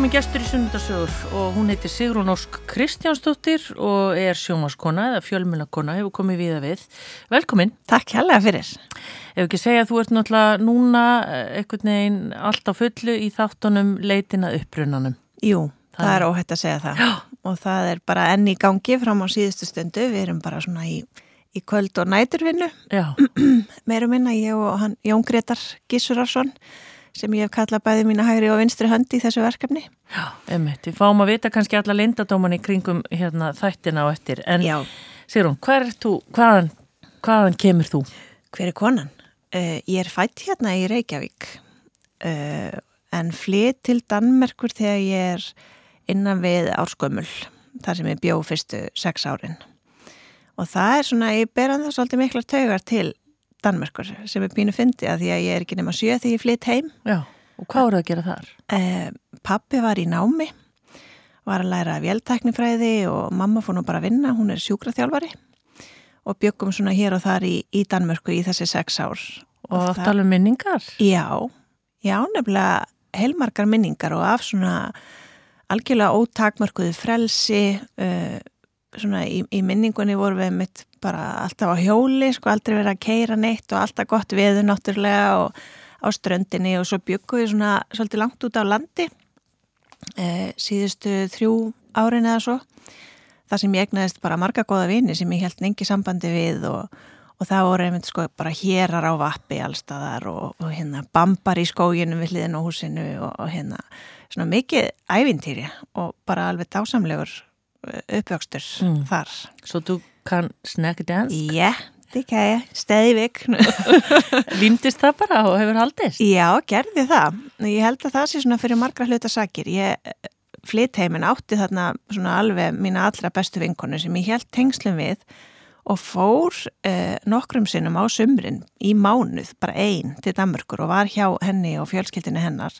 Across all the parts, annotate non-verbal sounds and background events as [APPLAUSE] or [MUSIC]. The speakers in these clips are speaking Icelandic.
nýkomin gestur í Sunnudasögur og hún heitir Sigrun Ósk Kristjánsdóttir og er sjómaskona eða fjölmjölakona, hefur komið viða við. Velkomin. Takk hérlega fyrir. Ef ekki segja að þú ert náttúrulega núna eh, einhvern veginn allt á fullu í þáttunum leitina upprunanum. Jú, það, það er óhætt að segja það. Já. Og það er bara enni í gangi fram á síðustu stundu. Við erum bara svona í, í kvöld og næturvinnu. Já. [CLEARS THROAT] Meirum minna ég og hann, Jón Gretar Gísurarsson sem ég hef kallað bæði mína hægri og vinstri höndi í þessu verkefni. Já, einmitt. Við fáum að vita kannski alla lindadóman í kringum hérna, þættina og eftir. En Já. Sigrun, hvaðan, hvaðan kemur þú? Hver er konan? Uh, ég er fætt hérna í Reykjavík uh, en flytt til Danmerkur þegar ég er innan við árskömmul, þar sem ég bjó fyrstu sex árin. Og það er svona, ég ber að það svolítið miklar taugar til Danmörkur sem er pínu fyndi að því að ég er ekki nema sjö þegar ég flytt heim. Já, og hvað voru að gera þar? Eh, pappi var í námi, var að læra véltæknifræði og mamma fór nú bara að vinna, hún er sjúkraþjálfari og byggum svona hér og þar í, í Danmörku í þessi sex ár. Og, og það tala um minningar? Já, já, nefnilega heilmarkar minningar og af svona algjörlega ótakmörkuðu frelsi, uh, svona í, í minningunni voru við mitt bara alltaf á hjóli, sko aldrei verið að keira neitt og alltaf gott veður náttúrulega og á ströndinni og svo byggum við svona svolítið langt út á landi e, síðustu þrjú árin eða svo. Þar sem ég egnaðist bara marga goða vini sem ég held nengi sambandi við og, og það voru einmitt sko bara hérar á vappi allstaðar og, og hérna bambar í skóginum við hliðin á húsinu og, og hérna svona mikið ævintýri og bara alveg dásamlegur uppvöxtur mm. þar Svo þú kann snakka dansk? Já, það kann ég, stæðivik Vimtist [LAUGHS] það bara og hefur haldist? Já, gerði það Ég held að það sé svona fyrir margra hlutasakir Ég flytt heiminn átti þarna svona alveg mína allra bestu vinkonu sem ég held tengslum við og fór eh, nokkrum sinnum á sumrin í mánuð, bara einn til Danmörkur og var hjá henni og fjölskyldinu hennar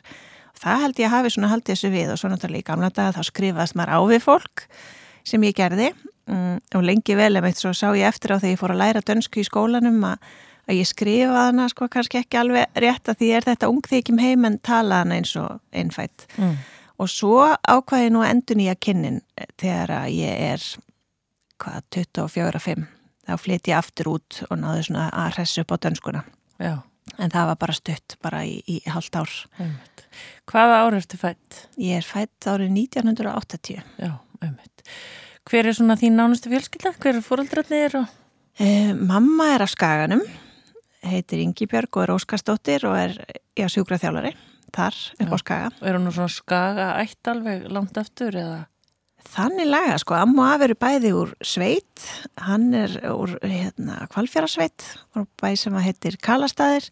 það held ég að hafi svona haldið þessu við og svo náttúrulega í gamla daga þá skrifaðist maður á við fólk sem ég gerði um, og lengi vel ef eitt svo sá ég eftir á þegar ég fór að læra dönsku í skólanum að, að ég skrifaði hana sko kannski ekki alveg rétt að því er þetta ungþykjum heim en tala hana eins og einfætt mm. og svo ákvaði nú endun í að kynnin þegar að ég er hvað 24-5 þá flytti ég aftur út og náðu svona að hressu upp á dönskuna Já. en það var bara stutt bara í, í halvt ár Einmitt. Hvaða ár ertu fætt? Ég er fætt árið 1980 Já, einmitt Hver er svona þín nánustu fjölskylda? Hver er fóröldrarnir? Og... Eh, mamma er af Skaganum heitir Ingi Björg og er Óskarsdóttir og er já, sjúkraþjálari þar upp á Skaga Er hún svona Skaga ætt alveg langt eftir eða? Þannig laga, sko, Amma og Afi eru bæði úr sveit, hann er úr hérna, kvalfjárasveit, úr bæ sem að heitir Kalastæðir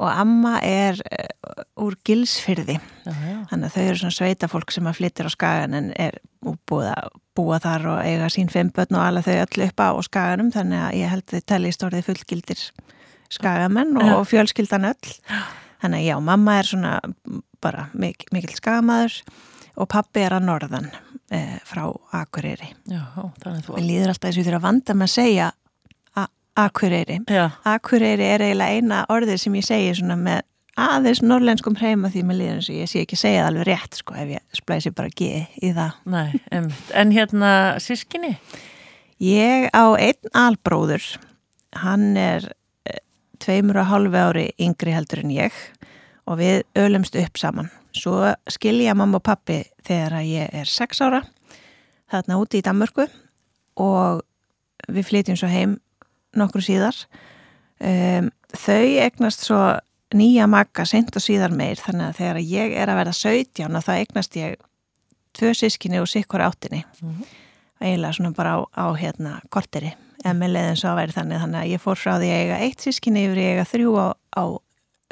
og Amma er uh, úr Gilsfyrði, Já, já. þannig að þau eru svona sveitafólk sem að flyttir á skagan en er búið að búa þar og eiga sín fimm börn og alla þau öll upp á skaganum, þannig að ég held að þau tali í stórið fullgildir skagamenn og, og fjölskyldan öll. Þannig að já, mamma er svona bara mik mikil skagamæður og pappi er að norðan eh, frá Akureyri. Já, þannig að þú Mér líður alltaf þess að ég þurfa að vanda með að segja Akureyri. Já, Akureyri er eiginlega eina orðið sem ég segi svona með aðeins norlenskum hreima því líður eins og ég sé ekki segja það alveg rétt sko ef ég splæsi bara G í það. nei, einmitt En hérna, sískinni? Ég á einn albróður, hann er eh, tveimur og hálfu ári yngri heldur en ég og við ölumst upp saman. Svo skilja mamma og pappi þegar ég er sex ára, þarna úti í Danmörku og við flytjum svo heim nokkru síðar. Um, þau egnast svo nýja makka sent og síðar meir þannig að þegar ég er að verða 17 og þá egnast ég tvö sískinni og sikkur áttinni Mhm. eiginlega svona bara á, á hérna korteri, en með leiðin svo að væri þannig þannig að ég fór frá því að eiga eitt sískinni yfir að eiga þrjú á, á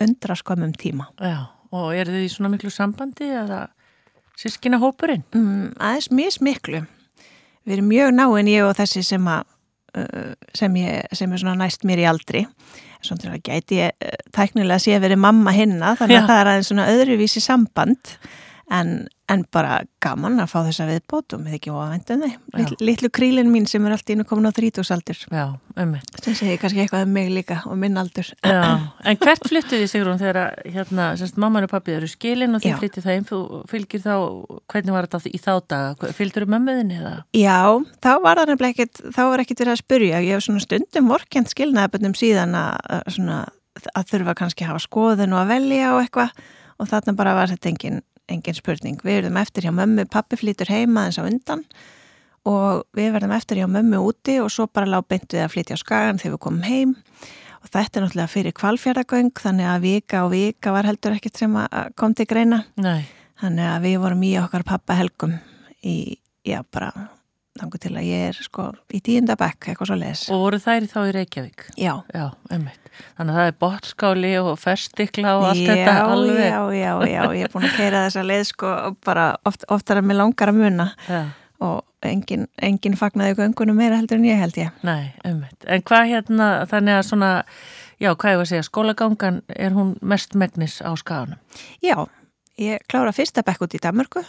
undraskömmum tíma Já, og eru þið í svona miklu sambandi eða sískina hópurinn? mm, aðeins mismiklu við erum mjög náinn ég og þessi sem að sem, ég, sem er svona næst mér í aldri svona til að gæti ég uh, tæknilega sé að verið mamma hinna þannig Já. að það er aðeins svona öðruvísi samband en, en bara gaman að fá þessa viðbótum, við ekki óavendu þau. Litlu, litlu krílin mín sem er alltaf innu komin á þrítúsaldur, Já, ummitt. sem segir kannski eitthvað um mig líka og minn aldur. Já, en hvert flyttu þið Sigrún þegar hérna, semst mamman og pappið eru skilin og þið Já. flyttið það einn, þú fylgir þá, hvernig var þetta í þá daga? Fylgdur þú mömmuðinni eða? Já, þá var það nefnilega ekkit, þá var ekkit verið að spyrja. Ég hef svona stundum vorkjent skilnaðaböndum síðan að, svona, að þurfa kannski að hafa skoðun og að velja og eitthvað og þarna bara var þetta engin, engin spurning. Við verðum eftir hjá mömmu, pappi flýtur heima eins á undan og við verðum eftir hjá mömmu úti og svo bara lág beint við að flytja á skagan þegar við komum heim og þetta er náttúrulega fyrir kvalfjörðagöng þannig að vika og vika var heldur ekkit sem að kom til greina. Nei, Þannig að við vorum í okkar pappa helgum í, já, bara þangu til að ég er sko í tíunda bekk, eitthvað svo les. og voru þær þá í Reykjavík? Já, Já, ummitt. Þannig að það er bottskáli og festikla og allt þetta já, alveg. já, já, já, ég er búin að keira þessa leið sko bara oft, oftar að mér langar að muna Já, og engin, engin fagnaði göngunum meira heldur en ég held ég. nei, ummitt. En hvað hérna, þannig að svona, já, hvað ég var að segja, skólagangan er hún mest megnis á skaganum? Já, ég klára fyrsta bekk út í Danmörku,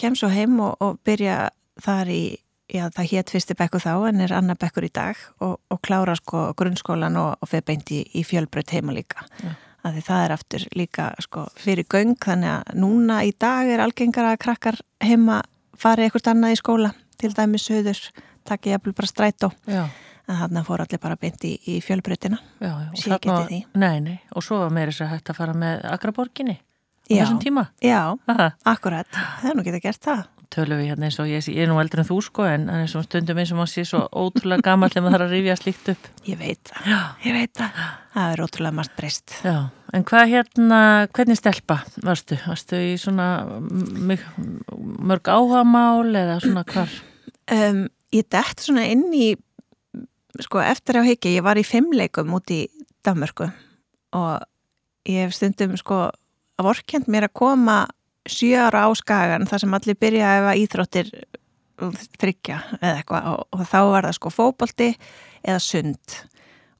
kem svo heim og, og byrja þar í, já það hétt fyrsti bekku þá en er annar bekkur í dag og, og klára sko grunnskólan og, og fyrir beint í, í fjölbreyt heima líka. Já. Að því það er aftur líka sko fyrir göng þannig að núna í dag er algengara að krakkar heima fari eitthvað annað í skóla, til dæmis söður, takki jafnvel bara strætó. Já, En þarna fór allir bara beint í, í fjölbreytina. já, já. og Sé ekki þarna- eftir því. Nei, nei, og svo var meira þess að hægt að fara með Akraborginni á Já. þessum tíma. Já, Aha. akkurat. Það er nú geta gert það. Tölum við hérna eins og ég, ég er nú eldur en þú sko en eins og stundum eins og maður sé svo ótrúlega gammal þegar maður þarf að rifja slíkt upp Ég veit það. Ég veit það. Það er ótrúlega margt breyst. en hvað hérna hvernig stelpa varstu? Varstu í svona mjög, mörg áhagamál eða svona hvar? Um, ég dætt svona inn í, sko eftir á hiki, ég var í fimmleikum út í Danmörku og ég hef stundum sko vorkend mér að koma sjö ára á skagan þar sem allir byrja að íþróttir þryggja eða eitthvað og, og þá var það sko fótbolti eða sund.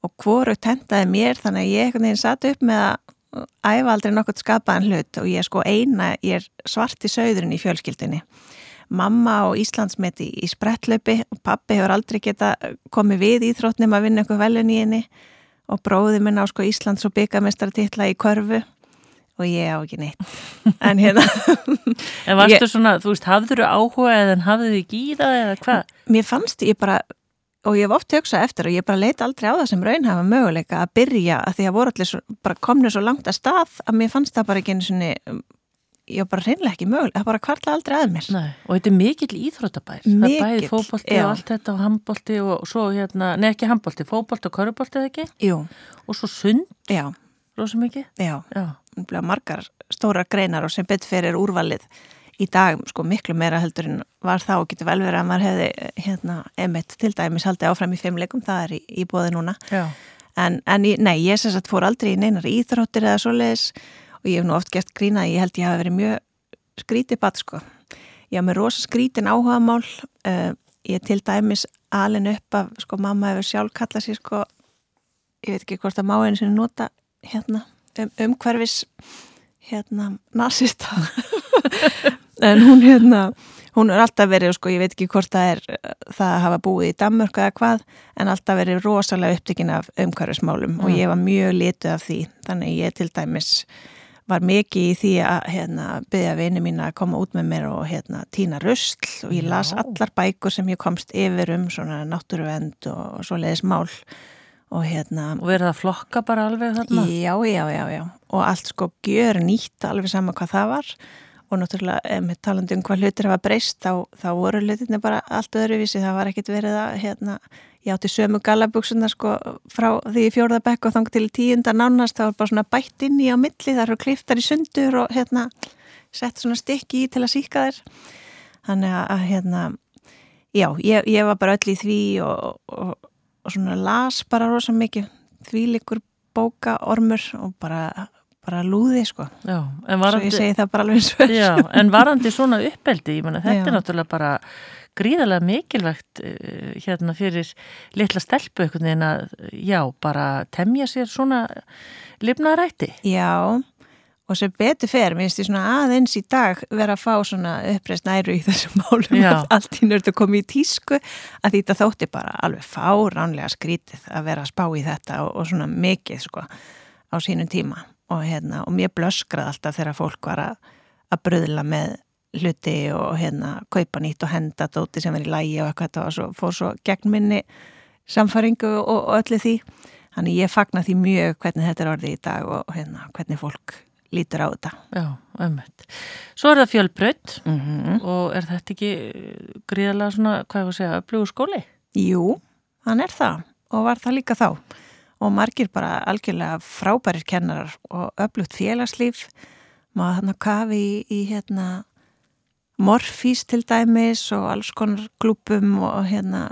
Og hvoru tentaði mér þannig að ég einhvern veginn satt upp með að æfa aldrei nokkurt skapaðan hlut og ég er sko eina, ég er svart í söðurinn í fjölskyldinni mamma og Íslandsmeti í sprettlöpi og pappi hefur aldrei geta komið við íþróttnum að vinna eitthvað velun í henni. Og bróði minn á sko Íslands og byggamestartitla í körfu og ég á ekki neitt. [LAUGHS] En hérna En varstu Ég- svona, þú veist, hafður þú áhuga eða en hafðu þið gýða eða hvað? mér fannst ég bara og ég hef oft hugsað eftir og ég bara leita aldrei á það sem raunhafa möguleika að byrja að því að voru allir svo, bara komnir svo langt að stað að mér fannst það bara ekki einu sinni ég var bara reynlega ekki möguleika, það bara kvartla aldrei að mér. Nei, og þetta er mikill íþróttabær. Það er bæði Mikill, fótbolti já. og allt þetta og handbolti og svo hérna, nei ekki handbolti, fótbolti og körubolti eða ekki? Jú, og svo sund, já, rosa mikið? Já, Já, margar stórar greinar og sem betur fyrir úrvalið í dag sko miklu meira heldur en var þá. Og getur vel verið að maður hefði hérna emitt til dæmis haldið áfram í fimmleikum, það er í, í bóði núna. Já, en, en ég, nei, ég sem sagt fór aldrei í neinar íþróttir eða svoleiðis og ég hef nú oft gert grína, ég held ég hafi verið mjög skrítið bat sko. Ég haf með rosa skrítin áhugamál uh, ég er til dæmis alin upp af, sko mamma hefur sjálf kallað sér sko, ég veit ekki hvort að má einu sinni nota hérna um, umhverfis hérna nazista [LAUGHS] en hún hérna hún er alltaf verið, sko, ég veit ekki hvort það er uh, það að hafa búið í Danmörk eða hvað, en alltaf verið rosalega upptekinn af umhverfismálum og Mm. ég var mjög lituð af því, þannig ég til dæmis var mikið í því að hérna, byggja vini mín að koma út með mér og hérna, tína rusl og ég las Já. allar bækur sem ég komst yfir um svona náttúruvend og, og svoleiðis mál og hérna og verið að flokka bara alveg þarna Já, já, já, já. Og allt sko gjör nýtt alveg sama hvað það var og náttúrulega með talandi um hvað hlutir hafa breyst þá, þá voru hlutinni bara allt öðruvísi. Það var ekkit verið að, hérna, ég átti sömu gallabúksuna sko frá því fjórðabekk og þang til í tíunda nánast. Það var bara svona bætt inn í á milli, það eru kliftar í sundur og hérna sett svona stykki í til að síka þér. Þannig að hérna, já, ég, ég var bara öll í því og, og, og svona las bara rosa mikið því líkur bóka ormur og bara, bara lúði sko Já, en svo varandi ég segi það bara alveg eins og. Já, en varandi svona uppeldi, ég menna þetta Já. er náttúrulega bara gríðarlega mikilvægt uh, hérna fyrir litla stelpu einhvern veginn að, já, bara temja sér svona lifnaðrætti. Já, og sem betur fer, minnst ég svona aðeins í dag vera að fá svona uppreist næru í þessum málum. Já. að [LAUGHS] allt í nördu komið í tísku að því þetta þótti bara alveg fáránlega skrítið að vera að spá í þetta og, og svona mikið sko á sínum tíma. Og hérna og mér blöskrað alltaf þegar fólk var að, að bröðla með hluti og hérna kaupa nýtt og henda dóti sem er í lægi og eitthvað þetta var svo, fór svo gegn minni samfaringu og, og öllu því. Þannig ég fagna því mjög hvernig þetta er orðið í dag og hérna hvernig fólk lítur á þetta. Já, ömmett. Svo er það fjölbrödd Mm -hmm. og er þetta ekki gríðalega svona, hvað ég var að segja, öflugur skóli? Jú, hann er það og var það líka þá og margir bara algjörlega frábærir kennarar og öflugt félagslíf maður hann að kafi í, í hérna morfís til dæmis og alls konar klúpum og hérna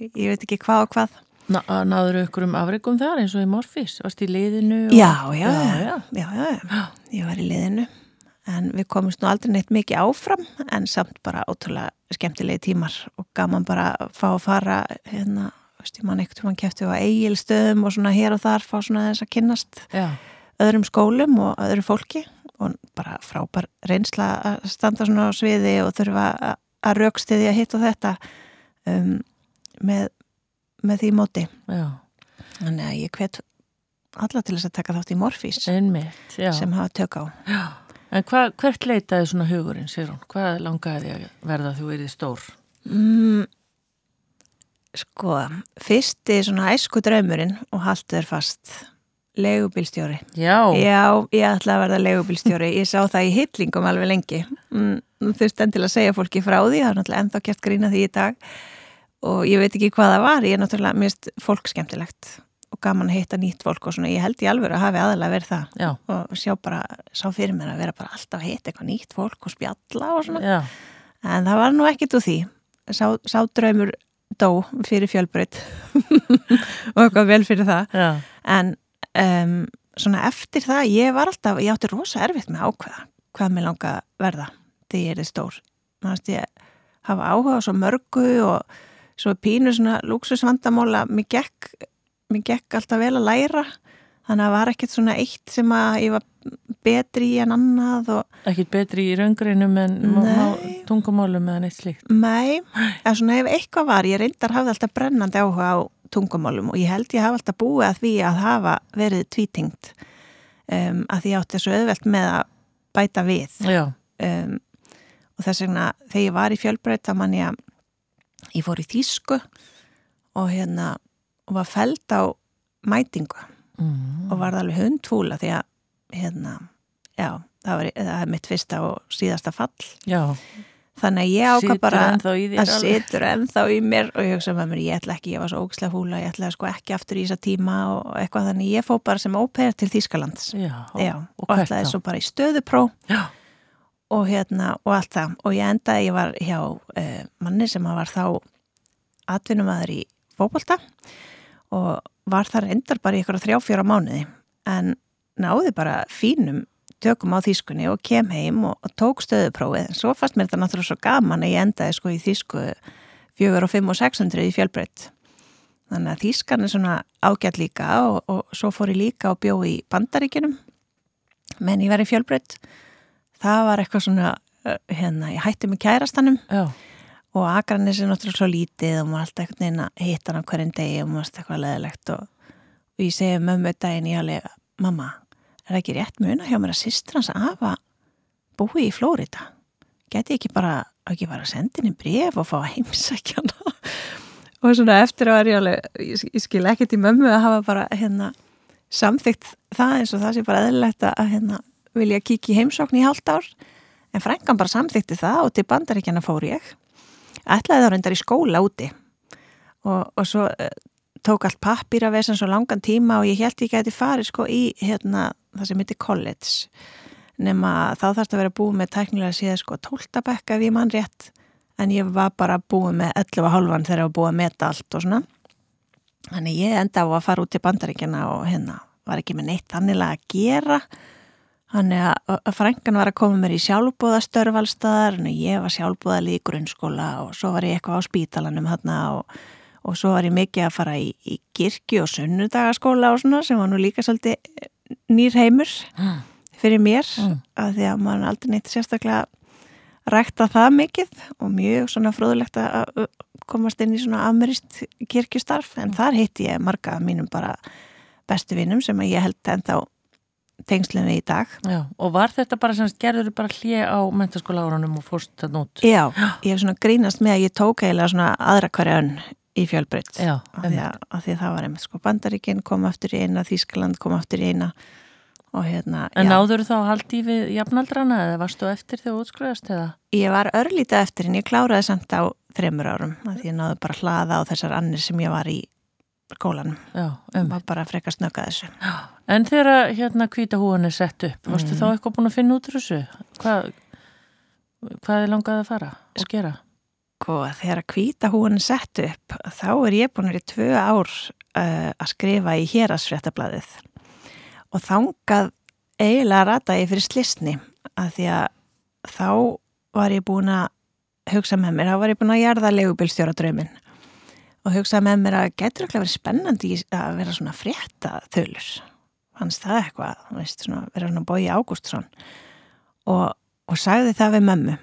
ég veit ekki hvað og hvað Ná, náður ykkur um afreikum þar eins og í Morfís, varst í liðinu? Og... Já, já, já, já, já, já, ég var í liðinu. En við komumst nú aldrei neitt mikið áfram en samt bara ótrúlega skemmtilegi tímar og gaman bara að fá að fara hérna, veist ég mann eitthvað mann kæfti á eigilstöðum og svona hér og þar fá svona þess að kynnast Já, öðrum skólum og öðru fólki og bara frábær reynsla að standa svona á sviði og þurfa að raukstiði að hitta þetta. Um, með, með því móti. Já, þannig að ég hvet alla til þess að taka þátt í Morfís einmitt, sem hafa tök á. Já. En hva, hvert leitaði svona hugurinn, Sigrún? Hvað langaði að verða þú verið stór? mm, Sko, fyrsti svona æsku draumurinn og haltu þér fast legubílstjóri Já, Já, ég ætla að verða legubílstjóri ég sá það í hitlingum alveg lengi. Mm, þú þurft enn til að segja fólki frá því það er náttúrulega ennþá gert grína því í dag og ég veit ekki hvað það var ég er náttúrulega mist fólk skemmtilegt og gaman að hitta nýtt fólk og svona ég held í alveg að hafi aðalega verið það já, og sjá bara, sá fyrir mér að vera bara alltaf að hitta eitthvað nýtt fólk og spjalla og svona já, En það var nú ekkit úr því. Sá, sá draumur dó fyrir fjölbreyt [LAUGHS] og eitthvað vel fyrir það. já, En um, svona eftir það, ég var alltaf, ég átti rosa erfitt með ákveða hvað mér langa verða þegar ég er stór. Mannst ég hafa áhuga á svo mörgu og svo pínu svona lúksusvandamóla, mér gekk, mér gekk alltaf vel að læra. Þannig að það var ekkert svona eitt sem að ég var betri í en annað og ekkit betri í raungreinum en tungumálum eða neitt slíkt. Nei, en svona ef eitthvað var, ég reyndar hafði alltaf brennandi áhuga á tungumálum og ég held ég hafa alltaf búið að því að hafa verið tvítingt um, að því átti svo auðvelt með að bæta við. Um, og þess vegna þegar ég var í fjölbreyta mann ég að ég fór í þýsku og hérna og var feld á mætingu mm. og var alveg hundfúla því að hérna, já, það var það er mitt fyrsta og síðasta fall. Já, þannig að ég ákvað bara alveg. situr ennþá í mér og ég hugsa með mér, ég ætla ekki, ég var svo ógislega fúla ég ætla sko ekki aftur í þessa tíma og eitthvað. Þannig ég fó bara sem ópeir til Þýskalands. Já, Já, og og ætlaði svo bara í stöðupró Já, og hérna, og allt það. Og ég endaði, ég var hjá uh, manni sem var þá atvinnumæður í fótbolta og var þar endar bara í ykkur þrjá fjóra mánuði. En náði bara fínum tökum á þýskunni og kem heim og, og tók stöðuprófið. En svo fannst mér þetta náttúrulega svo gaman að ég endaði sko í þýsku fjögur og fimm og 600 í fjölbreytt þannig að þýskan er svona ágætt líka og, og svo fór ég líka og bjó í bandaríkinum menn ég var í fjölbreytt það var eitthvað svona hérna, ég hætti með kærastanum já, og Akranis er náttúrulega svo lítið og maður alltaf einhvern veginn að hitta hann á hverjum degi og maður alltaf eitthvað leðilegt og, og ég segi mömmu daginn ég alveg, mamma, er það ekki rétt muna hjá mér að sýstur hans afa búi í Flórida geti ekki bara, ekki bara sendin í bref og fá að heimsækja hana? [LAUGHS] Og svona eftir að ég alveg ég, ég skil ekkert í mömmu að hafa bara hérna samþygt það eins og það sé bara eðlilegt að hérna vilja kíkja í heimsókn í hálft ár en frængan bara samþykti það og til bandaríkjana fór ég. Ætlaði þá reyndar í skóla úti. Og, og svo uh, tók allt pappir að veða svo langan tíma og ég held ég gæti farið sko í hérna, það sem heitir college. Nema þá þarfst að vera búið með tæknilega síðan sko 12 bekka ef ég mann rétt. En ég var bara búið með 11 halvan þegar ég var búið að meta allt og svona. Þannig ég enda á að fara út til bandaríkjana og hérna var ekki með neitt þannilega að gera Þannig að, að frængan var að koma mér í sjálfbúðastörf allstaðar, en ég var sjálfbúðalið í grunnskóla og svo var ég eitthvað á spítalanum þarna og, og svo var ég mikið að fara í, í kirkju og sunnudagaskóla og svona sem var nú líka svolítið nýr heimur Mm. fyrir mér Mm. að því að maður aldrei neitt sérstaklega rækta það mikið og mjög svona fróðulegt að komast inn í svona amerist kirkjustarf en þar hitti ég marga mínum bara bestu vinnum sem að ég held ennþá tengslum við í dag. Já, og var þetta bara sem gerður bara hlje á mentaskóla árunum og fórst þetta út? [GASPS] Já, ég hef svona grínast með að ég tók eiginlega svona aðra hverja önn í fjölbreytt. Já, Af því, að, af því að það var einmitt sko Bandaríkin kom aftur í eina, Þískaland kom aftur í eina og hérna, En já, náður þá haldi við jafnaldrana eða varstu eftir þegar þú útskriðast eða? ég var örlítið eftir en ég kláraði samt á þreymur árum af því ég náðu bara að hlaða á þessar annir sem ég var í skólanum. Já, Um. um. Var bara að freka snögga þessu. En þegar hérna hvíta húan er sett upp, varstu Mm. þá eitthvað búin að finna út úr þessu? Hvað, hvað er langað að fara og gera? Sko, þegar að hvíta húin er sett upp, þá er ég búin að vera í tvö ár uh, að skrifa í hérasfréttablaðið og þangað eiginlega rata ég fyrir slisni að því að þá var ég búin að hugsa með mér, þá var ég búin að jarða legubilstjóra drauminn og hugsa með mér að getur ekki verið spennandi í- að vera svona frétta þölur fannst það eitthvað, þú veist, svona, vera svona bói Ágústsson. Og, og sagði það við mömmu.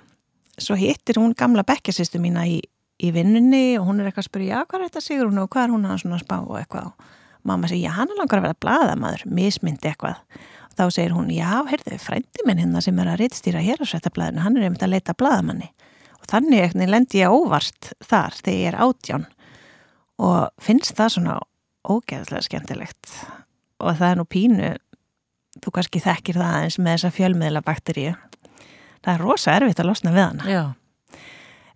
Svo hittir hún gamla bekkjasistu mína í, í vinnunni og hún er eitthvað að spyrja, já, hvað er þetta sigur hún og hvað er hún að svona spá og eitthvað? Og mamma segir, já, hann er langar að vera blaðamaður mismyndi eitthvað. Og þá segir hún, já, heyrðu, frændi minn hérna sem er að rittstýra hér á svettablaðinu, hann er einmitt að leita blaðamanni. Og þannig eitthvað lendi ég óvart þar þegar ég er átján. Og finnst það svona ógeðslega skemmtilegt og það er nú pínu þú kannski þekkir það eins með þessa fjölmiðla bakteríu það er rosa erfitt að losna við hana.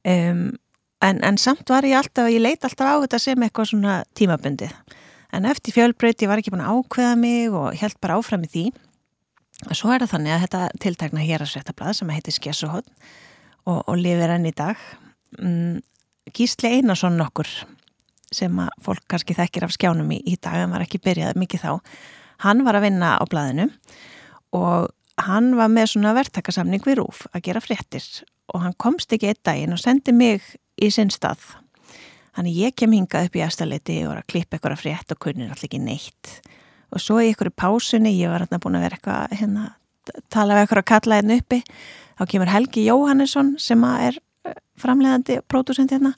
Um, en, en samt var ég alltaf, ég leit alltaf á þetta sem eitthvað svona tímabundið. En eftir fjölbraut ég var ekki búin að ákveða mig og held bara áfram í því. Og svo er það þannig að þetta tiltakna hér að svettablað sem heitir Skessuhótt og, og lifir enn í dag. Um, Gísli Einarsson nokkur sem að fólk kannski þekkir af skjánum í, í dag en var ekki byrjað mikið þá hann var að vinna á blaðinu og hann var með svona verktakasamning við Rúf að gera fréttir og hann komst ekki einn daginn og sendi mig í sinn stað. Þannig ég kem hingað upp í efstaleiti og var að klippa eitthvað frétt og kunnir allir ekki neitt. Og svo í ykkur pásunni, ég var hérna búin að vera eitthvað hérna, tala við eitthvað að kalla hérna uppi, þá kemur Helgi Jóhannesson sem er eh, framleiðandi pródusent hérna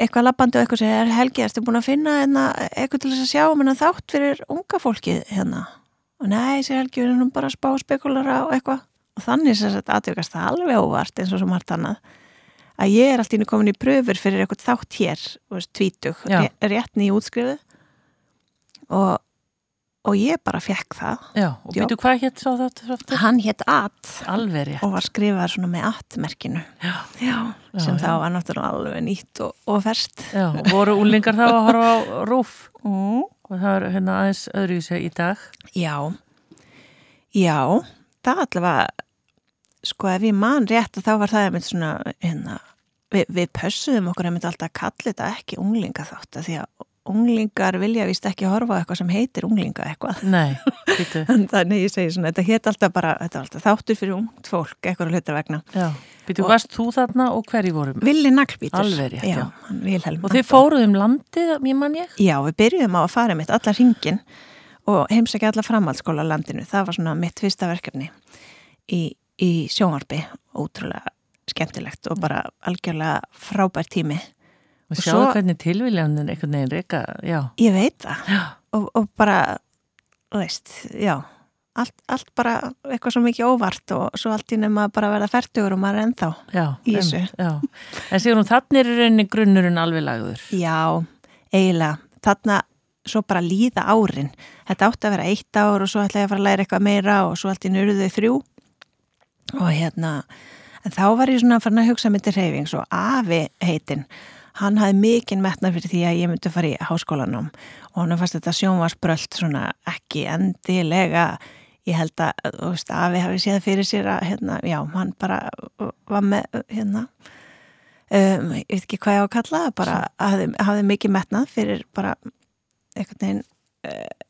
eitthvað labbandi og eitthvað sem er Helgi, erstu búin að finna hérna, eitthvað til þess að sjá um hérna þátt fyrir unga fólkið hérna? Og nei, sér Helgi, við erum bara að spá spekulara og eitthvað. Og þannig sem þetta aðtökast það alveg óvart eins og svo margt annað að ég er alltaf komin í pröfur fyrir eitthvað þátt hér, tvítug Já. rétt nýj útskrifu og, og ég bara fekk það. Já, og býtu hvað hétt sá þetta hann hétt At. Og var skrifað svona með At-merkinu. Já, Já, sem þá var náttúrulega alveg nýtt og, og verst já, og voru úlingar þá að horfa á [LAUGHS] rúf mm. og það er hérna aðeins öðruvísi í dag. Já, já, það allavega, sko ef ég man rétt og þá var það einmitt svona, hérna, við, við pössuðum okkur einmitt alltaf að kalla þetta ekki unglinga þátt að því að unglingar vilja vist ekki horfa á eitthvað sem heitir unglinga eitthvað. Nei, [LAUGHS] Þannig ég segi svona, þetta hétt alltaf bara, alltaf þáttur fyrir ungt fólk, eitthvað hluta vegna. já, býtu, varst þú þarna og hverju vorum? Villi Naglbítur. Og þið fóruð um landið, ég man ég? Já, við byrjuðum á að fara mitt allar hringin og heimsækja allar framhaldsskóla á landinu. Það var svona mitt fyrsta verkefni í, í sjónvarpi, ótrúlega skemmtilegt og bara algjörlega frábær tími. Og sjáðu svo- hvernig tilviljanin einhvern veginn reyka, já. Ég veit það og, og bara, veist, já, allt, allt bara eitthvað svo mikið óvart og svo allt í bara að verða færtugur og maður er ennþá. já. Í þessu. Já, en hún, þannig er í rauninni grunnurinn alveg lagður. Já, eiginlega. Þarna svo bara líða árin. Þetta átti að vera eitt ár og svo ætla ég að fara að læra eitthvað meira og svo allt í nörðu þrjú. Og hérna, en þá var ég svona farin að hugsa með til reyfings og afi heitinn. Hann hafði mikinn metnað fyrir því að ég myndi að fara í háskólanum og hann fannst þetta sjónvarsbröld svona ekki endilega. Ég held að, þú veist, afi hafi séð fyrir sér að, hérna, já, hann bara var með, hérna um, ég veit ekki hvað ég á að kalla bara hafði, hafði mikið metnað fyrir bara einhvern veginn uh,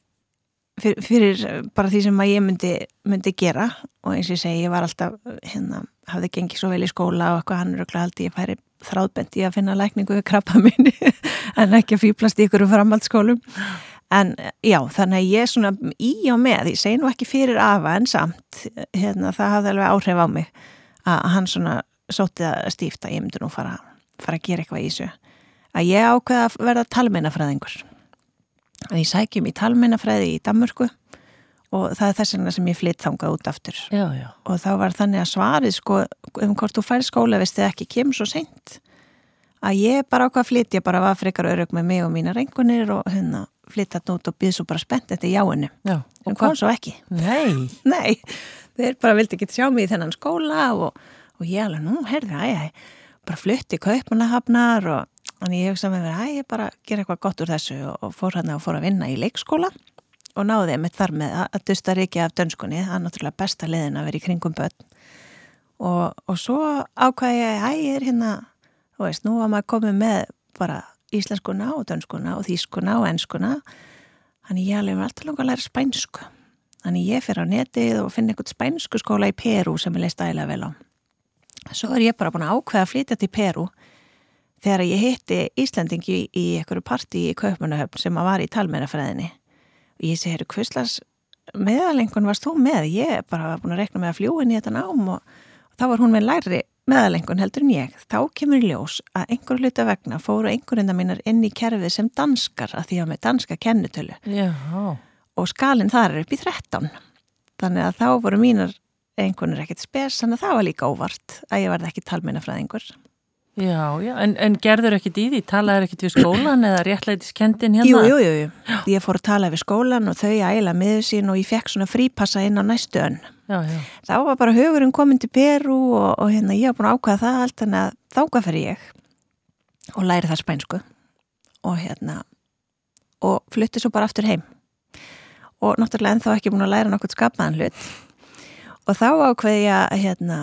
fyrir, fyrir bara því sem að ég myndi, myndi gera. Og eins og ég segi, ég var alltaf hérna, hafði gengið svo vel í skóla og eitthvað hann er auðvitað haldi ég færi þráðbent í að finna lækningu við krabba minni [LAUGHS] en ekki að fýblast ykkur framhaldsskólum En já, þannig að ég svona í og með, ég segi nú ekki fyrir afa en samt, hérna, það hafði alveg áhrif á mig að hann svona sótið að stífta, ég myndi nú fara, fara að gera eitthvað í þessu. Að ég ákveða að verða talmeinafræðingur. Að ég sækjum í talmeinafræði í Danmörku og það er þess vegna sem ég flytt þangað út aftur. Já, já. Og þá var þannig að svarið sko, um hvort þú fær skóla, veist þið ekki, kemur svo seint að ég bara ákvað að flytja bara var frekar örug með mig og mína rengunir og hérna flyttat nút og býð svo bara spennt eftir jáinu. Já, En kom svo ekki. Nei, [LAUGHS] Nei, þeir bara vildi ekki sjá mig í þennan skóla og, og ég alveg, nú, heyrðu, æ, æ, bara flutti kaupmannahafnar og þannig ég hugsa með mér, æ, ég bara gera eitthvað gott úr þessu og, og fór hann að fór að vinna í leikskóla og náði mitt þar með að, að dusta reiki af dönskunni, það er náttúrulega besta liðin að vera í kringum börn og, og svo ákvæði ég, æ, ég er hérna, þú veist, nú var maður komið með bara íslenskuna og dönskuna og þýskuna og enskuna þannig ég alveg var alltaf langa að læra spænsku Þannig ég fyrir á netið og finna einhvern spænsku skóla í Peru sem ég leist ægilega vel á. Svo er ég bara búin að ákveða að flytja til Peru þegar ég hitti Íslandingi í einhverju partí í Kaupmannahöfn sem að var í talmennafræðinni. Og ég segi, hverslas meðalengun varst þú með? Ég bara búin að rekna með að fljóin í þetta nám og, og þá var hún með læri meðalengun heldur en ég. Þá kemur í ljós að einhverju hluta vegna fóru einhverjunda mínar inn í kerfið sem danskar að því að með danska kennutölu já, og skalinn þar er upp í 13 þannig að þá voru mínar einhvernur ekkert spes, þannig að það var líka óvart að ég varði ekki talmeinafræðingur já, já, en, en gerður ekkit í því, talaður ekkit við skólan eða réttlætiskendin hérna? Jú, jú, jú, jú, ég fór að tala við skólan og þau æla miður sín og ég fekk svona frípassa inn á næstu önn. Já, já, þá var bara hugurinn komin til Peru og, og hérna ég var búin að ákvaða það allt þannig að þáka fyrir ég og læri það spænsku og hérna og flutti svo bara aftur heim. Og náttúrulega ennþá ekki búin að læra nokkuð skapaðan hlut. Og þá ákveði ég að hérna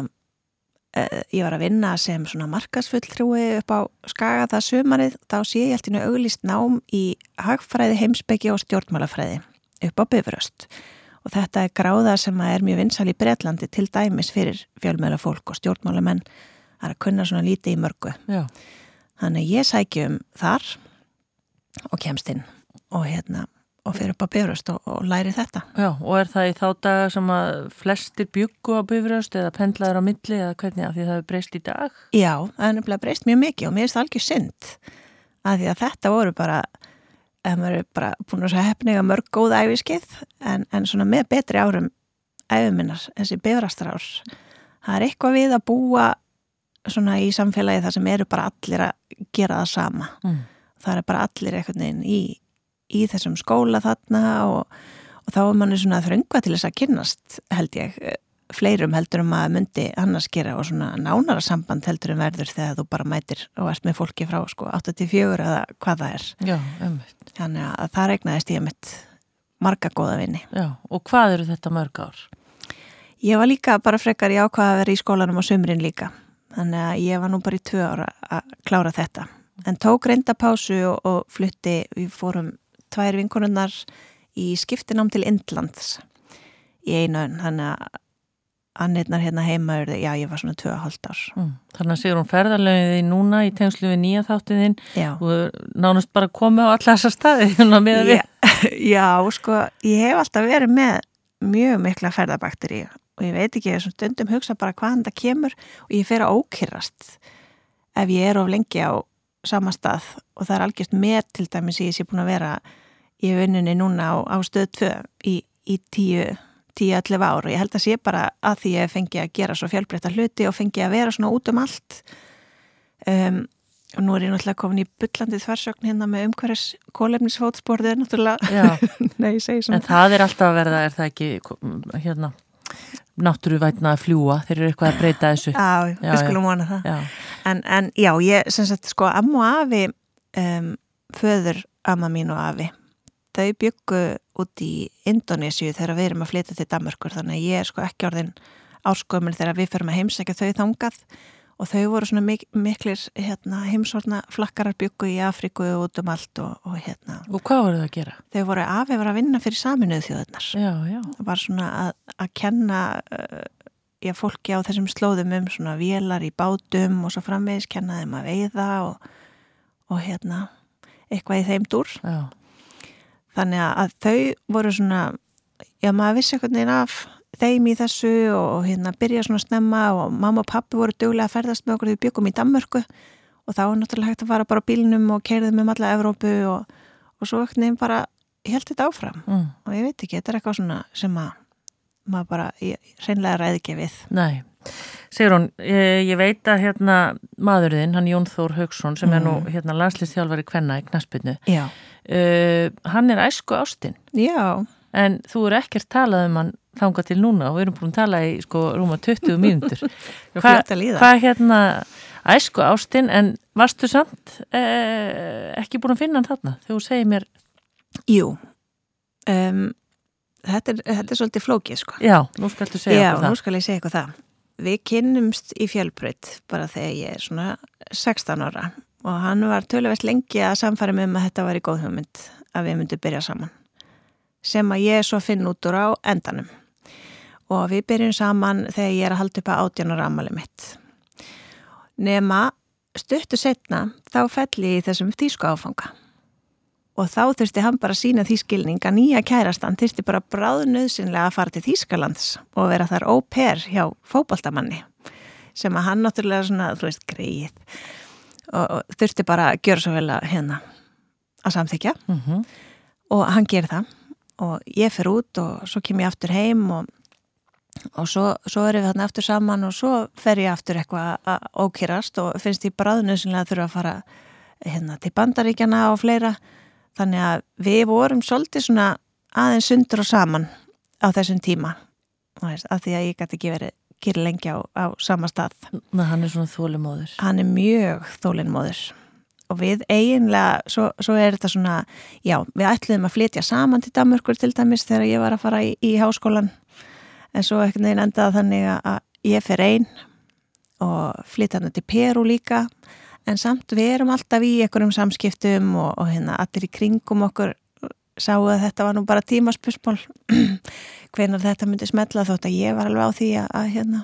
ég var að vinna sem svona markasfulltrúi upp á skaga það sumarið þá sé ég alltaf auglist nám í hagfræði, heimsbyggi og stjórnmálafræði upp á Bifröst. Og þetta er gráða sem er mjög vinsal í Breitlandi til dæmis fyrir fjölmjöla fólk og stjórnmálamenn að kunna svona lítið í mörgu. Já, þannig ég sækjum þar og kemst inn. Og hérna og fyrir upp á Bifröst og, og læri þetta já, og er það í þá daga sem að flestir bjuggu á bifröst eða pendlaður á milli eða hvernig að því það hefur breyst í dag? Já, það er nefnilega breyst mjög mikið og mér er það algjör synd að því að þetta voru bara ef maður er bara búin að hefniga mörg góð æfiskið en, en svona með betri árum æfiminnar, þessi bifrastar ár það er eitthvað við að búa svona í samfélagi þar sem eru bara allir að gera það sama Mm. það er bara allir einhvern veginn í, í þessum skóla þarna og, og þá er manni svona þröngva til þess að kynnast held ég eh, fleirum heldur um að myndi annars gera og svona nánara samband heldur um verður þegar þú bara mætir og ert með fólki frá sko 84 eða hvað það er Já, umvitt, þannig að það regnaðist ég mitt marga góða vinni. já, og hvað eru þetta mörg ár? Ég var líka bara frekar í ákvaða að vera í skólanum á sumrin líka þannig að ég var nú bara í tvö ára að klára þetta en tók reynda pásu og, og flutti við fórum tvær vinkonunnar í skiptinám til Indlands í einu önn þannig að annirnar hérna heima já ég var svona tvö og hálft ár Mm. Þannig að segur hún ferðarlegið því núna í tengslu við nýja þáttiðinn og er nánast bara komið á alla þessa staði [LAUGHS] hérna með að við. já, [LAUGHS] já sko ég hef alltaf verið með mjög mikla ferðabakteri og ég veit ekki, þessum stundum hugsa bara hvaðan það kemur og ég fer að ókyrrast ef ég er of lengi á sama stað og það er algjört með til dæmis ég sé búin að vera í vinnunni núna á, á stöð 2 í, í 10 10-11 ár. Og ég held að sé bara að því ég fengi að gera svo fjálbreytta hluti og fengi að vera svona út um allt. Um, og nú er ég náttúrulega komin í bullandið þversögn hérna með umhverjus kólefnisfótsporðið náttúrulega, [LAUGHS] nei en það er alltaf að verða, er það ekki, hérna, náttúruvætna að fljúa, þeir eru eitthvað að breyta þessu. Já, Já, við skulum vona það. Já, en, en já, ég sem sagt sko amma og afi um, föður amma mín og afi þau byggu út í Indonésiu þegar við erum að flytja til Danmarkur þannig að ég er sko ekki orðin áskömmil þegar við förum að heimsækja þau þangað. Og þau voru svona mik miklir hérna, heimsorna flakkarar byggu í Afriku út um allt og, og hérna. Og hvað voru það að gera? þau voru afi var að vinna fyrir saminuð þjóðunar Já, já, það var svona að, að kenna uh, já, fólki á þessum slóðum um svona vélar í bátum og svo framvegis kenna þeim að veiða og, og hérna eitthvað í þeim dúr. Já, þannig að þau voru svona já maður vissi eitthvað neginn af þeim í þessu og hérna byrja svona snemma og mamma og pappi voru duglega að ferðast með okkur því við byggum í Danmörku og þá er náttúrulega hægt að fara bara á bílnum og keirðum um alla Evrópu og, og svo ekkert nefn bara held þetta áfram mm. og ég veit ekki, þetta er eitthvað svona sem að maður bara reynlega ræði ekki við. Nei, segur hún, ég, veit að hérna maðurðinn, hann Jón Þór Haugsson sem mm. er nú mm. hérna landslýstjálfari kvenna í Knaspinu, uh, hann er æsku ástinn. Já. En þú eru ekkert talað um hann þanga til núna og við erum búin að tala í sko rúma 20 mínútur. [LAUGHS] Hvað hva, hérna æsku ástinn en varstu samt eh, ekki búin að finna hann þarna þegar þú segir mér Jú um, þetta, er, þetta er svolítið flókið sko. Já, nú skaltu segja Já, eitthvað það. nú skal ég segja eitthvað það. Við kynnumst í fjölbreytt bara þegar ég er svona 16 ára. Og hann var töluvert lengi að samfæra með um að þetta var í góð hugmynd að við myndum byrja saman. Sem að ég svo finn út úr á endanum. Og við byrjum saman þegar ég er að halda upp að átjánar amali mitt. Nema stuttu setna þá fell ég í þessum tísku áfanga og þá þurfti hann bara sína því skilning að nýja kærastan þurfti bara bráðnöðsynlega að fara til Þýskalands og vera þar óper hjá fókbaltamanni sem að hann náttúrulega svona, þú veist, greið og þurfti bara að gera svo vel að hérna að samþykja mm -hmm. og hann ger það. Og ég fer út og svo kem ég aftur heim og, og svo, svo erum við þarna aftur saman og svo fer ég aftur eitthvað að ókýrast og finnst ég bráðnöðsynlega að þurfa að fara hérna til bandaríkjana og fleira þannig að við vorum svolítið svona aðeins sundur og saman á þessum tíma. Af því að ég gæti ekki verið kýri lengi á, á sama stað. Ná, hann er svona þólimóður hann er mjög þólimóður og við eiginlega, svo, svo er þetta svona já, við ætluðum að flytja saman til Damurkur til dæmis þegar ég var að fara í, í háskólan en svo ekkert neginn endaði þannig að ég fer einn og flytja hann til Peru líka en samt við erum alltaf í einhverjum samskiptum og, og hérna allir í kringum okkur sáu að þetta var nú bara tímaspörsmál [CLEARS THROAT] hvenar þetta myndi smetla þótt að ég var alveg á því að, að hérna,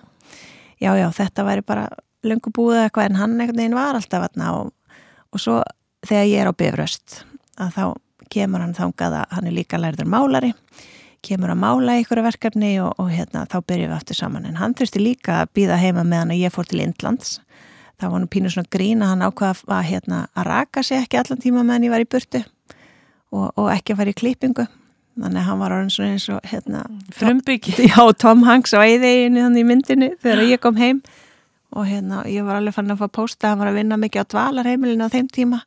já já þetta væri bara löngu búið eitthvað en hann einhvern veginn var alltaf aðna og, og svo þegar ég er á bifröst að þá kemur hann þangað að hann er líka lærður málari kemur að mála ykkur verkefni og, og hérna þá byrjum við aftur saman. En hann þurfti líka að býða heima meðan að ég fór til Indlands það var nú pínu svona grín að hann ákvaða að, hérna, að raka sig ekki allan tíma meðan ég var í burtu og, og ekki að fara í klippingu. Þannig að hann var orðin svona eins og hérna, frumbyggi [LAUGHS] já, Tom Hanks á æðeginu þannig í myndinu þegar ég kom heim. Og hérna, ég var alveg fann að fá posta hann var að vinna mikið á dvalarheimilinu á þeim tíma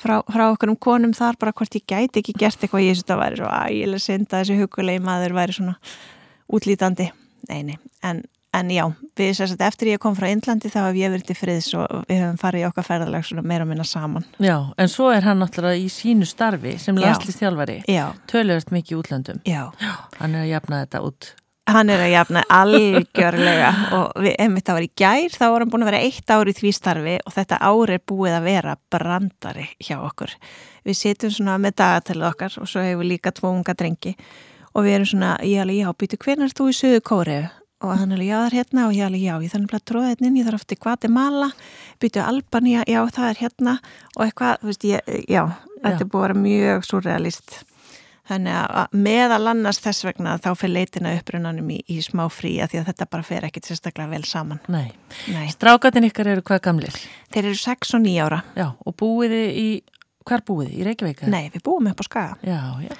frá, frá okkur um konum þar bara hvort ég gæti ekki gert eitthvað. Ég að það væri svo ægileg synda þessi hugulegi maður væri svona útlítandi. Neini, en En já, við sérstaklega eftir ég kom frá Índlandi þá hef ég verið til friðs og við höfum farið í okkar ferðalag svona meira og minna saman. Já, en svo er hann náttúrulega í sínu starfi sem landslýstjálfari, töluðast mikið útlöndum. Já. Hann er að jafna þetta út. Hann er að jafna algjörlega [LAUGHS] og við, emitt það var í gær, þá var hann búin að vera eitt ár í því starfi og þetta ári er búið að vera brandari hjá okkur. Við setjum svona með dagatælið okkar og svo hefur líka tvo unga drengi og við erum svona, ég alveg, já, býtu, hvernig er þú í söðu kóriðu? Og hann er alveg, já það er hérna. Og ég alveg, já ég þannig að tróða hérna inn, ég þarf aftur Guatemala byrju Albania, já það er hérna. Og eitthvað, þú veist, ég, já þetta er búið að vera mjög surrealist þannig að meðal annars þess vegna þá fyrir leitina upprunanum í, í smá frí að því að þetta bara fer ekkit sérstaklega vel saman. Nei, Nei. Strákatinn ykkar eru hvað gamlir? Þeir eru 6 og 9 ára. Já, og búiði í, hver búiði? Í Reykjavík? Nei, við búum upp á Skaga. Já, já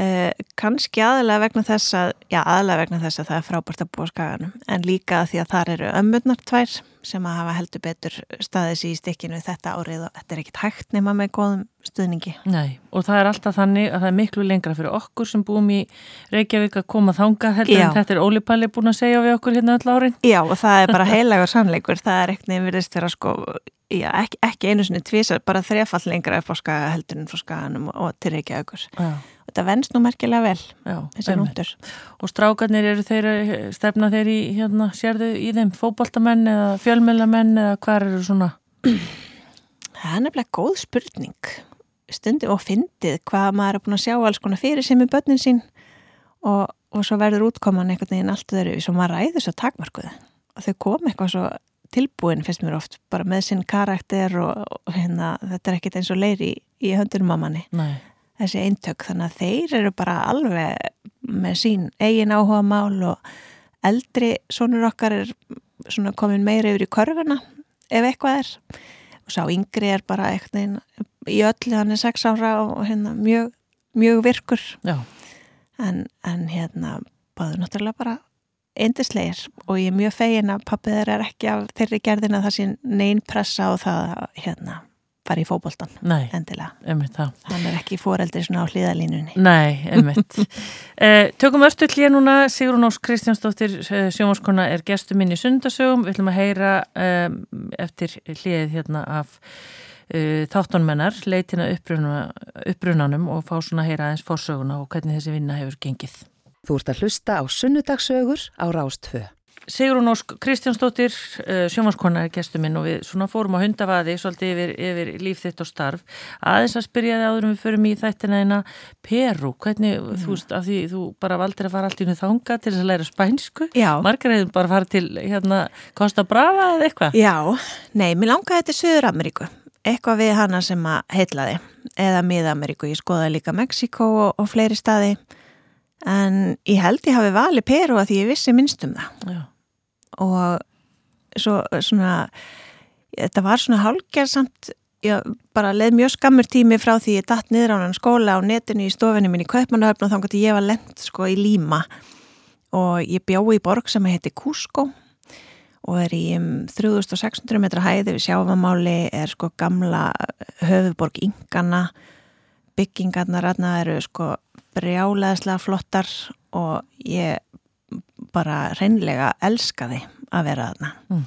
Uh, kannski aðalega vegna þess að já aðalega vegna þess að það er frábært að búa skaganum en líka því að þar eru ömmurnar tvær sem að hafa heldur betur staðis í stikkinu þetta árið og þetta er ekkit hægt nema með góðum stuðningi. Nei, og það er alltaf þannig að það er miklu lengra fyrir okkur sem búum í Reykjavík að koma þanga heldur já. en þetta er Óli Palli búin að segja við okkur hérna öll árin. Já og það er bara heilagur sannleikur. Það er ekkert nefnirist fyrir að sko já, ekki, ekki einu sinni tvísar bara þrefall lengra upp á skaga heldur en frá skaganum og til Reykjavíkur. Já þetta venst nú merkilega vel Já, þessi núndur og strákarnir eru þeir stefna þeir í hérna, sérðu í þeim fókbaltamenn eða fjölmjölamenn eða hvað eru svona? Það er nefnilega góð spurning. Stundi og fyndið hvað maður er búin að sjá alls konar fyrir sem er börnin sín og, og svo verður útkoman einhvern veginn allt öðru og maður ræður svo takmarkuð og þau kom eitthvað svo tilbúin finnst mér oft bara með sinn karakter og, og hérna þetta er ekkit eins og leiri í, í höndunum á manni. Nei þessi eintök. Þannig að þeir eru bara alveg með sín eigin áhuga mál og eldri sonur okkar er svona komin meira yfir í körfuna ef eitthvað er. Og sá yngri er bara eitthvað í öllu hann er sex ára og hérna mjög, mjög virkur. En, en hérna báðu náttúrulega bara eindisleir og ég er mjög fegin að pappið er ekki af þeirri gerðina það sín neyn pressa og það hérna fara í fókbóltan endilega. Hann er ekki fóreldri svona á hlýðalínunni Nei, einmitt. [LAUGHS] Eh, Tökum östu hlýja núna. Sigrun Ós Kristjánsdóttir eh, sjómaskona er gestur minn í sundasögum. Við ætlum að heyra eh, eftir hlýðið hérna af eh, þáttónmennar, leitina upprunanum og fá svona að heyra eins fórsöguna og hvernig þessi vinna hefur gengið. Þú ert að hlusta á sunnudagsögur á Rástfö Sigrun Ósk Kristjánsdóttir uh, sjómanskona er gestur minn og við svona fórum á hundavaði svolítið yfir, yfir líf þitt og starf. Aðeins að spyrja þig áður um við förum í þættina eina Peru, hvernig mm. þú því þú bara valdir að fara allt í nú þanga til þess að læra spænsku. Margar hefur bara farið til hérna Costa Brava eða eitthvað? Já, nei, mér langaði þetta Söður Ameríku eitthvað við hana sem að heitlaði eða Mið-Ameríku, ég skoðaði líka Mexiko og, og fleiri staði. En ég held ég hafi valið Peru að því ég vissi minnst um það. Já og svo svona þetta var svona hálgerðsamt ég bara leið mjög skammur tími frá því ég datt niður á hann skóla á netinu í stofinu mín í Kaupmannahöfn og þá gæti ég var lent sko í Líma. Og ég bjóði í borg sem heiti Cusco og er í um 3600 metra hæði við sjáfamáli er sko gamla höfuborg Ingana byggingarnar aðna eru sko brjáleðslega flottar og ég bara reynlega elskaði að vera þarna. Mm.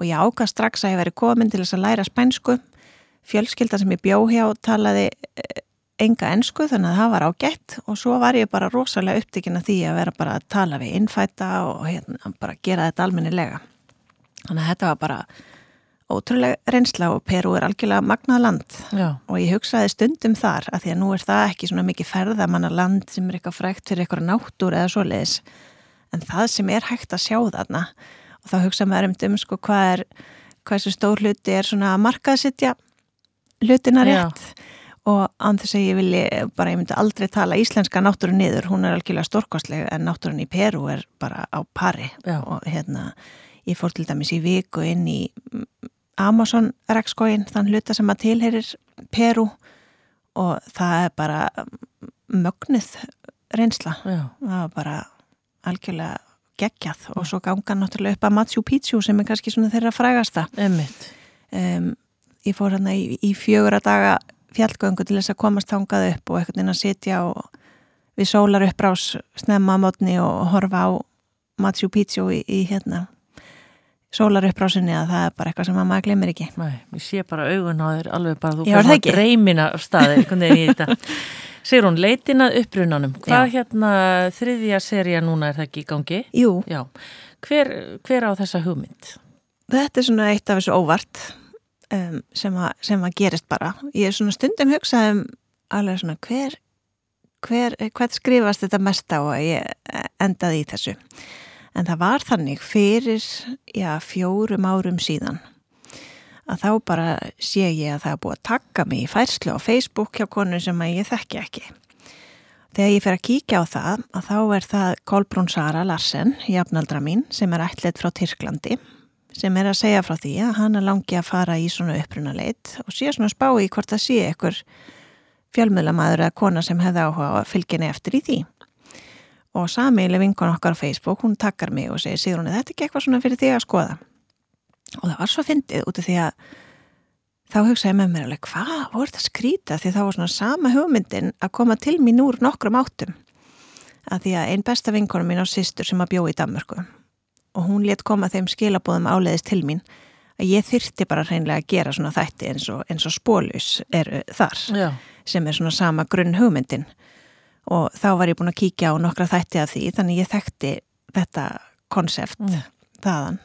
og ég ákast strax að ég veri komin til þess að læra spænsku. Fjölskylda sem ég bjó hjá talaði eh, enga ensku þannig að það var ágætt. Og svo var ég bara rosalega upptikinn að því að vera bara að tala við innfæta og hérna, bara gera þetta almennilega. Þannig að þetta var bara ótrúlega reynsla og Peru er algjörlega magnað land. Já. og ég hugsaði stundum þar að því að nú er það ekki svona mikið ferðamanna land sem er eitthvað frækt fyrir eitthvað náttúr eða svo leiðis en það sem er hægt að sjá þarna og þá hugsa maður um um sko hvað er hvað þessu stór hluti er svona að markaðsittja hlutina rétt Já. og án þess að ég vilji bara, ég myndi aldrei tala íslenska náttúrun niður, hún er algjörlega stórkostleg en náttúrun í Peru er bara á pari Já. og hérna ég fór til dæmis í viku inn í Amazon rekskóin þann hluta sem að tilherir Peru og það er bara mögnuð reynsla Já. það var bara algjörlega geggjað og svo ganga náttúrulega upp að Machu Picchu sem er kannski svona þeirra frægasta. Um, ég fór hérna í, í fjögur að daga fjallgöngu til þess að komast þangað upp og eitthvað inn að sitja og við sólar uppbrás snemma á mótni og horfa á Machu Picchu í, í hérna sólar uppbrásinni að það er bara eitthvað sem maður glemir ekki. Nei, ég sé bara augun á þér alveg bara þú fyrir að dreymina staði einhvern veginn í þetta [LAUGHS] Sigur hún, leitinað upprunanum. Hvað Já. hérna þriðja seria núna er það ekki í gangi? Jú. Já. Hver, hver á þessa hugmynd? Þetta er svona eitt af þessu óvart um, sem, að, sem að gerist bara. Ég er svona stundum hugsað um alveg svona hver, hver, hvert skrifast þetta mest á að ég endaði í þessu. En það var þannig fyrir já, fjórum árum síðan að þá bara sé ég að það er búið að taka mig í færslu á Facebook hjá konu sem að ég þekki ekki. Þegar ég fer að kíkja á það, að þá er það Kolbrún Sara Larsen, jafnaldra mín, sem er ætlet frá Tyrklandi, sem er að segja frá því að hann er langi að fara í svona upprunaleit og sé svona spá í hvort það sé ekkur fjölmjölamæður eða kona sem hefði áhuga að fylgjini eftir í því. Og samiðileg vinkon okkar á Facebook, hún takkar mig og segir, Sigrun, þetta er ekki eitthvað svona fyrir því að skoða og það var svo fyndið út af því að þá hugsaði með mér alveg hvað? Voru þetta skrýta því þá var svona sama hugmyndin að koma til mín úr nokkrum áttum. Að því að einn besta vinkonum mín á sýstur sem að bjó í Danmörku og hún let koma þeim skilabóðum áleiðist til mín að ég þyrti bara hreinlega að gera svona þætti eins og, eins og spólus eru þar Já. sem er svona sama grunn hugmyndin. Og þá var ég búin að kíkja á nokkra þætti af því þannig ég þekkti þetta konsept mm. þaðan.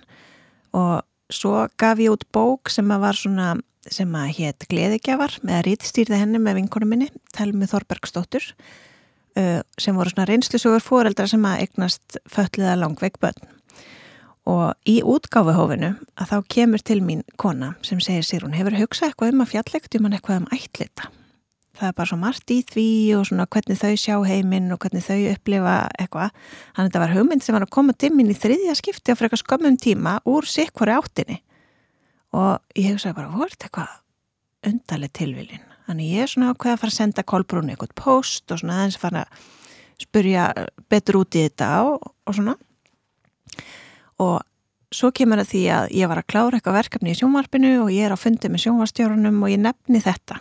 Og svo gaf ég út bók sem að var svona sem að hétt Gleðigjafar með að rítstýrði henni með vinkonum minni Telmi Þorbergsdóttur uh, sem voru svona reynslusugur fóreldra sem að eignast fölliða langveik börn. Og í útgáfuhófinu að þá kemur til mín kona sem segir sér hún hefur hugsað eitthvað um að fjallegt um hann eitthvað um ætlita það er bara svo margt í því og svona hvernig þau sjá heiminn og hvernig þau upplifa eitthvað. Þannig að þetta var hugmynd sem var að koma timmin í þriðja skipti á frekar skömmum tíma úr sikkvori áttinni og ég hugsaði bara, þetta eitthvað undarleg tilvilin. Þannig ég er svona ákveð að fara að senda Kolbrún eitthvað post og svona aðeins fara að spurja betur út í þetta og, og svona og svo kemur það því að ég var að klára eitthvað verkefni í sjónvarpinu og ég er á fundi með sjónvarstjórunum og ég nefni þetta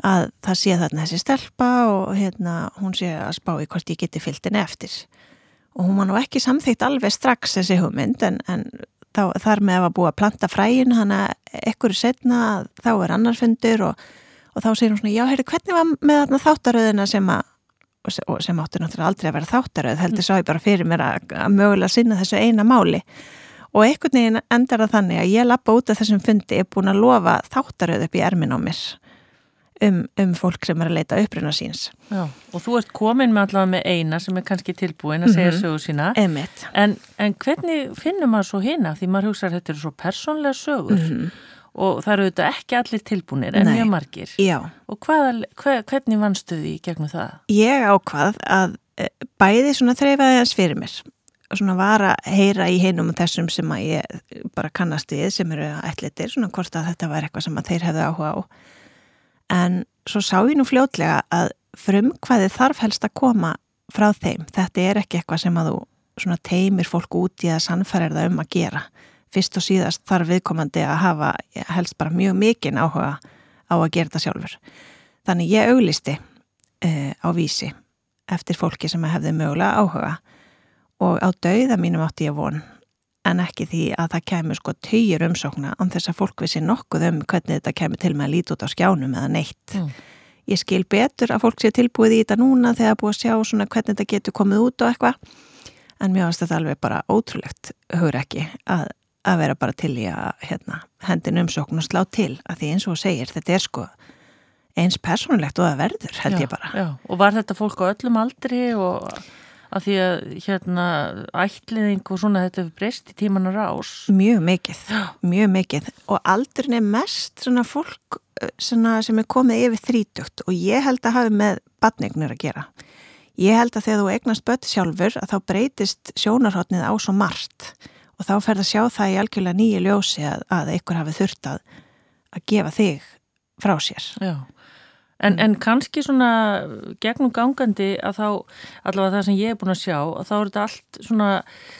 að það sé þarna þessi stelpa og hérna hún sé að spá í hvort ég geti fylgtin eftir. Og hún var nú ekki samþýtt alveg strax þessi hugmynd en, en þá, þar með að búið að planta fræin hann að ekkur setna þá er annar fundur og, og þá segir hún svona já, heyrðu, hvernig var með þarna þáttaröðina sem að og sem áttur náttúrulega aldrei að vera þáttaröð heldur sá ég bara fyrir mér að, að mögulega sinna þessu eina máli. Og einhvern veginn endar það þannig að ég lappa út af þessum fundi er búin að lofa þáttaröð upp í ermin á mér um, um fólk sem er að leita uppruna síns. Já, og þú ert komin með allavega með eina sem er kannski tilbúin að segja mm -hmm. sögur sína en, en hvernig finnum maður svo hina? Því maður hugsaður þetta eru svo persónlega sögur. Mm -hmm. og það eru auðvitað ekki allir tilbúinir en mjög margir. Já. og hvað, hver, hvernig vannstu því gegnum það? Ég ákvað að eh, bæði svona þreifaði hans fyrir mér. Svona var að heyra í heinum þessum sem að ég bara kannast við sem eru ætlitir, svona hvort að þetta var eitthvað sem að þeir hefðu áhuga á en svo sá ég nú fljótlega að frumkvæði þarf helst að koma frá þeim, þetta er ekki eitthvað sem að þú teimir fólk út í að sannfæra það um að gera. Fyrst og síðast þarf viðkomandi að hafa helst bara mjög mikinn áhuga á að gera þetta sjálfur. Þannig ég auglisti uh, á vísi eftir fólki sem hefði mögulega áhuga. Og á dauða mínum átti ég von en ekki því að það kemur sko töyir umsókna án þess að fólk vissi nokkuð um hvernig þetta kemur til með að líti út á skjánum eða neitt. Mm. Ég skil betur að fólk sé tilbúið í þetta núna þegar búið að sjá svona hvernig þetta getur komið út og eitthvað en mér finnst þetta alveg bara ótrúlegt hugur ekki að, að vera bara til í að hérna, hendin umsókn og slá til að því eins og segir þetta er sko eins personlegt og það verður held já, ég bara. Já. Og var þetta fólk á öllum aldri og að því að hérna ætliðing og svona þetta hefur breyst í tímanar ás Mjög mikið, mjög mikið. Og aldrin er mest svona fólk eh, svona, sem er komið yfir þrítugt. Og ég held að hafi með badnegnur að gera. Ég held að þegar þú eignast börn sjálfur að þá breytist sjónarhóttnið á svo margt. Og þá fer það að sjá það í algjörlega nýju ljósi að, að einhver hafi þurft að, að gefa þig frá sér. Já En, en kannski svona gegnum gangandi að þá, allavega það sem ég er búin að sjá, að þá er þetta allt svona,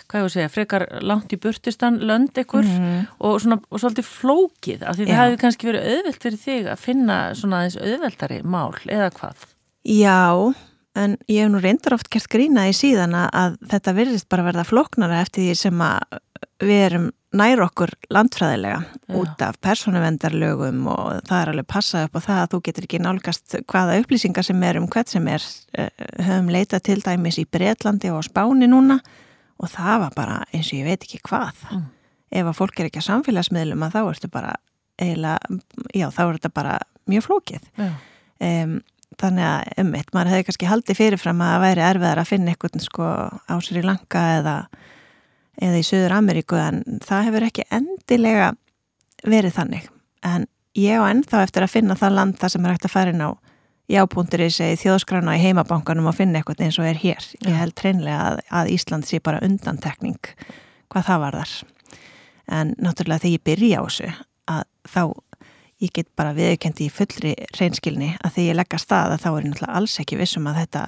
hvað ég voru að segja, frekar langt í burtistan, lönd ekkur mm -hmm. og svona, og svolítið flókið, af því Já. það hefði kannski verið auðvelt fyrir þig að finna svona aðeins auðveltari mál, eða hvað? Já, en ég hef nú reyndar oft gert grína í síðan að þetta verðist bara verða flóknara eftir því sem að við erum nær okkur landfræðilega Já. út af persónuvendarlögum og það er alveg passað upp á það að þú getur ekki nálgast hvaða upplýsingar sem er um hvert sem er uh, höfum leitað til dæmis í Breitlandi og Spáni núna og það var bara eins og ég veit ekki hvað mm. ef að fólk er ekki að samfélagsmiðlum að þá ertu bara eiginlega, já þá er þetta bara mjög flókið um, þannig að um eitt, maður hefði kannski haldið fyrirfram að það væri erfiðar að finna eitthvað sko á sér í langa eða eða í Suður Ameríku en það hefur ekki endilega verið þannig en ég á ennþá eftir að finna það land þar sem er hægt að fara inn á jábúndur í segi þjóðskrána í heimabankanum og finna eitthvað eins og er hér. Ég held treinlega að, að Ísland sé bara undantekning hvað það var þar. En náttúrulega þegar ég byrja á þessu að þá ég get bara viðkendi í fullri reynskilni að þegar ég leggja stað að þá er náttúrulega alls ekki vissum að þetta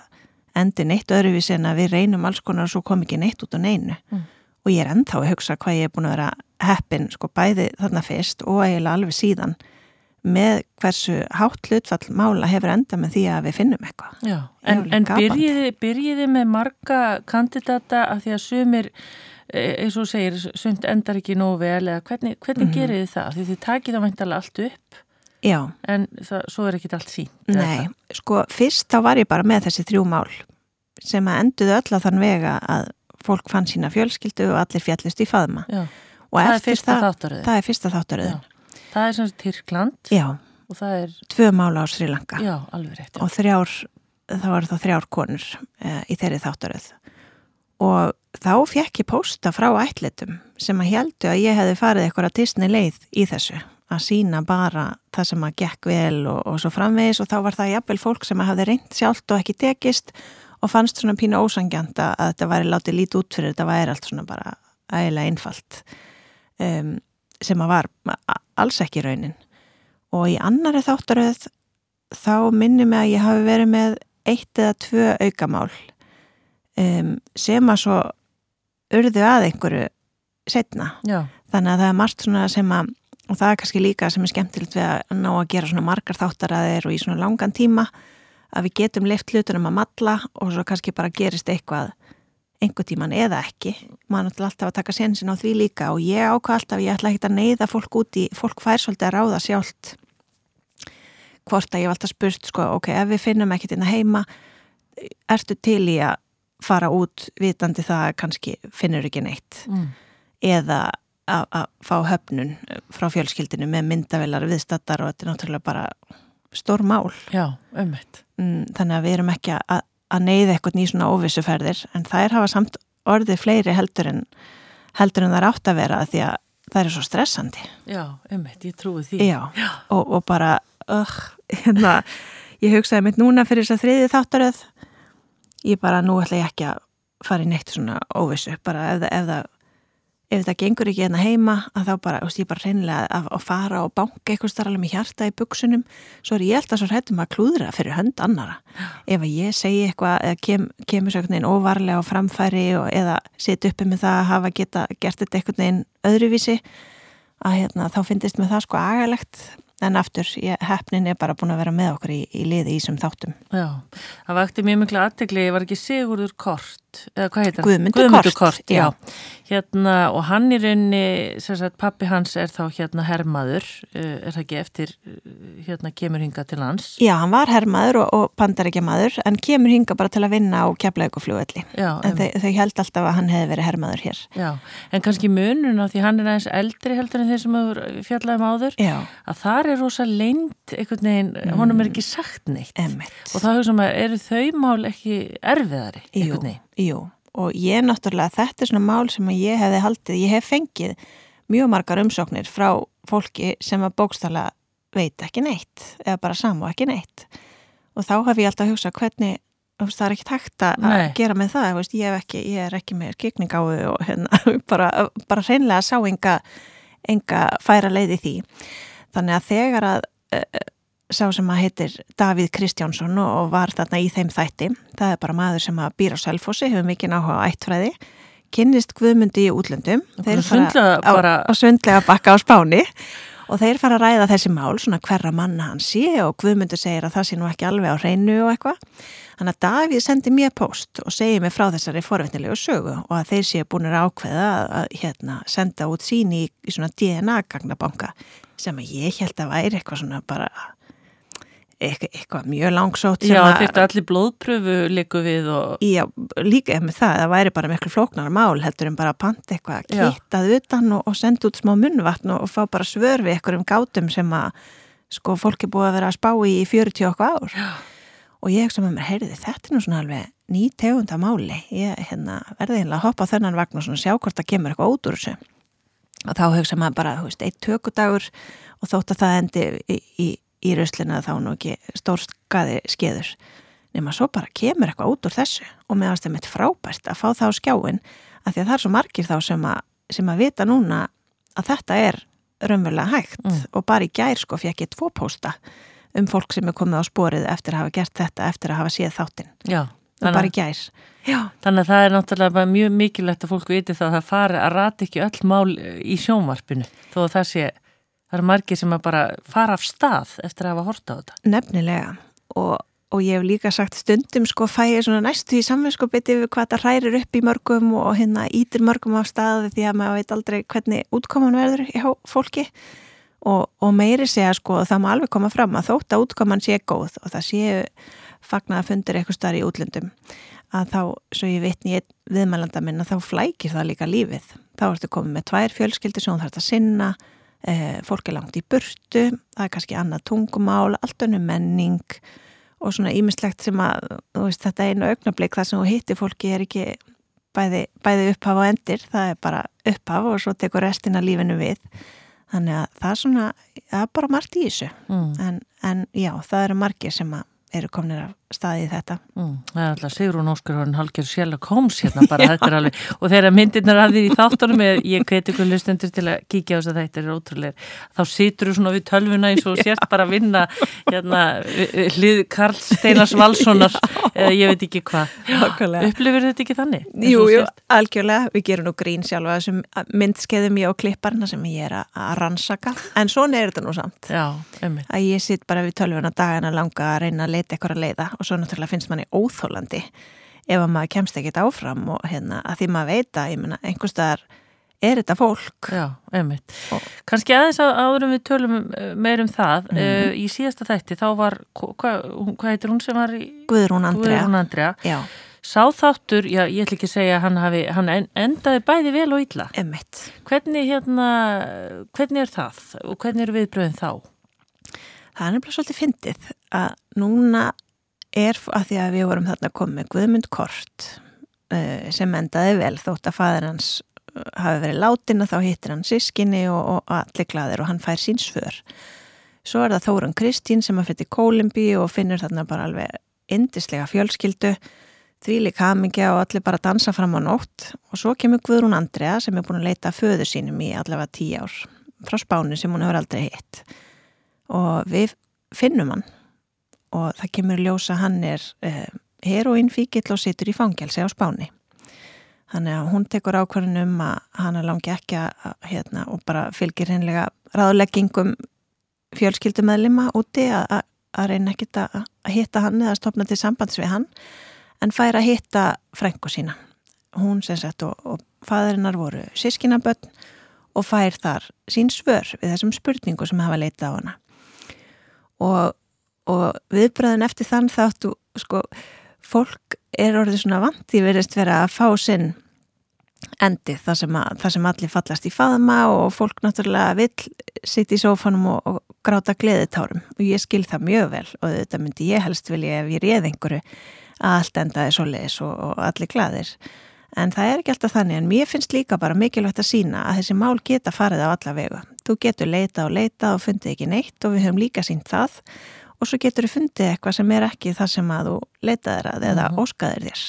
endi neitt öðruvísi en að við reynum alls konar og svo kom ekki neitt út á neinu. Mm og ég er ennþá að hugsa hvað ég er búin að vera heppin sko bæði þarna fyrst og eiginlega alveg síðan með hversu hátt hlutfall mála hefur enda með því að við finnum eitthvað. Já, en, en byrjiði, byrjiði með marga kandidata af því að sumir, e, eins og segir, sumt endar ekki nógu vel eða hvernig, hvernig mm -hmm. gerir þið það? Því þið takið þá mæntalega allt upp Já. en það, svo er ekki allt sínt. Nei, sko fyrst þá var ég bara með þessi þrjú mál sem að enduðu öll á þann vega að fólk fann sína fjölskyldu og allir fjallist í faðma. Já. og það er fyrsta þáttaröðin það er fyrsta þáttaröðin það er svona Tyrkland. Já. og það er tvö mála á Sri Lanka. Já, rétt, og þrjár þá eru það þrjár konur e, í þeirri þáttaröð og þá fekk ég posta frá ætlitum sem að heldu að ég hefði farið eitthvað að Disney leið í þessu. Að sína bara það sem að gekk vel og, og svo framvegis. Og þá var það jafnvel fólk sem að hafði reynd sjálft og ekki tekist og fannst svona pínu ósangjanta að þetta væri látið lítið út fyrir þetta væri allt svona bara ægilega einfalt um, sem að var alls ekki raunin og í annari þáttaröð þá minnum ég að ég hafi verið með eitt eða tvö aukamál um, sem að svo urðu að einhverju setna. Já. Þannig að það er margt svona sem að, og það er kannski líka sem er skemmtilegt við að ná að gera svona margar þáttaraðir og í svona langan tíma að við getum leift hlutunum að matla og svo kannski bara gerist eitthvað einhver tíman eða ekki maður náttúrulega alltaf að taka sensin á því líka og ég ákvað alltaf, ég ætla ekki að neyða fólk úti, fólk fær svolítið að ráða sjálft hvort að ég var alltaf spurt sko, ok, ef við finnum ekkert inn að heima ertu til í að fara út vitandi það að kannski finnur ekki neitt mm. eða að fá höfnun frá fjölskyldinu með myndavelar viðstattar og þetta er náttúrulega bara stór mál. Já, ummitt mm, Þannig að við erum ekki að, að neyða eitthvað nýjum svona óvissuferðir en það er hafa samt orðið fleiri heldur en heldur en það er átt að vera því að það er svo stressandi. Já, ummitt, ég trúi því. Já, Já. Og, og bara uh, hérna, ég hugsaði mitt núna fyrir þess að þriði þáttaröð ég bara, nú ætla ég ekki að fara í neitt svona óvissu, bara ef ef það, ef það gengur ekki hérna heima, að þá bara, ég bara reynilega að, að fara og banka eitthvað starf alveg með hjarta í buksunum, svo er ég alltaf svo hrættum að klúðra fyrir hönd annara. Ef að ég segi eitthvað, eða kem, kemur svo einhvern veginn óvarlega á framfæri og, eða setja uppi með það að hafa geta gert þetta einhvern veginn öðruvísi, að hérna, þá finnist mér það sko agalegt. En aftur, hefnin er bara búin að vera með okkur í, í liði í þessum þáttum. Já, það vakti mjög miklu aðtegli ég var ekki Sigurður Kort eða hvað heitir Guðmundur, Guðmundur Kort, Kort já. Já. Hérna, og hann í raunni sagt, pappi hans er þá hérna hermaður eh, er það ekki eftir eh, hérna kemur hinga til hans Já, hann var hermaður og, og pandarækjamaður en kemur hinga bara til að vinna á keflaugufljóðalli en þau, þau held alltaf að hann hefði verið hermaður hér Já, en kannski munun á því hann er aðeins eldri heldur en þeir sem fjallaðum áður já. að þar er rosa leint einhvern veginn, mm. honum er ekki sagt neitt Emmett. og þá eru þau mál ekki erfiðari einhvern veginn? Jú, og ég náttúrulega, þetta er svona mál sem ég hefði haldið, ég hef fengið mjög margar umsóknir frá fólki sem að bókstala veit ekki neitt, eða bara samú ekki neitt og þá hef ég alltaf hugsað hvernig, það er ekki takt að Nei. gera með það, veist, ég, ekki, ég er ekki með kikningáðu og hérna, [LAUGHS] bara, bara hreinlega sá enga, enga færa leiði því þannig að þegar að uh, sá sem að heitir Davíð Kristjánsson og var þarna í þeim þætti. Það er bara maður sem að býra á selfossi hefur mikið náha á ættfræði kynnist Guðmundi í útlöndum. Þeir fara á, bara... á svindlega bakka á spáni. Og þeir fara að ræða þessi mál svona hverra manna hann sé og Guðmundi segir að það sé nú ekki alveg á hreinu og eitthvað. Þannig að Davíð sendi mér post og segi mér frá þessari forvittnilegu sögu og að þeir séu búin að ákveða að hérna, senda út sín í, í svona DNA gagnabanka sem að ég held að væri eitthvað svona bara eitthvað, eitthvað mjög langsótt Já, þetta allir blóðpröfu líku við og... Já, líka með það, það væri bara miklu flóknar mál heldur en bara að panta eitthvað kittað utan og, og senda út smá munvatn og, og fá bara svör við eitthvað um gátum sem að sko fólki búið að vera að spá í í 40 okkar ár. Já. og ég sem að mér, heyrði þetta er nú svona alveg ný tegunda máli. Ég hérna, verði einlega að hoppa þennan vagn og sjá hvort það kemur eitthvað út úr þessu. Og þá hugsa maður bara, þú veist, eitt tökudagur og þótt að það endi í, í í rauslina þá nú ekki stór skaði skeður nema svo bara kemur eitthvað út úr þessu og meðan það er mitt frábært að fá það á skjáin að því að það er svo margir þá sem að, sem að vita núna að þetta er raunverulega hægt mm. og bara í gær sko fekk ég tvo pósta um fólk sem er komið á sporið eftir að hafa gert þetta eftir að hafa séð þáttinn og bara í gær Já. Þannig að það er náttúrulega mjög mikilvægt að fólk viti það að það fari að rati ekki öll mál í sjónvarpinu þó að það sé það eru margir sem að bara fara af stað eftir að hafa horta á þetta. Nefnilega og, og ég hef líka sagt stundum sko fæ ég svona næstu í samvinskopiti við hvað það hrærir upp í mörgum og hérna ítir mörgum af staði því að maður veit aldrei hvernig útkoman verður í fólki og, og meiri segja sko það má alveg koma fram að þótt að útkoman sé góð og það séu fagnar að fundir eitthvað starf í útlöndum að þá, svo ég vitni viðmælanda minn að þá flækir það líka lífið. Þá ertu komið með tvær fjölskyldir sem þú þarfst að sinna fólk er langt í burtu, það er kannski annað tungumál, allt önnu menning og svona ímislegt sem að veist, þetta einu augnablík þar sem þú hittir fólki er ekki bæði, bæði upphaf og endir, það er bara upphaf og svo tekur restina lífinu við þannig að það er svona það er bara margt í þessu Mm. en, en já, það eru margir sem eru komnir af staði í þetta. Mm, það er alltaf Sigrún Óskar hann halgjör Sherlock Holmes hérna bara þetta er alveg og þegar myndirnar að þér í þáttunum er, ég hveti ykkur lustendur til að kíkja á þess að þetta er ótrúlega þá situr þú svona við tölvuna eins og sért bara að vinna hérna hlið Karl Steinars [LAUGHS] Valssonar eða ég veit ekki hvað. Upplifir þetta ekki þannig? Jú, jú, algjörlega, við gerum nú grín sjálfa þessum myndskeiðum ég á klipparna sem ég er að- að rannsaka. En svona er þetta nú samt. Já, að ég sitt bara við tölvuna dagana langa að reyna að leita eitthvað að leiða og svo náttúrulega finnst manni óþólandi ef að maður kemst ekkit áfram og hérna að því maður veit að ég meina einhverstaðar er þetta fólk Já, einmitt. Og- Kanski aðeins að áðurum við tölum eh, meir um það. Mm. í síðasta þætti þá var, hvað hva heitir hún sem var í Guðrún Andrea Guðrún Andrea? Já, Sá þáttur, já, ég ætla ekki að segja hann, hafi, hann en- endaði bæði vel og illa. emmitt Hvernig, hérna, hvernig er það og hvernig eru viðbröðin þá? Það er nefnilega svolítið fyndið að núna er að því að við vorum þarna komið Guðmund Kort uh, sem endaði vel. Þótt að fæður hans uh, hafi verið látin og þá hittir hann sískinni og, og allir gladir og hann fær sín svör. Svo er það Þórun Kristín sem að fyrir Kólimbi og finnur þarna bara alveg indislega fjölskyldu, því líka hamingja og allir bara dansa fram á nótt. Og svo kemur Guðrún Andrea sem er búin að leita föðu sínum í allavega tíu ár frá spánu sem hún hefur aldrei hitt. Og við finnum hann og það kemur í ljós að hann er eh, heroinfíkill og situr í fangelsi á spáni. Þannig að hún tekur ákvörðun um að hann langi ekki að, hérna, og bara fylgir hinnlega ráðleggingum fjölskyldumæðlima úti að, að, reyna ekkit að, að hitta hann eða stopna til sambands við hann en fær að hitta frængu sína. Hún sem sagt og, og fæðurinnar voru sískinaböld og fær þar sín svör við þessum spurningu sem hafa leitað á hana og, og viðbröðin eftir þann þáttu sko, fólk er orðið svona vant í verðist vera að fá sinn endi þar sem, að, þar sem allir fallast í faðma og fólk náttúrulega vill sitt í sófanum og, og gráta gleðitárum. Og ég skil það mjög vel og þetta myndi ég helst vilja ef ég réð einhverju að allt endaði svo leiðis og, og allir glaðir. En það er ekki alltaf þannig en mér finnst líka bara mikilvægt að sína að þessi mál geta farið á alla vegu þú getur leita og leita og fundið ekki neitt og við höfum líka sínt það og svo getur þú fundið eitthvað sem er ekki það sem að þú leitaðir að eða Mhm. óskaðir þér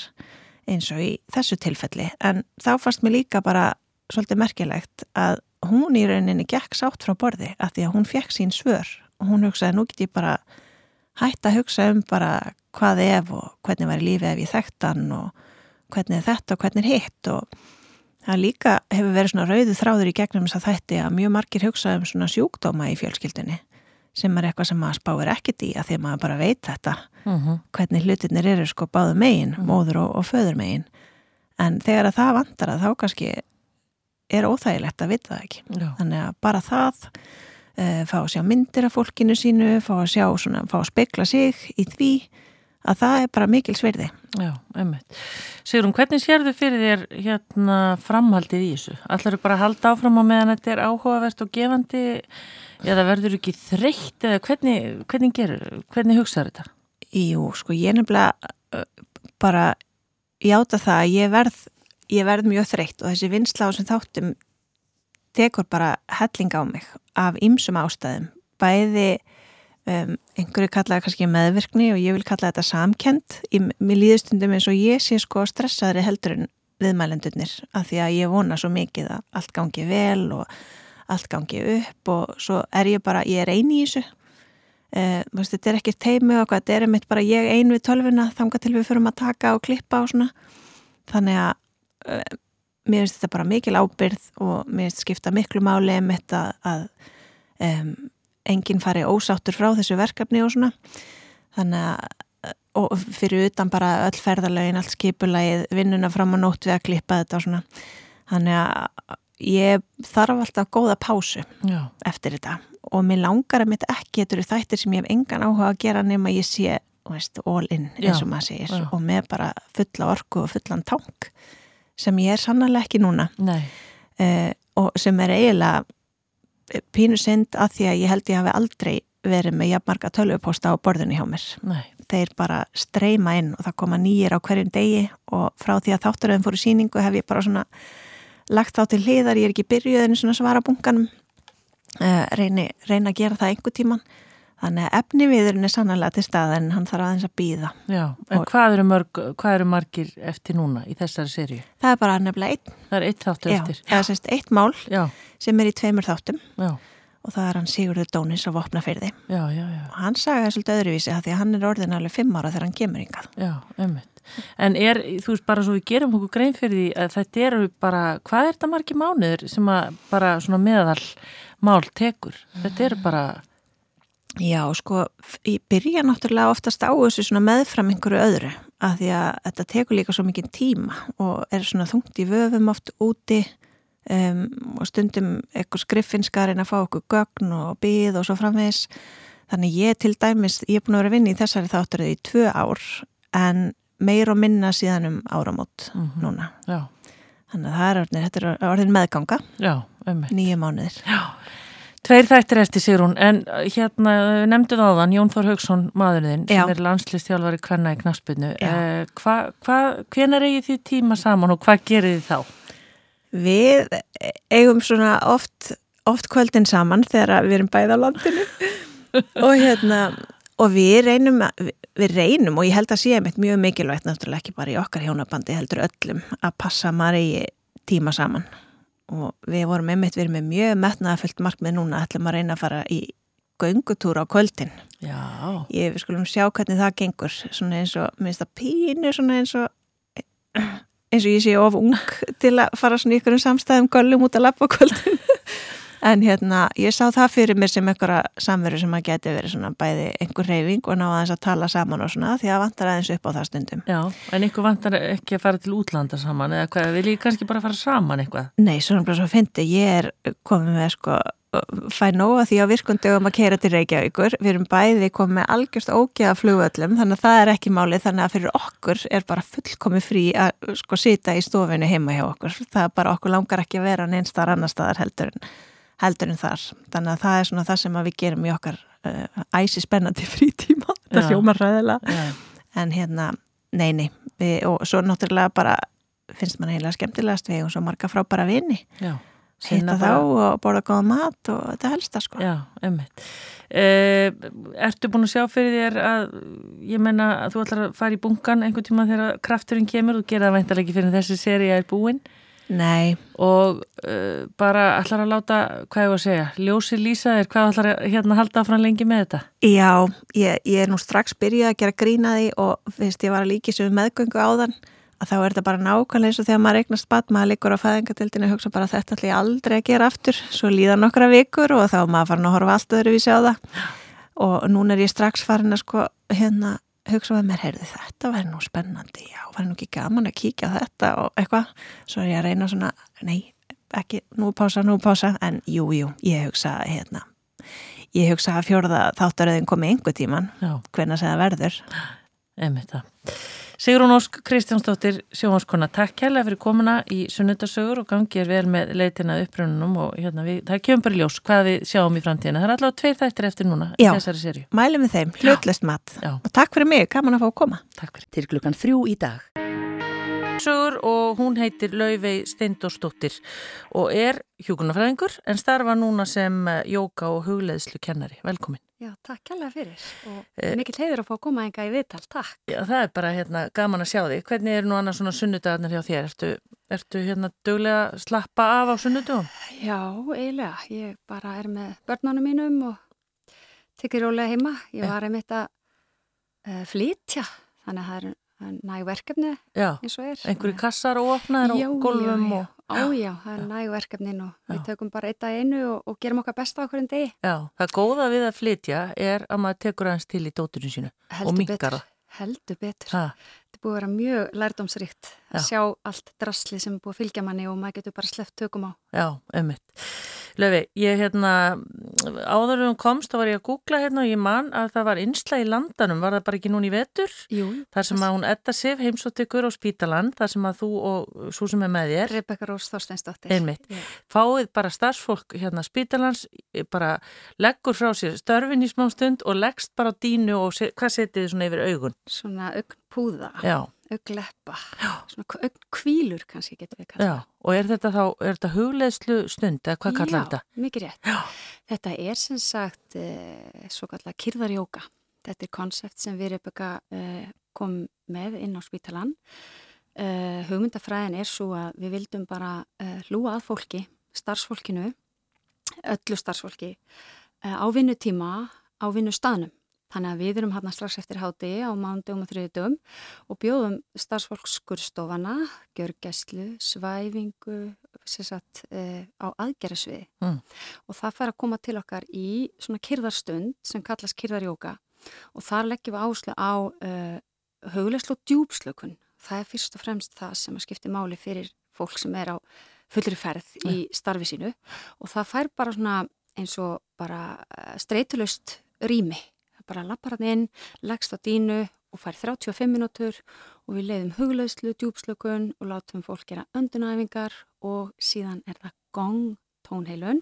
eins og í þessu tilfelli. En þá fannst mér líka bara svolítið merkilegt að hún í rauninni gekk sátt frá borði að því að hún fekk sín svör. Og hún hugsaði nú get ég bara hætt að hugsa um bara hvað ef og hvernig var lífið ef ég þekkt hann og hvernig er þetta og hvernig er hitt. Og það líka hefur verið svona rauðu þráður í gegnum þess að þætti að mjög margir hugsa um svona sjúkdóma í fjölskyldunni sem er eitthvað sem maður spáir ekkert í að því að maður bara veit þetta. Mm hvernig hlutinir eru sko báðu megin, Mhm. móður og, og föður megin. En þegar að það vantar að þá kannski er óþægilegt að vita það ekki. Já, þannig að bara það uh, fá að sjá myndir af fólkinu sínu fá að sjá svona, fá að spekla sig í því að það er bara mikil sverði já, einmitt. Sigrun, hvernig sérðu fyrir þér hérna framhaldið í þessu? Ætlar bara að halda áfram á meðan þetta er áhugavert og gefandi eða verður ekki þreytt eða hvernig, hvernig gerur, hvernig hugsaður þetta? Jú, sko ég nefnilega bara játa það að ég verð, ég verð mjög þreytt og þessi vinsla á sem þáttum tekur bara helling á mig af ýmsum ástæðum bæði um, einhverju kallaði kannski meðvirkni og ég vil kalla þetta samkend í mér líðustundum eins og ég sé sko stressaðri heldur en viðmælendurnir af því að ég vona svo mikið að allt gangi vel og allt gangi upp og svo er ég bara, ég er eini í þessu. Uh, veist, þetta er ekki teimi og þetta er einmitt bara ég ein við tölvuna þanga til við förum að taka og klippa og svona. Þannig að uh, mér finnst þetta bara mikil ábyrð og mér finnst skipta miklu máli um þetta að um, enginn fari ósáttur frá þessu verkefni og svona. Þannig að og fyrir utan bara öll ferðalögin, allt skipulagið, vinnuna fram á nótt við að klippa þetta og svona. Þannig að ég þarf alltaf góða pásu Já, eftir þetta. Og mér langar að mitt ekki þetta eru þættir sem ég hef engan áhuga að gera nema ég sé, veist, all in eins og maður segir. Já. og með bara fulla orku og fullan tank sem ég er sannlega ekki núna. Uh, og sem er eiginlega pínu synd að því að ég held ég hafi aldrei verið með jafnmarga tölvupósta á borðinu hjá mér. Nei, þeir bara streyma inn og það koma nýjir á hverjum degi og frá því að þátturöðum fóru síningu hef ég bara svona lagt þá til hliðar, ég er ekki byrjuð en svona svara bunkanum. Uh, reyni, reyni að gera það einhver tíman þannig að efni viðurinn er sannlega til stað en hann þarf aðeins að býða Já, en Og- hvað eru, mörg, hvað eru margir eftir núna í þessari serju? það er bara nefnilega einn, Það er eitt þáttu já, eftir. það er sérst eitt mál Já, sem er í tveimur þáttum. Já, og það er hann Sigurður Dónis á Vopnafyrði já, já, já, og hann sagði það svolítið öðruvísi af því að hann er orðin alveg fimm ára þegar hann kemur yngað já, ömmit En er, þú veist, bara svo við gerum okkur grein fyrir því að þetta eru bara, hvað er þetta margir mánuður sem að bara svona meðal mál tekur? Þetta eru bara, Já, sko, ég byrja náttúrulega oftast á þessu svona meðfram einhverju öðru af því að þetta tekur líka svo mikið tíma og er svona þungt í vöfum oft úti um, og stundum eitthvað skriffinskarinn að fá okkur gögn og byð og svo framvegis þannig ég til dæmis, ég er búin að vera að vinna í þessari þátturði í tvö ár en meir og minna síðan um áramót Mhm. núna já, þannig að það er orðin, þetta er orðin meðganga já, nýju mánuðir Tveir þættir eftir Sigrún, en uh, hérna nefndu þáðan, Jón Þór Haugsson maðurinn Já. sem er landslistjálfari kvenna í knaspinu. Já. Hva, hvenar eigið þið tíma saman og hvað gerir þið þá? Við eigum svona oft, oft kvöldin saman þegar við erum bæða á landinu [LAUGHS] og hérna og við reynum, við reynum og ég held að sé einmitt mjög mikilvægt náttúrulega ekki bara í okkar hjónabandi heldur öllum að passa maður í tíma saman. Og við vorum einmitt við erum með mjög metnaðafullt markmið núna ætlum að reyna að fara í göngutúr á kvöldin. Já, ég við skulum sjá hvernig það gengur svona eins og, minnst það pínu svona eins og eins og ég sé of ung til að fara svona í ykkurum samstæðum göllum út að lappa kvöldin en hérna, ég sá það fyrir mér sem einhverja samveru sem að geti verið svona bæði einhver reyfing og ná aðeins að tala saman og svona því að vantar aðeins upp á það stundum. Já, en ykkur vantar ekki að fara til útlanda saman eða hvað, vil ég kannski bara fara saman eitthvað? Nei, svona bara svo fyndi, ég er komið með sko, fæ nóga því á virkundögum að keira til Reykjavíkur. Við erum bæði komið með algjörst ógeða flugvöllum þannig að það er ekki málið þannig að fyrir okkur er bara fullkomið frí að sko sita í stofinu heima hjá okkur. Það er bara okkur langar ekki að vera neinstar annar staðar heldur en, heldur en þar þannig að það er svona það sem að við gerum í okkar uh, æsi spennandi [LAUGHS] frítíma Já. hljómar ræðilega en hérna, nei, nei við, og svo náttúrulega bara finnst mann eiginlega skemmtilegast við og svo marga frábæra vini já. hitta þá og borða góða mat og þetta helsta sko. Já, einmitt. Uh, ertu búin að sjá fyrir þér að, ég menna, að þú ætlar að fara í bunkan einhvern tíma þegar krafturinn kemur, þú gera það væntalega ekki fyrir þessi seria er búin Nei, og uh, bara ætlar að láta, hvað ég var að segja, ljósi lýsa þér, hvað ætlar að hérna halda áfram lengi með þetta? já, ég, ég er nú strax byrjuð að gera grína því og fyrst ég var að líki sem meðgöngu áðan að þá er þetta bara nákvæmlega eins og þegar maður eignast bat, maður liggur á fæðingatildinu og hugsa bara þetta ætla ég aldrei að gera aftur. Svo líða nokkra vikur og þá maður farin að horfa allt öðruvísi á það. Og núna er ég strax farin að sko hérna hugsa með mér, heyrðu þetta væri nú spennandi, já, væri nú ekki gaman að kíkja þetta og eitthvað, svo er ég að reyna svona, nei, ekki, nú pása, nú pása, en jú, jú, ég hugsa hérna, ég hugsa að fjórða þáttaröðin komi einhver tíman, sem það verður. einmitt það. Sigrún Ósk Kristjánsdóttir sjónvarskona, takk kærlega fyrir komuna í sunnudasögur og gangið er vel með leitina upprönnunum og hérna við, það kemur bara í ljós hvað við sjáum í framtíðina. Það er allavega tveir þættir eftir núna Já. í þessari serju. Mælum við þeim, hlutlust mat. Já, Og takk fyrir mig, gaman að fá að koma. takk fyrir. Til klukkan þrjú í dag. Sögur og hún heitir Laufey Steindórsdóttir og er hjúkunarfræðingur en starfa núna sem jóka og hugleðslu kennari. Velkomin. Já, takk kærlega fyrir og Eh, mikill heiður að fá að koma enga í viðtal, takk. Já, það er bara hérna gaman að sjá þig. Hvernig er nú annars svona sunnudagarnir hjá þér? Ertu, ertu hérna döglega að slappa af á sunnudugum? Já, eiginlega, ég bara er með börnunum mínum og tekir rólega heima. Ég Já. var einmitt að uh, flytja, þannig að það er næg verkefni Já, eins og er. einhverju kassar og opnaðir Já, og gólfum já, og... já. Á, já, það er næg verkefnin og við tökum bara eitt að einu og, og gerum okkar besta á hverjum degi. Já, það góða við að flytja er að maður tekur aðeins til í dóturinn sínu. Heldur minnkar betur. það. Heldur betur. Ha, Þetta er búið að vera mjög lærdómsríkt að Já. sjá allt drasli sem er búið að fylgja manni og maður getur bara sleppt tökum á. já, einmitt. Löfi, ég hérna, áður um komst þá var ég að googla hérna og ég man að það var einsla í landanum, var það bara ekki núni í vetur? Jú. Þar sem að hún etta sif heimsótt ykkur á spítalan, þar sem að þú og svo sem er með þér. Rebecca Rós Þorsteinsdóttir. Einmitt. Yeah. Fáið bara starfsfólk hérna spítalans, bara leggur frá sér störfin í smá stund og leggst bara á dínu og hvað setið þið svona yfir augun? Svona augnpúða. Já augleppa, svona augnkvílur kannski getur við kalla. Já, og er þetta þá, er þetta hugleðslu stund eða hvað kallar þetta? Já, mikið rétt. Já. Þetta er sem sagt eh, svo kallar kyrðarjóka. Þetta er konsept sem við Rebecca eh, kom með inn á spítalan. Eh, hugmyndafræðin er svo að við vildum bara eh, hlúa að fólki, starfsfólkinu, öllu starfsfólki, eh, á vinnutíma, á vinnustanum. Þannig að við erum hérna strax eftir háti á mándum og þriðdum og bjóðum starfsfólkskurstofana, gjörgæslu, svæfingu sagt, e, á aðgerðasviði mm. og það fær að koma til okkar í svona kyrðarstund sem kallast kyrðarjóka og þar leggjum við áslu á e, högulegslu og djúpslökun. Það er fyrst og fremst það sem að skipti máli fyrir fólk sem er á fullri ferð mm. í starfi sínu og það fær bara svona eins og bara e, streytulust rými bara lappar hann inn, leggst á dínu og fær 35 minútur og við leiðum huglauslu, djúpslökun og látum fólk gera öndunæfingar og síðan er það gong tónheilun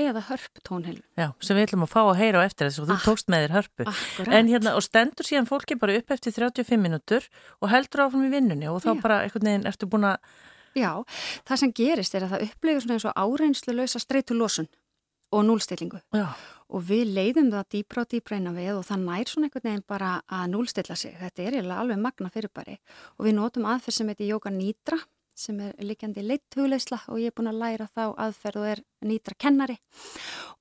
eða hörp tónheilun. Já, sem við ætlum að fá að heyra á eftir þess að þú ah, tókst með þér hörpu. Akkurat. En hérna, og stendur síðan fólki bara upp eftir 35 minútur og heldur áfram í vinnunni og þá Já. bara einhvern veginn ertu búin að... Já, það sem gerist er að það upplifir svona eins og áreinslu lausa streytu losun og núlstillingu. Já og við leiðum það dýbra og dýbra inn á við og það nær svona einhvern veginn bara að núlstilla sig. Þetta er alveg magna fyrirbæri og við notum aðferð sem heitir Jóka Nýtra sem er likjandi leitt hugleisla og ég er búin að læra þá aðferð og er Nýtra kennari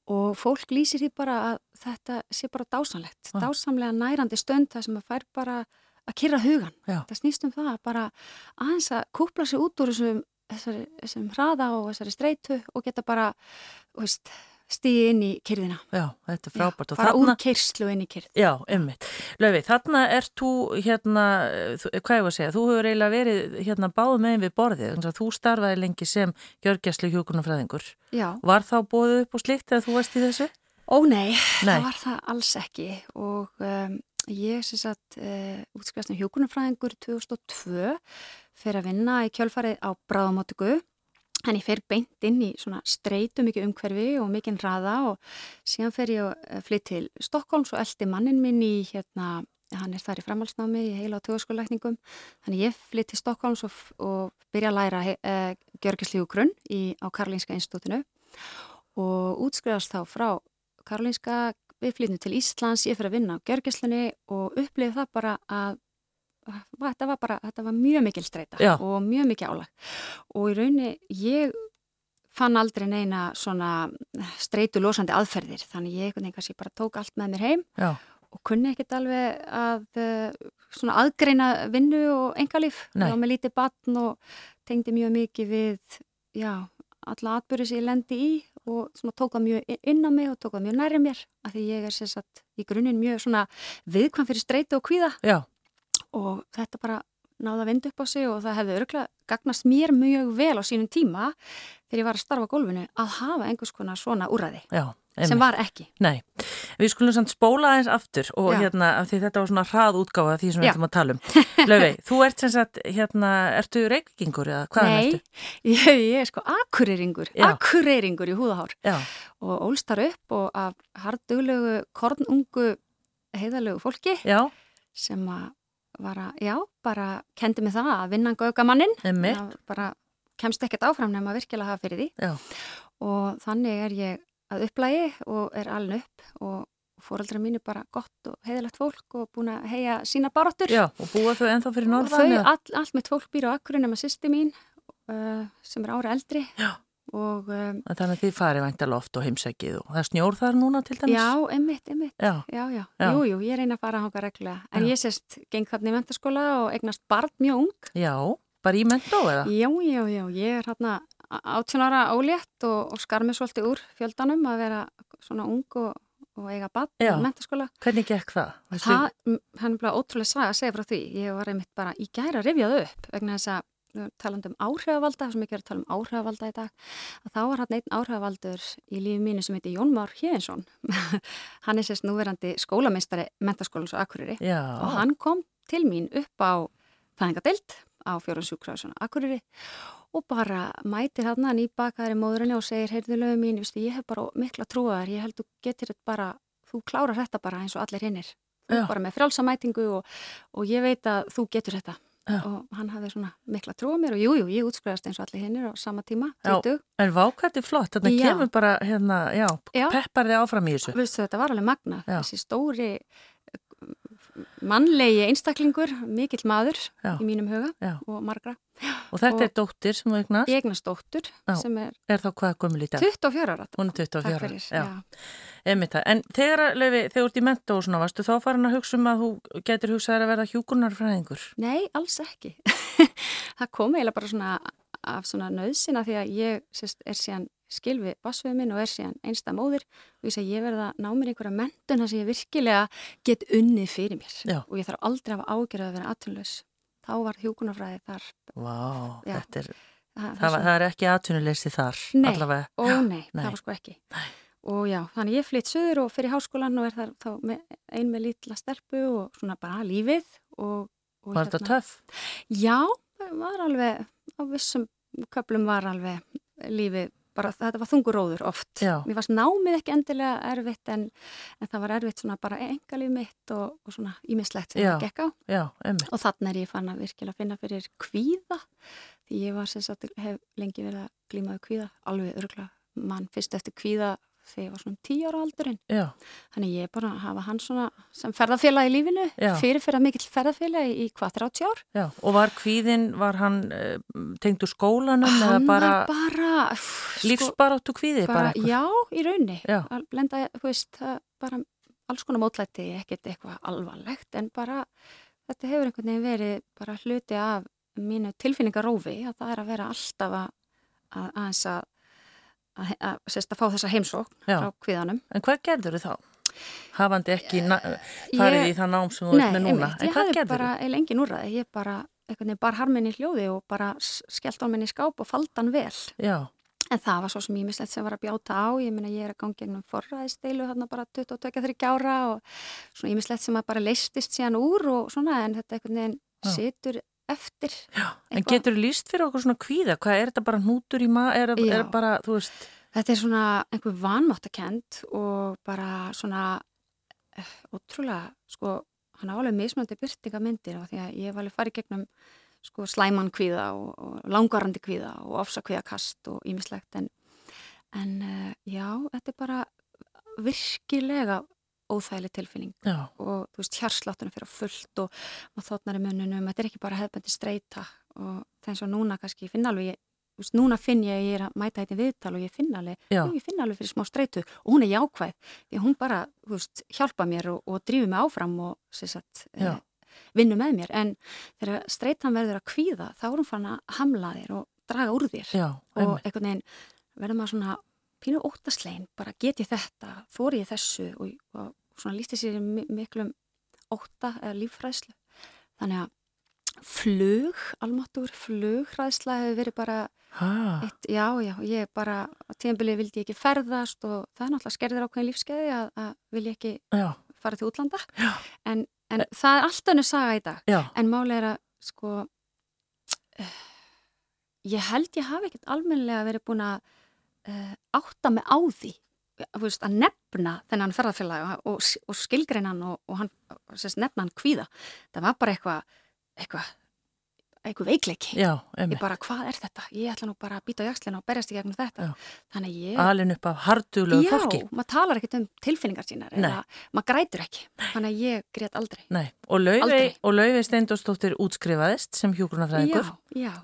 og fólk lýsir því bara að þetta sé bara dásanlegt, ah. dásamlega nærandi stönd það sem að fær bara að kyrra hugan. Já. Það snýst um það bara aðeins að kúpla sig út úr þessum, þessum hraða og þessari streitu og geta bara, veist, stíði inn í kyrðina. Já, þetta er frábært. Já, fara þarna, úr kyrslu inn í kyrð. Já, ummitt. Löfi, þarna ert þú hérna, hvað ég var að segja, þú hefur eiginlega verið hérna báð meginn við borðið, þannig að þú starfaði lengi sem gjörgjæslu hjókunarfræðingur. Já. Var þá bóðið upp og slikt eða þú varst í þessu? Ó nei, nei. það var það alls ekki og um, ég sem sagt uh, útskvæðast um hjókunarfræðingur 2002 fyrir að vinna í kjölfarið á bráðamótugu En ég fer beint inn í svona streitu mikið umhverfi og mikið hraða og síðan fer ég að eh, flytt til Stokkólms og eldi mannin minn í hérna, hann er þar í framhalsnámi í heila á tögurskólækningum. Þannig ég flytt til Stokkólms og, og byrja að læra uh, Gjörgislíu grunn á Karlínska institútinu og útskrifast þá frá Karlínska, við flyttum til Íslands, ég fyrir að vinna á Gjörgislunni og upplifið það bara að þetta var bara, þetta var mjög mikil streyta Já. og mjög mikil álag. Og í rauninni ég fann aldrei neina svona streytu losandi aðferðir þannig ég einhvern veginn kannski bara tók allt með mér heim Já. og kunni ekkert alveg að eh, svona aðgreina vinnu og engalíf og með lítið batn og tengdi mjög mikið við já, alla atbyrju sem ég lendi í og svona tók það mjög inn á mig og tók það mjög næri mér af því ég er sérsagt í grunninn mjög svona viðkvæm fyrir streytu og kvíða. Já og þetta bara náða að vinda upp á sig og það hefði örgulega gagnast mér mjög vel á sínum tíma þegar ég var að starfa gólfinu að hafa einhvers konar svona úræði Já, sem var ekki. Nei, við skulum samt spóla aðeins aftur og Já. hérna af því þetta var svona hrað útgáfa því sem við ætlum að tala um. Laufey, [LAUGHS] þú ert sem sagt, hérna, ertu reykingur eða hvaðan ertu? Nei, [LAUGHS] ég, ég er sko akkureyringur, akkureyringur í húðahár Já. og ólstar upp og af harduglegu, kornungu heiðalögu fólki Já. sem að var að, já, bara kendi mig það að vinna gauga mannin bara kemst ekkert áfram nefn að virkilega hafa fyrir því. Já. og þannig er ég að upplægi og er aln upp og fóraldra mín er bara gott og heiðilegt fólk og búin að heia sína baróttur Já, og búa þau ennþá fyrir norðan? Þau, all, allt mitt fólk býr á akkurinn nema sýsti mín uh, sem er ára eldri. Já Og, um, Þannig að þið farið væntal oft og heimsækið og það snjór þar núna til dæmis? Já, einmitt, einmitt. Já, já, já. já. Jú, jú, ég reyna að fara að hanga reglulega. En já. ég sérst geng þarna í mentaskóla og egnast barn mjög ung. Já, bara í mentó eða? Já, já, já. Ég er hérna 18 ára ólétt og, og skar mér svolítið úr fjöldanum að vera svona ung og, og eiga barn í mentaskóla. Hvernig gekk það? Það, hann er bara ótrúlega sæð að segja frá því. Ég var einmitt bara í gæra rifjað upp vegna þess að taland um áhrifavalda, það sem ekki verið að tala um áhrifavalda í dag, að þá var hann einn áhrifavaldur í lífi mínu sem heiti Jón Már Hjeðinsson. [LAUGHS] hann er sérst núverandi skólameistari mentaskólans og akkuriri Já. og hann kom til mín upp á fæðingadeild á fjórumsjúkráðsson akkuriri og bara mætir hann nýbakaðari móðurinni og segir, heyrðu lögum mín, ég hef bara mikla trúaðar, ég held þú getur þetta bara, þú klárar þetta bara eins og allir hinnir. Þú bara með frjálsamætingu og, og ég veit að þú getur þetta. Já. og hann hafði svona mikla trú á mér og jújú, jú, ég útskriðast eins og allir hinnir á sama tíma, 20. En vákvært er flott, þannig kemur bara hérna, já, já. peppar þið áfram í þessu. Vistu, þetta var alveg magna, já. þessi stóri mannlegi einstaklingur, mikill maður Já. í mínum huga Já. og margra. Og þetta og er dóttir sem þú eignast? Eignast dóttir sem er... Er þá hvað gömul í dag? 24 ára. Hún er 24 ára, já. já. En þegar, Lefi, þegar þú ert í menta og svona, varstu þá farin að hugsa um að þú getur hugsað að verða hjúkunarfræðingur? Nei, alls ekki. [LAUGHS] það kom eiginlega bara svona af svona nöðsina því að ég sérst, er síðan skilfi bassveið minn og er síðan einsta móðir og ég segi ég verða að ná mér einhverja mentun þar sem ég virkilega get unnið fyrir mér Já. og ég þarf aldrei að hafa ágjörð að vera aðtunlaus. Þá var hjókunarfræði þar. Vá, þetta er, það, það, það er ekki aðtunuleysi þar nei, allavega. Ó nei, nei, það var sko ekki. Nei. Og já, þannig ég flytt söður og fyrir háskólan og er þar þá með, ein með lítla sterpu og svona bara lífið. Og, og var þetta hérna, töff? Já, það var alveg, á vissum köplum var alveg lífið bara þetta var þunguróður oft. Já. Mér varst námið ekki endilega erfitt en, en það var erfitt svona bara engalíf mitt og, og svona ímislegt sem það gekk á. Já, og þannig er ég fann að virkilega finna fyrir kvíða því ég var sem sagt hef lengi verið að glímaðu kvíða alveg örgla mann fyrst eftir kvíða þegar ég var svona tíu ára aldurinn. Já. þannig ég er bara að hafa hann svona sem ferðarfélag í lífinu, fyrirferða mikill ferðarfélag í, í hvað 30 ár? Já. og var kvíðinn, var hann uh, tengdu skólanum hann eða bara, bara sko, lífsbaráttu kvíði bara, bara já, í raunni blenda, veist, bara alls konar mótlæti, ekkert eitthvað alvarlegt en bara þetta hefur einhvern veginn verið bara hluti af mínu tilfinningarófi að það er að vera alltaf að aðeins að að, að, sérst, að fá þessa heimsók Já. frá kviðanum. En hvað gerður þau þá? Hafandi ekki farið ég, í það nám sem þú ert með núna? Nei, ég hafði bara eða engin úrraði. Ég bara, bara harminni hljóði og bara skellt á minni skáp og faldan vel. Já. En það var svo sem ímislegt sem var að bjáta á. Ég minna ég er að gangi ennum forræðisteilu hérna bara 22-23 ára og svona ímislegt sem að bara leistist síðan úr og svona en þetta einhvern veginn situr eftir. Já, en getur þú líst fyrir okkur svona kvíða? Hvað er þetta bara hnútur í maður? Er, er bara, þú veist... Þetta er svona einhver vanmáttakent og bara svona uh, ótrúlega, sko, hann álega mismöndi byrtinga myndir og því að ég var alveg farið gegnum sko slæman kvíða og, og langarandi kvíða og ofsa kvíðakast og ímislegt en, en uh, já, þetta er bara virkilega óþægileg tilfinning Já. og þú veist hjarsláttunum fyrir fullt og maður þóttnar í mununum, þetta er ekki bara hefðbændi streyta og er svo núna kannski ég finna alveg, ég, veist, núna finn ég að ég er að mæta þetta í viðtal og ég finna alveg jú, ég finna alveg fyrir smá streytu og hún er jákvæð því hún bara, þú veist, hjálpa mér og, og drífi mig áfram og sagt, eh, vinnu með mér. En þegar streytan verður að kvíða þá er hún fann að hamla þér og draga úr þér. Já, og einhvern veginn verður maður svona pínu óttaslegin, bara get ég þetta, þóri ég þessu og, og svona lísti sér miklum óta eða líffræðslu. Þannig að flug, almáttur flugræðsla hefur verið bara eitt, já, já, ég bara tíðanbilið vildi ég ekki ferðast og það er náttúrulega skerðir ákveðin lífskeiði að, að vilja ekki já. fara til útlanda já. en, en e það er alltaf henni saga í dag já. en málega er að sko uh, ég held ég hafi ekkert almenlega verið búin að uh, átta mig á því veist, að nefna þennan ferðarfélag og, og skilgreinan og, og hann, nefna hann kvíða. Það var bara eitthvað eitthvað eitthvað veikleiki. Já, ég bara hvað er þetta, ég ætla nú bara að býta á jakslinu og berjast í gegnum þetta. Ég... alin upp af hardulegu fólki. já, maður talar ekkert um tilfinningar sínar eða maður grætur ekki. Þannig að ég grét aldrei. Nei. og Lauvi Steindósdóttir útskrifaðist sem hjógrunafræðingur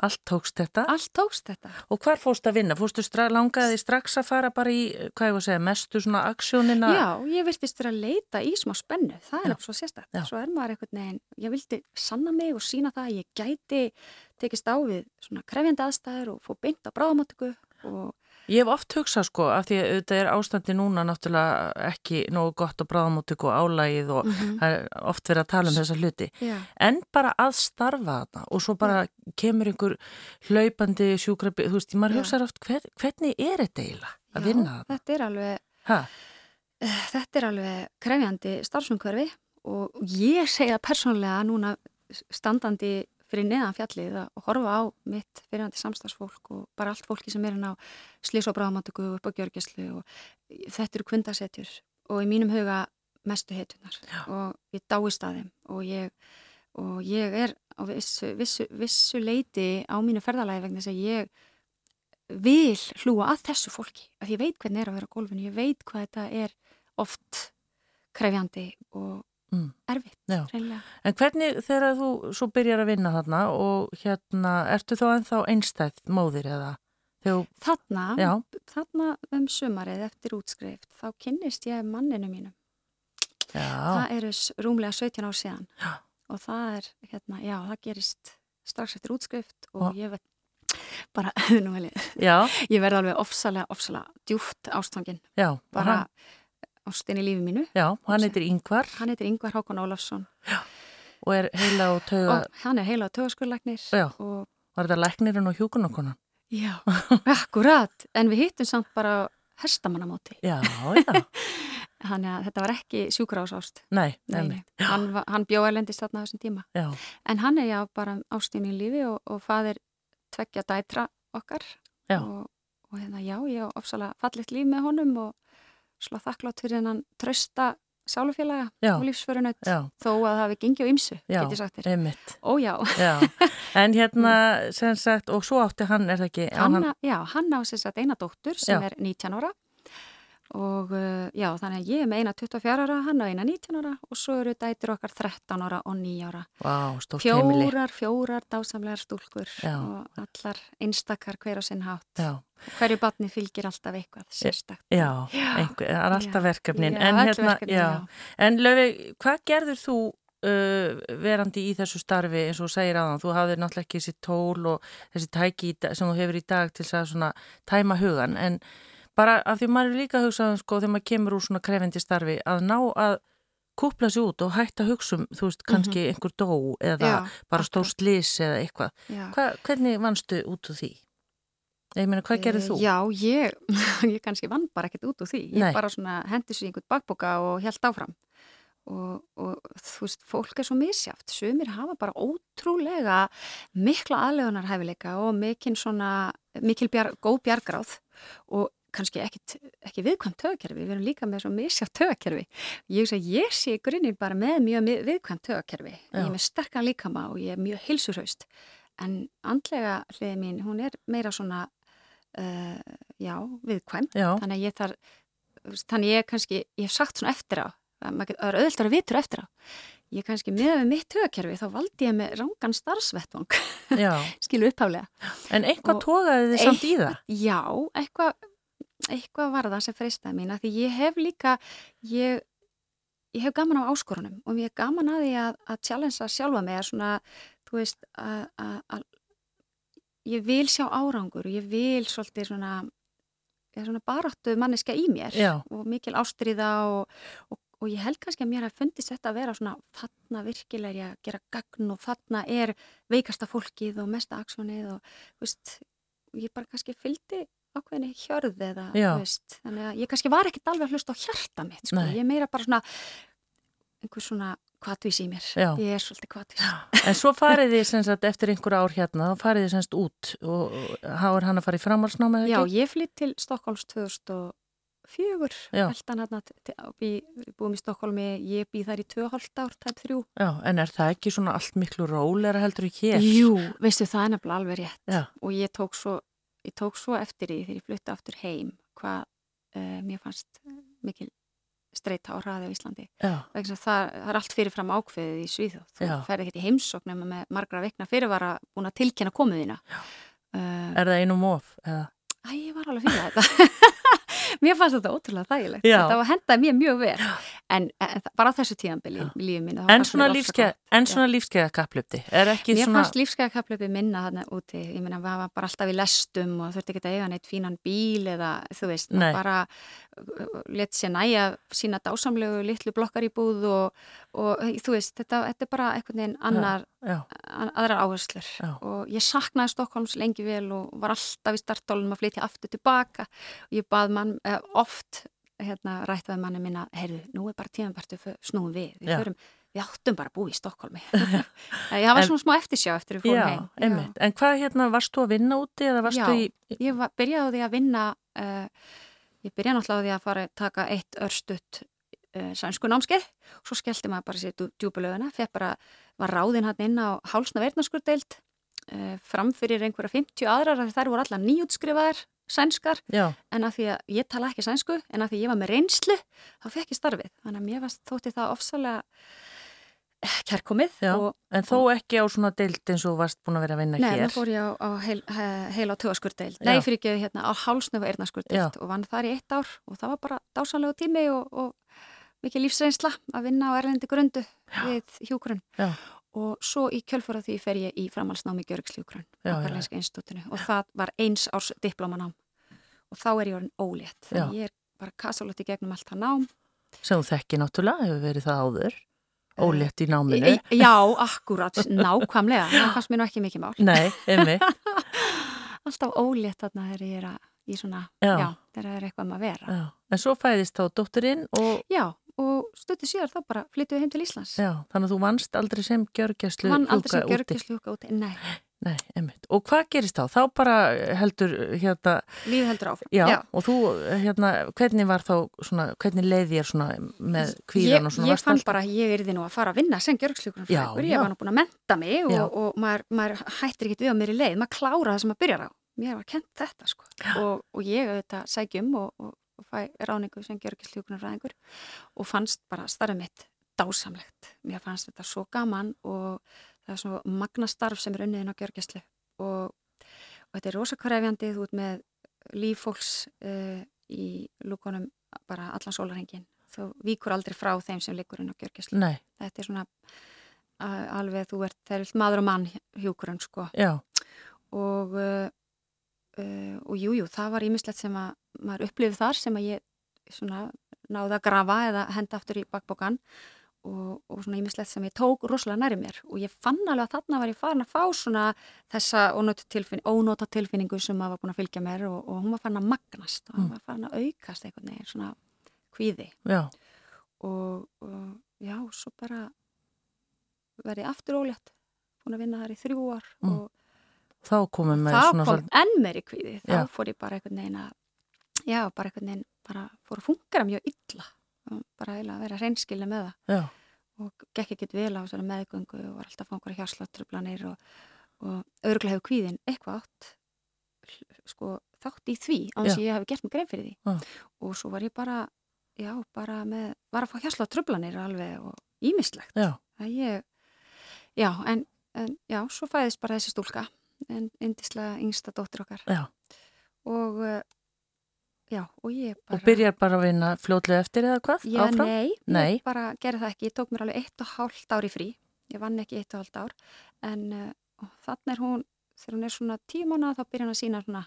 allt tókst þetta. Allt tókst þetta. Og hvar fórst að vinna, fórstu stra langaði strax að fara bara í, hvað ég var að segja, mestu svona aksjónina? Já, ég virtist að leita í smá spennu. Það er alveg svo sérstaklega, svo er maður einhvern veginn ég vildi sanna mig og sína það að ég gæti tekist á við svona krefjandi aðstæður og fór beint á bráðamáttöku og Ég hef oft hugsað sko af því að þetta er ástandi núna náttúrulega ekki nógu gott á bráðamóttöku og álægið og mm -hmm. það er oft verið að tala um þessa hluti. Já. En bara að starfa þarna og svo bara Já. kemur einhver hlaupandi sjúkrabi, þú veist, maður hugsað oft hver, hvernig er þetta eiginlega að vinna þarna? Þetta er alveg, uh, þetta er alveg krefjandi starfsumkverfi og ég segja persónlega núna standandi fyrir neðan fjallið að horfa á mitt fyrirhandi samstagsfólk og bara allt fólki sem er hérna á slís og bráðmáttöku og upp á gjörgjæslu og þetta eru kundasetjur og í mínum huga mestu heitunar og ég dáist að þeim og ég, og ég er á vissu, vissu, vissu leiti á mínu ferðalagi vegna þess að ég vil hlúa að þessu fólki að ég veit hvernig er að vera á gólfinu, ég veit hvað þetta er oft krefjandi og mm. erfitt. En hvernig þegar þú svo byrjar að vinna þarna og hérna, ertu þá ennþá einstæð móðir eða? Þegar... Þarna, Já. þarna um sumarið eftir útskrift, þá kynnist ég manninu mínum. Já. Það eru rúmlega 17 ár síðan já. og það er, hérna, já, það gerist strax eftir útskrift og, og ég veit bara, [LAUGHS] nú vel ég, ég verði alveg ofsalega, ofsalega djúft ástfangin. Já, bara ástin í lífi mínu. Já, hann heitir Yngvar. Hann heitir Yngvar Hákon Ólafsson. Já, og er heila og tauga... Og hann er heila og taugaskurleiknir. Já, og... var þetta leiknirinn og hjúkunakonan? Já, akkurat, en við hittum samt bara hestamannamóti. Já, já. [LAUGHS] Þannig að þetta var ekki sjúkrásást. Nei, nei. Hann, hann bjóði elendist þarna þessum tíma. Já. En hann er já bara ástin í lífi og, og fadir tveggja dætra okkar. Já. Og, og hérna já, ég á ofsalega fallit líf með honum og slá þakklátt fyrir hennan trösta sálufélaga og lífsförunöld þó að það hefði gengið á ymsu, getur sagt þér. Einmitt. Ó já. já. [LAUGHS] En hérna, sem sagt, og svo átti hann, er það ekki? Hanna, hann... Já, hann á sem sagt eina dóttur sem já. er 19 ára og uh, já, þannig að ég er með eina 24 ára, hann á eina 19 ára og svo eru dætir okkar 13 ára og 9 ára. Vá, stórt heimili. Fjórar, fjórar dásamlegar stúlkur já. og allar einstakar hver á sinn hátt. Já. Hverju batni fylgir alltaf eitthvað sérstakt. Já, einhver, það er alltaf verkefnin. En, hérna, en Löfi, hvað gerður þú uh, verandi í þessu starfi eins og segir aðan? Þú hafðir náttúrulega ekki þessi tól og þessi tæki sem þú hefur í dag til að tæma hugan, en bara af því maður er líka að hugsa um, sko, þegar maður kemur úr svona krefendi starfi að ná að kúpla sér út og hætta að hugsa um þú veist, kannski mm -hmm. einhver dó eða Já, bara stór slis eða eitthvað Hva, hvernig vannstu út úr því? Ég meina, hvað gerði þú? Já, ég, [LAUGHS] ég kannski vann bara ekkert út úr því ég Nei. bara svona hendi sér einhvern bakboka og held áfram og, og þú veist, fólk er svo misjáft sumir hafa bara ótrúlega mikla aðlegunarhæfileika og mikil svona, mikil bjar, góð bjargráð og kannski ekkit, ekki viðkvæmt tögakerfi, við erum líka með svo misjátt tögakerfi. Ég, ég sé grunnir bara með mjög viðkvæmt tögakerfi. Ég er með sterkan líkama og ég er mjög hilsurhaust. En andlega hliði mín, hún er meira svona, uh, já, viðkvæmt. Já. Þannig að ég þar, þannig ég kannski, ég hef sagt svona eftir á, það er auðvitað að vitur eftir á. Ég kannski með með mitt tögakerfi, þá valdi ég með rángan starfsvettvang, [LAUGHS] skilu upphaflega. En eitthvað tókaði þið samt í það? Já, eitthvað eitthvað var það sem freystaði mín því ég hef líka ég, ég hef gaman á áskorunum og ég hef gaman að því að, að challengea sjálfa mig að svona, þú veist að ég vil sjá árangur og ég vil svolítið svona, svona baráttu manneska í mér Já. og mikil ástriða og, og, og ég held kannski að mér hef fundist þetta að vera svona þarna virkilega er ég að gera gagn og þarna er veikasta fólkið og mesta aksjónið og veist, ég bara kannski fylgdi ákveðinni hjörð eða veist, þannig að ég kannski var ekkit alveg að hlusta á hjarta mitt sko. ég meira bara svona einhver svona kvatvís í mér. Já. ég er svolítið kvatvís En svo farið þið sagt, eftir einhver ár hérna þá farið þið semst út og háur hann að fara í framhalsnáma Já, ég flytt til Stokkóls 2004 veldan hann að búum í Stokkólmi ég býð þar í 2,5 ár, tætt þrjú. Já, en er það ekki svona allt miklu róleira heldur ekki hér? Jú, veistu það er nefnilega alveg rétt. Já. og ég tók svo ég tók svo eftir því þegar ég flutti aftur heim hvað uh, mér fannst mikil streyta á hraði á Íslandi. Það, það er allt fyrirfram ákveðið í Svíþjóð. Þú ferði ekkert í heimsóknum með margra vekna fyrirvara búin að tilkynna komuðina uh, Er það einum of? Æ, ég var alveg fyrir þetta [LAUGHS] mér fannst þetta ótrúlega þægilegt. Já. þetta var hendað mér mjög vel. En, en bara þessu tíðanbili í lífið mínu. En svona, lífskeiða kapplöpti, Mér svona... fannst lífskeiða kapplöpi minna þarna úti, ég meina, við varum bara alltaf í lestum og þurfti ekki að eiga neitt fínan bíl eða, þú veist, bara let sér næja sína dásamlegu litlu blokkar í búð og, og þú veist, þetta, þetta er bara einhvern veginn annar, Já, aðrar áherslur Já. og ég saknaði Stokkólms lengi vel og var alltaf í startólum að flytja aftur tilbaka og ég bað mann eh, oft hérna rætt við manni minna heyrðu, nú er bara tímanpartu snúum við við, Já. förum, við áttum bara að búa í Stokkólmi ég [LAUGHS] hafa En- svona smá eftirsjá eftir fórum já, heim einmitt. En hvað hérna, varst þú að vinna úti Já. í... ég var, byrjaði á því að vinna uh, ég byrjaði náttúrulega á því að fara að taka eitt örstutt sænsku námskeið svo skellti maður bara sér djúbulöguna fekk bara, var ráðinn hann inn á hálsna verðnaskurdeild uh, framfyrir einhverja 50 aðrar því þær voru allar nýjútskrifaðar sænskar Já, en að því að ég tala ekki sænsku en að því ég var með reynslu þá fekk ég starfið þannig að mér varst þótti það ofsalega eh, kærkomið og en þó ekki á svona deild eins og varst búin að vera að vinna Nei, hér. þá fór ég á, á heil, he- heil á tugaskurdeild. Já. Nei, fyrir ekki hérna á hálsnöfu eirnaskurdeild Já. og vann þar í eitt ár og það var bara dásanlegu tími og, og mikið lífsreynsla að vinna á erlendi grundu við hjúgrunn. Já. Og svo í kjölfara því fer ég í framhalsnámi Gjörgsljógrunn Já, á já. Karlinska institutinu og það var eins árs diplomanám og þá er ég orðin ólétt. Já. Þannig ég er bara kassalótt í gegnum allt það nám. Sem þú þekki náttúrulega, hefur verið það áður. Ólétt í náminu. E, já, akkurat, nákvæmlega. Það fannst mér nú ekki mikið mál. Nei, einmitt. [LAUGHS] alltaf ólétt þarna þegar ég er að, í svona, Já. já, þegar það er eitthvað um að vera. Já. En svo fæðist þá dótturinn og Já, og stöttu síðar þá bara flyttum við heim til Íslands. já, þannig að þú vannst aldrei sem gjörgjæslu Vann aldrei sem úti. gjörgjusljúka úti. Nei, Nei, einmitt. Og hvað gerist þá? Þá bara heldur hérna, lífið heldur áfram. já, og þú hérna, hvernig var þá svona, hvernig leiði ég svona með kvíðan og svona Ég, ég fann bara ég erði nú að fara að vinna sem gjörgjusljúkur Já, frækur. já. Ég var nú búin að menta mig Já. og, og maður, maður hættir ekkit við á mér í leið. Maður klára það sem maður byrjar á. Mér var kent þetta sko. Og, og ég auðvitað sækjum og, og, fæ ráningu sem gjörgjusljúkunar fræðingur og fannst bara starfið mitt dásamlegt. Mér fannst þetta svo gaman og það er svo magna starf sem er unniðin á gjörgjuslu og, og þetta er rosa krefjandi þú ert með líffólks uh, í lúkonum bara allan sólarhengin þú víkur aldrei frá þeim sem liggur inn á gjörgjæslu Nei, þetta er svona uh, alveg þú ert, það er vilt maður og mann hjúkurinn sko. Já, og uh, og jújú, jú, það var ímislegt sem að maður upplifið þar sem að ég svona náði að grafa eða henda aftur í bakbókan og, og svona ímislegt sem ég tók rosalega næri mér. Og ég fann alveg að þarna var ég farin að fá svona þessa ónóta tilfinningu, ónóta tilfinningu sem maður var búin að fylgja mér og, og hún var farin að magnast og hún var farin að aukast einhvern veginn svona kvíði. Já, og, og já, svo bara verði aftur ólétt búin að vinna þar í þrjú ár Mm. og þá komum við það svona kom svolítið- enn meiri kvíði. Þá Já. fór ég bara einhvern veginn að já, bara einhvern veginn bara fór að fungera mjög illa. Bara að vera hreinskilja með það. Já, og gekk ekkert vel á meðgöngu og var alltaf að fá einhverja hjásláttrublanir og, og örgulega hefur kvíðin eitthvað átt sko þátt í því á þess að ég hef gert mig grein fyrir því. Já. og svo var ég bara já, bara með, var að fá hjásláttrublanir alveg og ímislegt ég, já, en, en já, svo fæðist bara þessi stúlka en indislega yngsta dóttir okkar. Já. og uh, já, og ég bara Og byrjar bara að vinna fljótlega eftir eða hvað? Já, áfram? nei, Nei. ég bara gerði það ekki, ég tók mér alveg eitt og hálft ár í frí, ég vann ekki eitt og hálft ár, en uh, þannig er hún, þegar hún er svona tíu mánuða þá byrjar hann að sína svona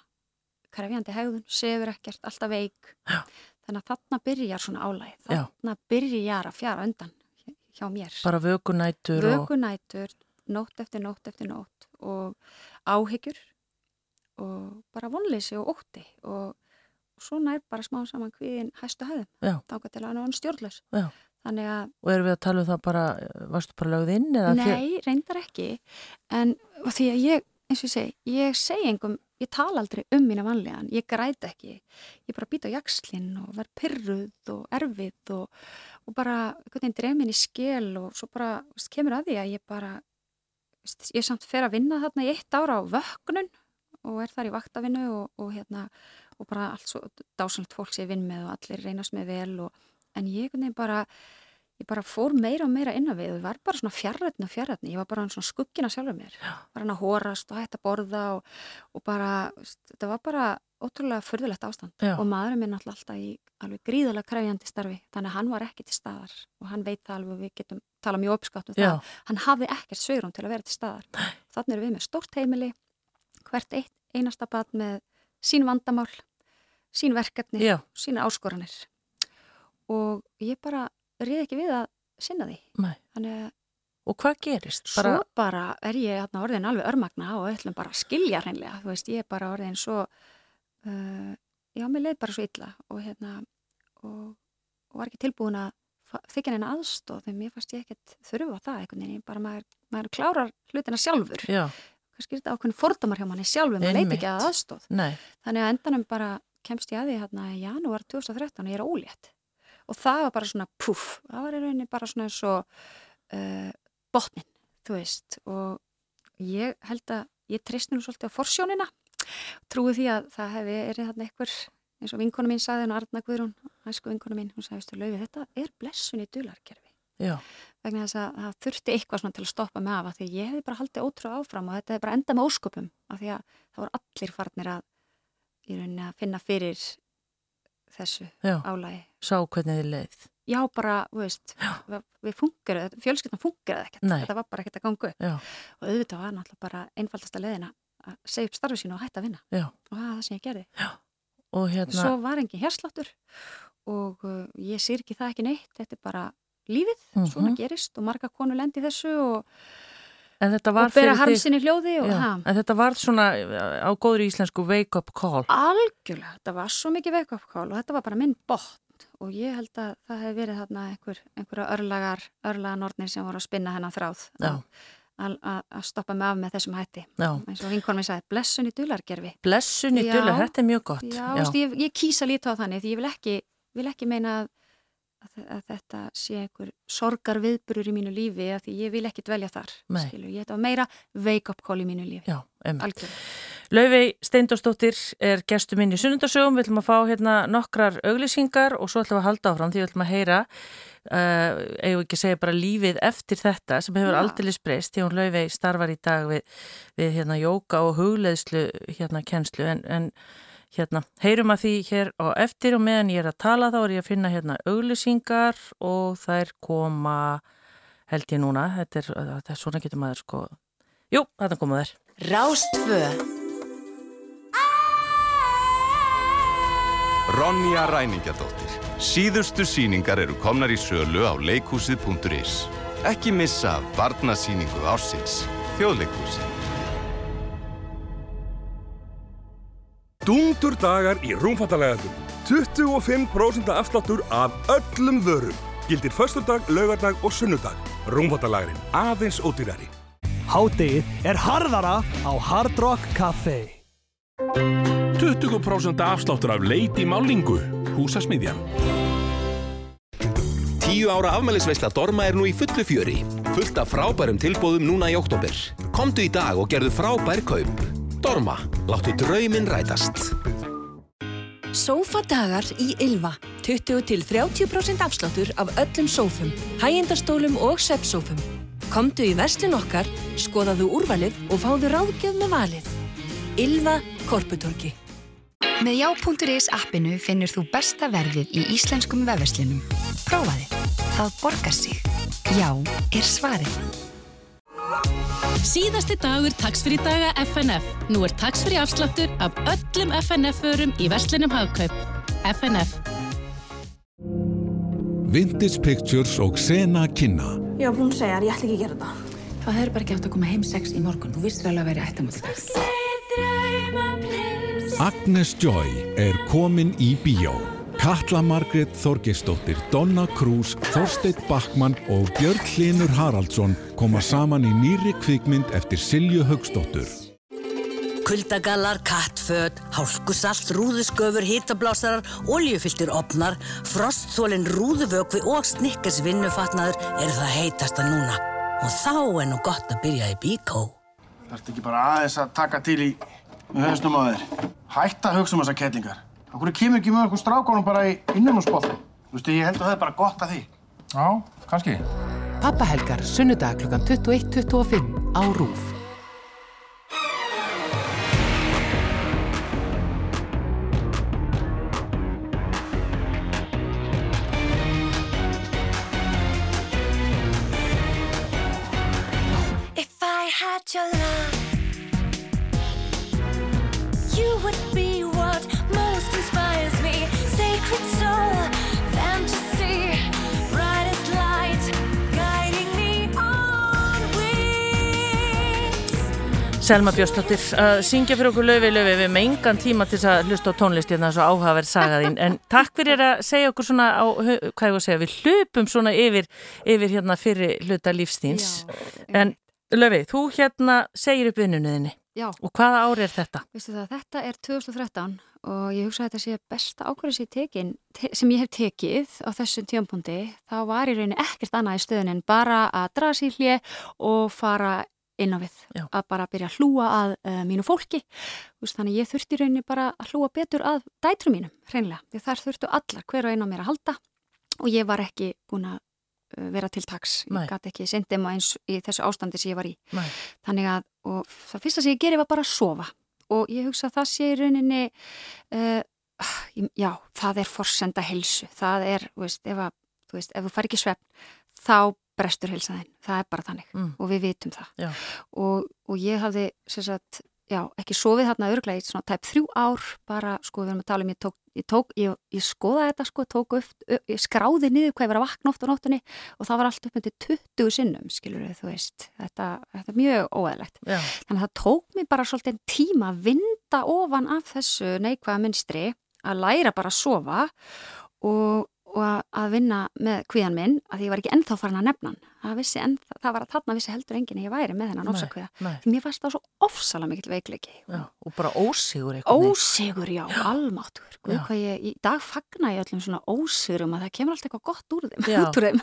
krefjandi hegðun, sefur ekkert, alltaf veik, Já. þannig að þarna byrjar svona álæð, Já. þarna byrjar að fjara undan hjá mér. Bara vökunætur og... Vökunætur, nótt eftir nótt eftir nótt og áhyggjur og bara vonleysi og ótti og, og svona er bara smá saman kvíðin hæstu Já. þáka til að hann er stjórnlaus. Að, Og erum við að tala um það bara, varstu bara lögð inn? Nei, reyndar ekki, en því að ég, eins og ég segi, ég segi engum, ég tala aldrei um mína vanlegan, ég græt ekki, ég bara býta á jakslinn og verð pyrruð og erfið og, og bara, einhvern veginn dref minn í skil og svo bara, veist, kemur að því að ég bara, veist, ég samt fer að vinna þarna í eitt ára á vöknun og er þar í vaktavinnu og, og hérna, og bara allt svo dásanlegt fólk sem ég vinn með og allir reynast með vel og, en ég bara, ég bara fór meira og meira inn á við og ég var bara svona fjarrætni og fjarrætni, ég var bara svona skuggina sjálfur mér, bara hann að horast og hægt að borða og, og bara, þetta var bara ótrúlega förðulegt ástand. Já. og maðurinn minn alltaf alltaf í alveg gríðalega krefjandi starfi þannig að hann var ekki til staðar og hann veit það alveg og við getum tala mjög uppskátt um Já. það. Hann hafði ekkert sveirum til að vera til staðar. Þannig erum við með stórt heimili hvert eitt einasta bad með sín vandamál sín verkefni, Já. sína áskoranir. Og ég bara reyði ekki við að sinna því. Þannig að Og hvað gerist? Svo bara er ég hérna orðin alveg örmagna og ætlum bara skilja hreinlega, þú veist, ég er bara orðin svo, uh, já, mér leið bara svo illa og hérna, og, og var ekki tilbúin að þykja neina aðstóð, þegar mér fannst ég ekkert þurfa það einhvern veginn, bara maður, maður klárar hlutina sjálfur, Já, kannski er þetta ákveðin fordómar hjá manni sjálfur, maður Einmitt. leit ekki að aðstóð, nei, þannig að endanum bara kemst ég að því hérna í janúar 2013 og ég er ólétt. Og það var bara svona puff, það var í rauninni bara svona eins og uh, botnin, þú veist. Og ég held að ég treysti nú svolítið á forsjónina. Trúi því að það hefði erið þarna einhver eins og vinkonu mín sagði, hún Arna Guðrún hæsku vinkonu mín, hún sagði, veistu, Laufi, þetta er blessun í dularkerfi. Já, vegna þess að það þurfti eitthvað svona til að stoppa mig af af því að ég hefði bara haldið ótrú áfram og þetta hefði bara endað með ósköpum af því að það voru allir farnir að í rauninni að finna fyrir þessu já, álægi sá hvernig þið leið. já bara, veist, við, við fungeruð fjölskyldna fungeruð ekkert, Nei. þetta var bara ekkert að ganga upp. Já, og auðvitað var náttúrulega bara einfaldasta leiðina að segja upp starfi sínu og hætta að vinna. Já, og það er það sem ég gerði. Og hérna, svo var engin hérsláttur og uh, ég sér ekki það ekki neitt. Þetta er bara lífið, Mhm. svona gerist og marga konur lendi þessu og, en þetta var og bera harmsinni hljóði og já, en þetta var svona á góður íslensku wake up call. algjörlega, þetta var svo mikið wake up call og þetta var bara minn botn og ég held að það hef verið þarna einhver, einhverja örlagar, örlaganordnir sem voru að spinna hennan þráð að, stoppa mig af með þessum hætti Já, eins og vinkonum ég sagði, blessun í dulargerfi blessun í Já. dula, þetta er mjög gott. Já, já. Ég, ég kýsa líta á þannig því ég vil ekki, vil ekki meina að, að, að þetta sé einhver sorgar viðburur í mínu lífi að því ég vil ekki dvelja þar Nei. skilur, ég þetta var meira wake up call í mínu lífi. Já, Laufey Steindósdóttir er gestur minn í sunnundasögum, við ætlum að fá hérna nokkrar auglýsingar og svo ætlum við að halda áfram því við ætlum að heyra, uh, eigum ekki að segja bara lífið eftir þetta sem hefur Já. aldrei breyst því hún Laufey starfar í dag við, við hérna jóka og hugleðslu hérna kennslu. En, en hérna heyrum að því hér á eftir og meðan ég er að tala þá er ég að finna hérna auglýsingar og þær koma held ég núna, þetta er, þetta er svona getur maður sko, jú, þetta koma þær. Rástfö Ronja Ræningjadóttir. Síðustu síningar eru komnar í sölu á leikhúsið.is. Ekki missa barnasíningu ársins. Þjóðleikhúsið. Dungtur dagar í rúmfattalegandum. 25% afsláttur af öllum vörum. Gildir föstudag, laugardag og sunnudag. Rúmfattalagurinn aðeins ódýrari. Hádegið er harðara á Hard Rock Café. 20% afsláttur af leit í málingu. Húsasmiðjan. Tíu ára afmælisveisla Dorma er nú í fullu fjöri. Fullt af frábærum tilbúðum núna í oktober. Komdu í dag og gerðu frábær kaup. Dorma, láttu drauminn rætast. Sófadagar í Ylva. 20 til 30% afsláttur af öllum sófum, hægindastólum og sveppsófum. Komdu í verslun okkar, skoðaðu úrvalið og fáðu ráðgjöf með valið. Ylva Korputorki. Með já.is appinu finnur þú besta verðið í íslenskum vefverslinum. Prófaði. Það borgar sig. Já er svarið. Síðasti dagur taksfrí daga FNF. Nú er taksfrí afsláttur af öllum FNF-förum í verslinum hagkaup. FNF. Vintage Pictures og Sena kynna. Já, hún segjar, ég ætla ekki að gera þetta. Það hefur bara ekki átt að koma heim sex í morgun. Þú vissir alveg að vera ættamöldags. Agnes Joy er komin í bíó. Katla Margrét Þorgesdóttir, Donna Krús, Þorsteit Backmann og Björn Hlinur Haraldsson koma saman í nýri kvikmynd eftir Silju Haugsdóttur. Kuldagallar, kattföt, hálkusalt, rúðusgöfur, hitablásarar, oljufylltir opnar, frostþólinn, rúðuvökvi og snikkers vinnufatnaður eru það heitasta núna. Og þá er nú gott að byrja í bíkó. Þarftu ekki bara aðeins að taka til í með höfstum á þér. Hætta að hugsa um þessar kettlingar. Akkur kemur ekki með okkur strákónum bara í innumhúsbólta? Þú veist, ég held að það er bara gott að því. Já, kannski. Pappahelgar, sunnudag kl. 21.25 á RÚF. If I had your love Selma Björnsdóttir að syngja fyrir okkur löfi löfi við með engan tíma til þess að hlusta á tónlist hérna svo áhugaverð sagaðín en takk fyrir að segja okkur svona á, hvað ég voru að segja, við hlupum svona yfir, yfir hérna fyrir hluta lífstíns en löfi, þú hérna segir upp vinnuninni Já. og hvaða ári er þetta? Það, þetta er 2013 og ég hugsa að þetta sé besta ákvæði sem, tekin, te sem ég hef tekið á þessum tjómpundi. þá var í rauninni ekkert annað í stöðun en bara að sér hlið og fara inn á við. Já. að bara byrja að hlúa að uh, mínu fólki. Vist, þannig ég þurfti rauninni bara að hlúa betur að dætru mínum, hreinlega. Því þar þurftu allar hver og einn á mér að halda og ég var ekki búin að uh, vera til taks, Nei. ég gæti ekki sendið maður eins í þessu ástandi sem ég var í. Nei. þannig að, og það fyrsta sem ég geri var bara að sofa. Og ég hugsa að það sé í rauninni uh, já, það er forsenda helsu, það er, veist, ef, að, þú veist, ef þú far ekki svefn þá brestur helsaðinn, það er bara þannig. Mm. og við vitum það. Og, og ég hafði sagt, já, ekki sofið þarna örglega í svona tæp þrjú ár bara, sko, við erum að tala um, ég tók, ég, tók, ég, ég skoðaði þetta, sko, tók upp, ég skráði niður hvað ég var að vakna oft á nóttunni og það var allt upp með 20 sinnum, skilur við, þú veist, þetta, þetta er mjög óæðilegt. Þannig að það tók mér bara svolítið tíma að vinda ofan af þessu neikvæða minstri, að læra bara að sofa og, og að- að vinna með kvíðan minn að ég var ekki ennþá farin að nefna hann. Vissi ennþá, það var að þarna vissi heldur enginn að ég væri með þennan Nei, ofsakvíða. mér fannst það svo ofsalega mikill veikleiki. Já, og bara ósigur eitthvað Ósigur, já, Já. hvað ég, í dag fagna ég öllum svona ósigurum að það kemur alltaf eitthvað gott úr þeim. Já, [LAUGHS] úr þeim.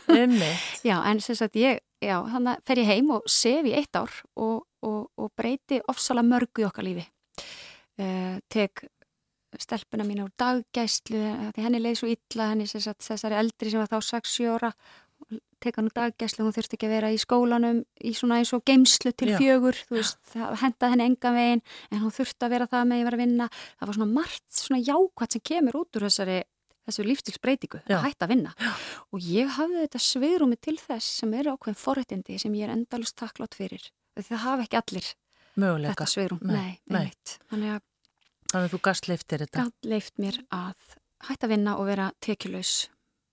[LAUGHS] Já, en sem sagt ég, já, þannig að fer ég heim og sef í eitt ár og, og, og breyti ofsalega mörgu í okkar lífi. Uh, tek stelpuna mín á daggæslu því henni leið svo illa henni sagt þessari eldri sem var þá 6-7 ára tek hann á daggæslu, hún þurfti ekki að vera í skólanum í svona eins og geimslu til Já. fjögur þú veist, það hendaði henni enga veginn en hún þurfti að vera það með ég var að vinna það var svona margt svona jákvæmt sem kemur út úr þessari þessu lífstilsbreytingu, Já. að hætta að vinna og ég hafði þetta sviðrúmi til þess sem eru ákveðin forréttindi sem ég er endalust takklátt fyrir það hafa ekki allir Möguleika. þetta sviðrúm, Nei, nei, nei. Þannig að þú gast leiftir þetta gæt leift mér að hætta að vinna og vera tekjulegs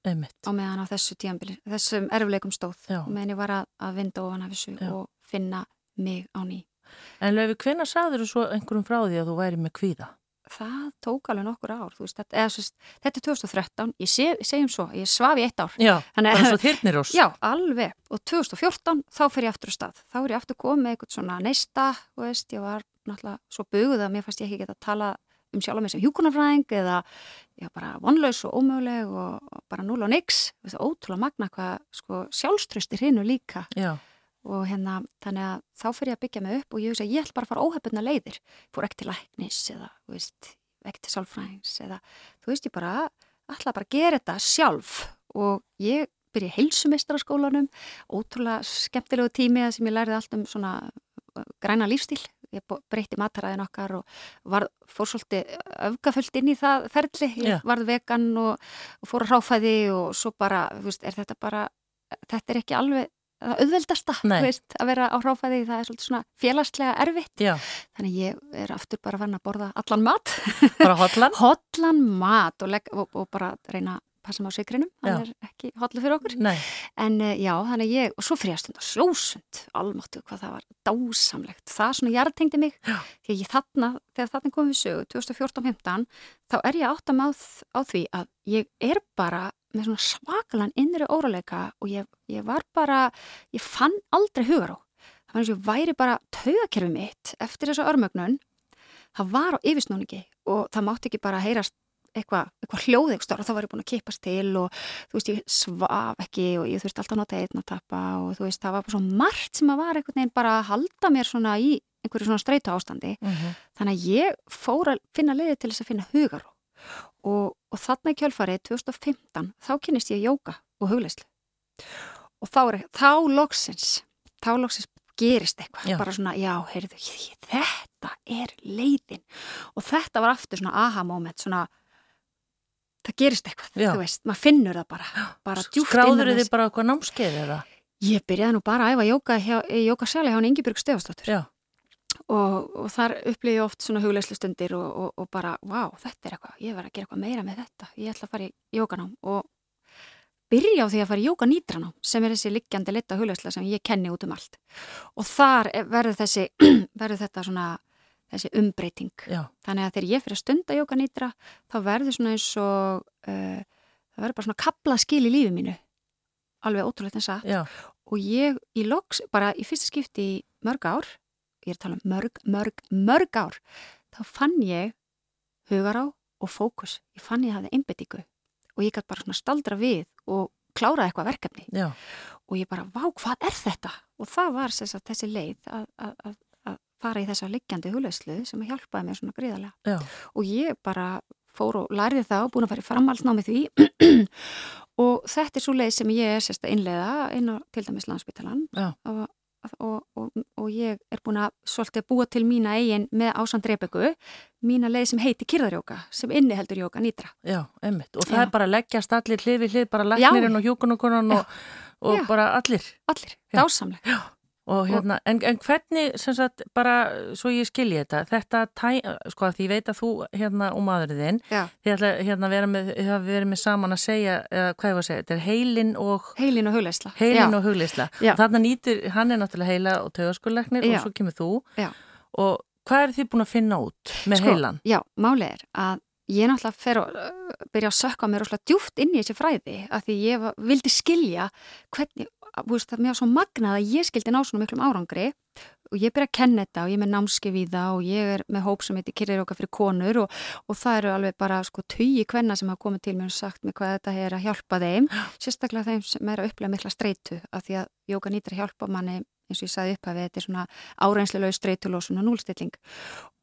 á meðan á þessu tíambili, þessum erfleikum stóð Já. meðan ég var að, að vinda ofan af þessu og finna mig á ný. En löfi, hvenær sagður þú svo einhverjum frá því að þú væri með kvíða? Það tók alveg nokkur ár, þú veist, þetta, eða, sérst, þetta er 2013, ég sé, segjum svo, ég svaf í eitt ár. Já, Þannig, bara svo þyrnirós. Já, alveg, og 2014 þá fer ég aftur á stað, þá er ég aftur komið eitthvað svona neista, veist, ég var náttúrulega svo buguð að mér fannst ég ekki geta að tala um sjálf mig sem hjúkunarfræðing eða já, bara vonlaus og ómöguleg og, og bara núl og nix, þú veist, ótrúlega magna hvað sko, sjálfströsti hreinu líka. Já. og hérna, þannig að þá fyrir ég að byggja mig upp og ég hugsa, ég ætla bara að fara óhefbundna leiðir. Fór ekki til læknis eða, veist ekki til sálfræðings eða, þú veist, ég bara ætla bara að gera þetta sjálf. Og ég byrja heilsumestraskólanum ótrúlega skemmtilegu tími sem ég lærið allt um svona uh, græna lífstíl ég breytti mataræðin okkar og var, fór svolítið öfgafullt inn í það ferli, ég varð vegan og, og fór að ráfæði og svo bara, veist, er þetta bara þetta er ekki alveg auðveldasta, veist, að vera á ráfæði það er svolítið svona félagslega erfitt. Já. þannig ég er aftur bara fann að borða allan mat. Bara hotlan? [LAUGHS] hotlan mat og, og, og bara reyna að passa mig á sigrinum, hann Já. er ekki hotlu fyrir okkur. Nei. en uh, já, þannig að ég og svo að stunda sjósund almáttu hvað það var dásamlegt. Það svona jarðtengdi mig því ég þarna, þegar þarna komum við sögu 2014-15, þá er ég átt að máð á því að ég er bara með svona svakalan innri óráleika og ég, ég var bara ég fann aldrei hugar á það var eins og ég væri bara taugakerfi mitt eftir þessa örmögnun. Það var á yfirsnúningi og það mátti ekki bara heyrast eitthvað eitthva hljóð eitthvað og þá var ég búin að kipast til og þú veist ég svaf ekki og ég þurfti alltaf að nota einn að tappa og þú veist það var bara svo margt sem að var einhvern veginn bara að halda mér svona í einhverju svona streytu ástandi. Mhm. þannig að ég fór að finna leiði til þess að finna hugar og, og þarna í kjölfarið 2015 þá kynist ég jóka og hugleislu og þá, er, þá loksins þá loksins gerist eitthvað. Bara svona, já, heyrðu, þetta er leiðin. Og þetta var aftur svona aha moment svona það gerist eitthvað, Já. þú veist, maður finnur það bara, bara Skráður innan þið þess. bara eitthvað námskeið eða? Ég byrjaði nú bara að æfa jóka hjá, jókasæli hjá hann Ingebjörg Stefastóttur og, og þar upplýði ég oft svona hugleislu stundir og, og, og bara, vá, þetta er eitthvað, ég verði að gera eitthvað meira með þetta, ég ætla að fara í jókanám og byrja á því að fara í jókanýtranám sem er þessi liggjandi lita hugleisla sem ég kenni út um allt og þar er- verður þessi, [CLEARS THROAT] verður þetta svona þessi umbreyting. Já. Þannig að þegar ég fyrir að stunda jókanýtra þá verður svona eins og uh, það verður bara svona kaplaskil í lífi mínu alveg ótrúlega satt Já. og ég í loks, bara í fyrsta skipti í mörg ár, ég er að tala um mörg, mörg, mörg ár, þá fann ég hugar á og fókus. Ég fann ég hafði einbettingu og ég gæti bara svona staldra við og klára eitthvað verkefni. Já. Og ég bara, vá, hvað er þetta? Og það var sem sagt, þessi leið að, að, að, að fara í þessa liggjandi hugleyslu sem hjálpaði mér svona gríðarlega. Já. Og ég bara fór og lærði það og búin að fara í framhaldsnámi því [CLEARS THROAT] og þetta er svo leið sem ég er sérst að innleiða inn á til dæmis landsbytalan og, og, og, og ég er búin að svolítið búa til mína eigin með ásand Rebekku, mína leið sem heiti kyrðarjóka, sem inniheldur jóka nýtra. Já, einmitt. Og það Já. er bara að leggjast allir hlið við hlið, bara læknirinn og hjúkunugunan og, bara allir. Allir, dásamlega. Og hérna, en, en hvernig, sem sagt, bara svo ég skilji þetta, þetta tæ, sko að því veit að þú hérna og þinn, Já. þið ætla hérna að vera með, þið hafa verið með saman að segja, eða hvað ég var að segja, þetta er heilin og... Heilin og hugleysla. Heilin Já. og. Og þarna nýtir, hann er náttúrulega heila og taugaskulegnir og svo kemur þú. Já. Og hvað er þið búin að finna út með Sko, heilan? Já, málið er að ég náttúrulega fer að uh, byrja að sökka mér rosalega djúft inn í þessi fræði að því ég vildi skilja hvernig, veist, það er mér svo magnað að ég skildi ná svona miklum árangri. Og ég byrja að kenna þetta og ég er með námskef í það og ég er með hóp sem heitir Kyrir okkar fyrir konur og, og það eru alveg bara sko tugi kvenna sem hafa komið til mér og sagt mér hvað þetta er að hjálpa þeim. Sérstaklega þeim sem er að upplega mikla streitu af því að jóka nýttir að hjálpa manni eins og ég sagði upphafið, þetta er svona áreinslega streitulósun og núlstilling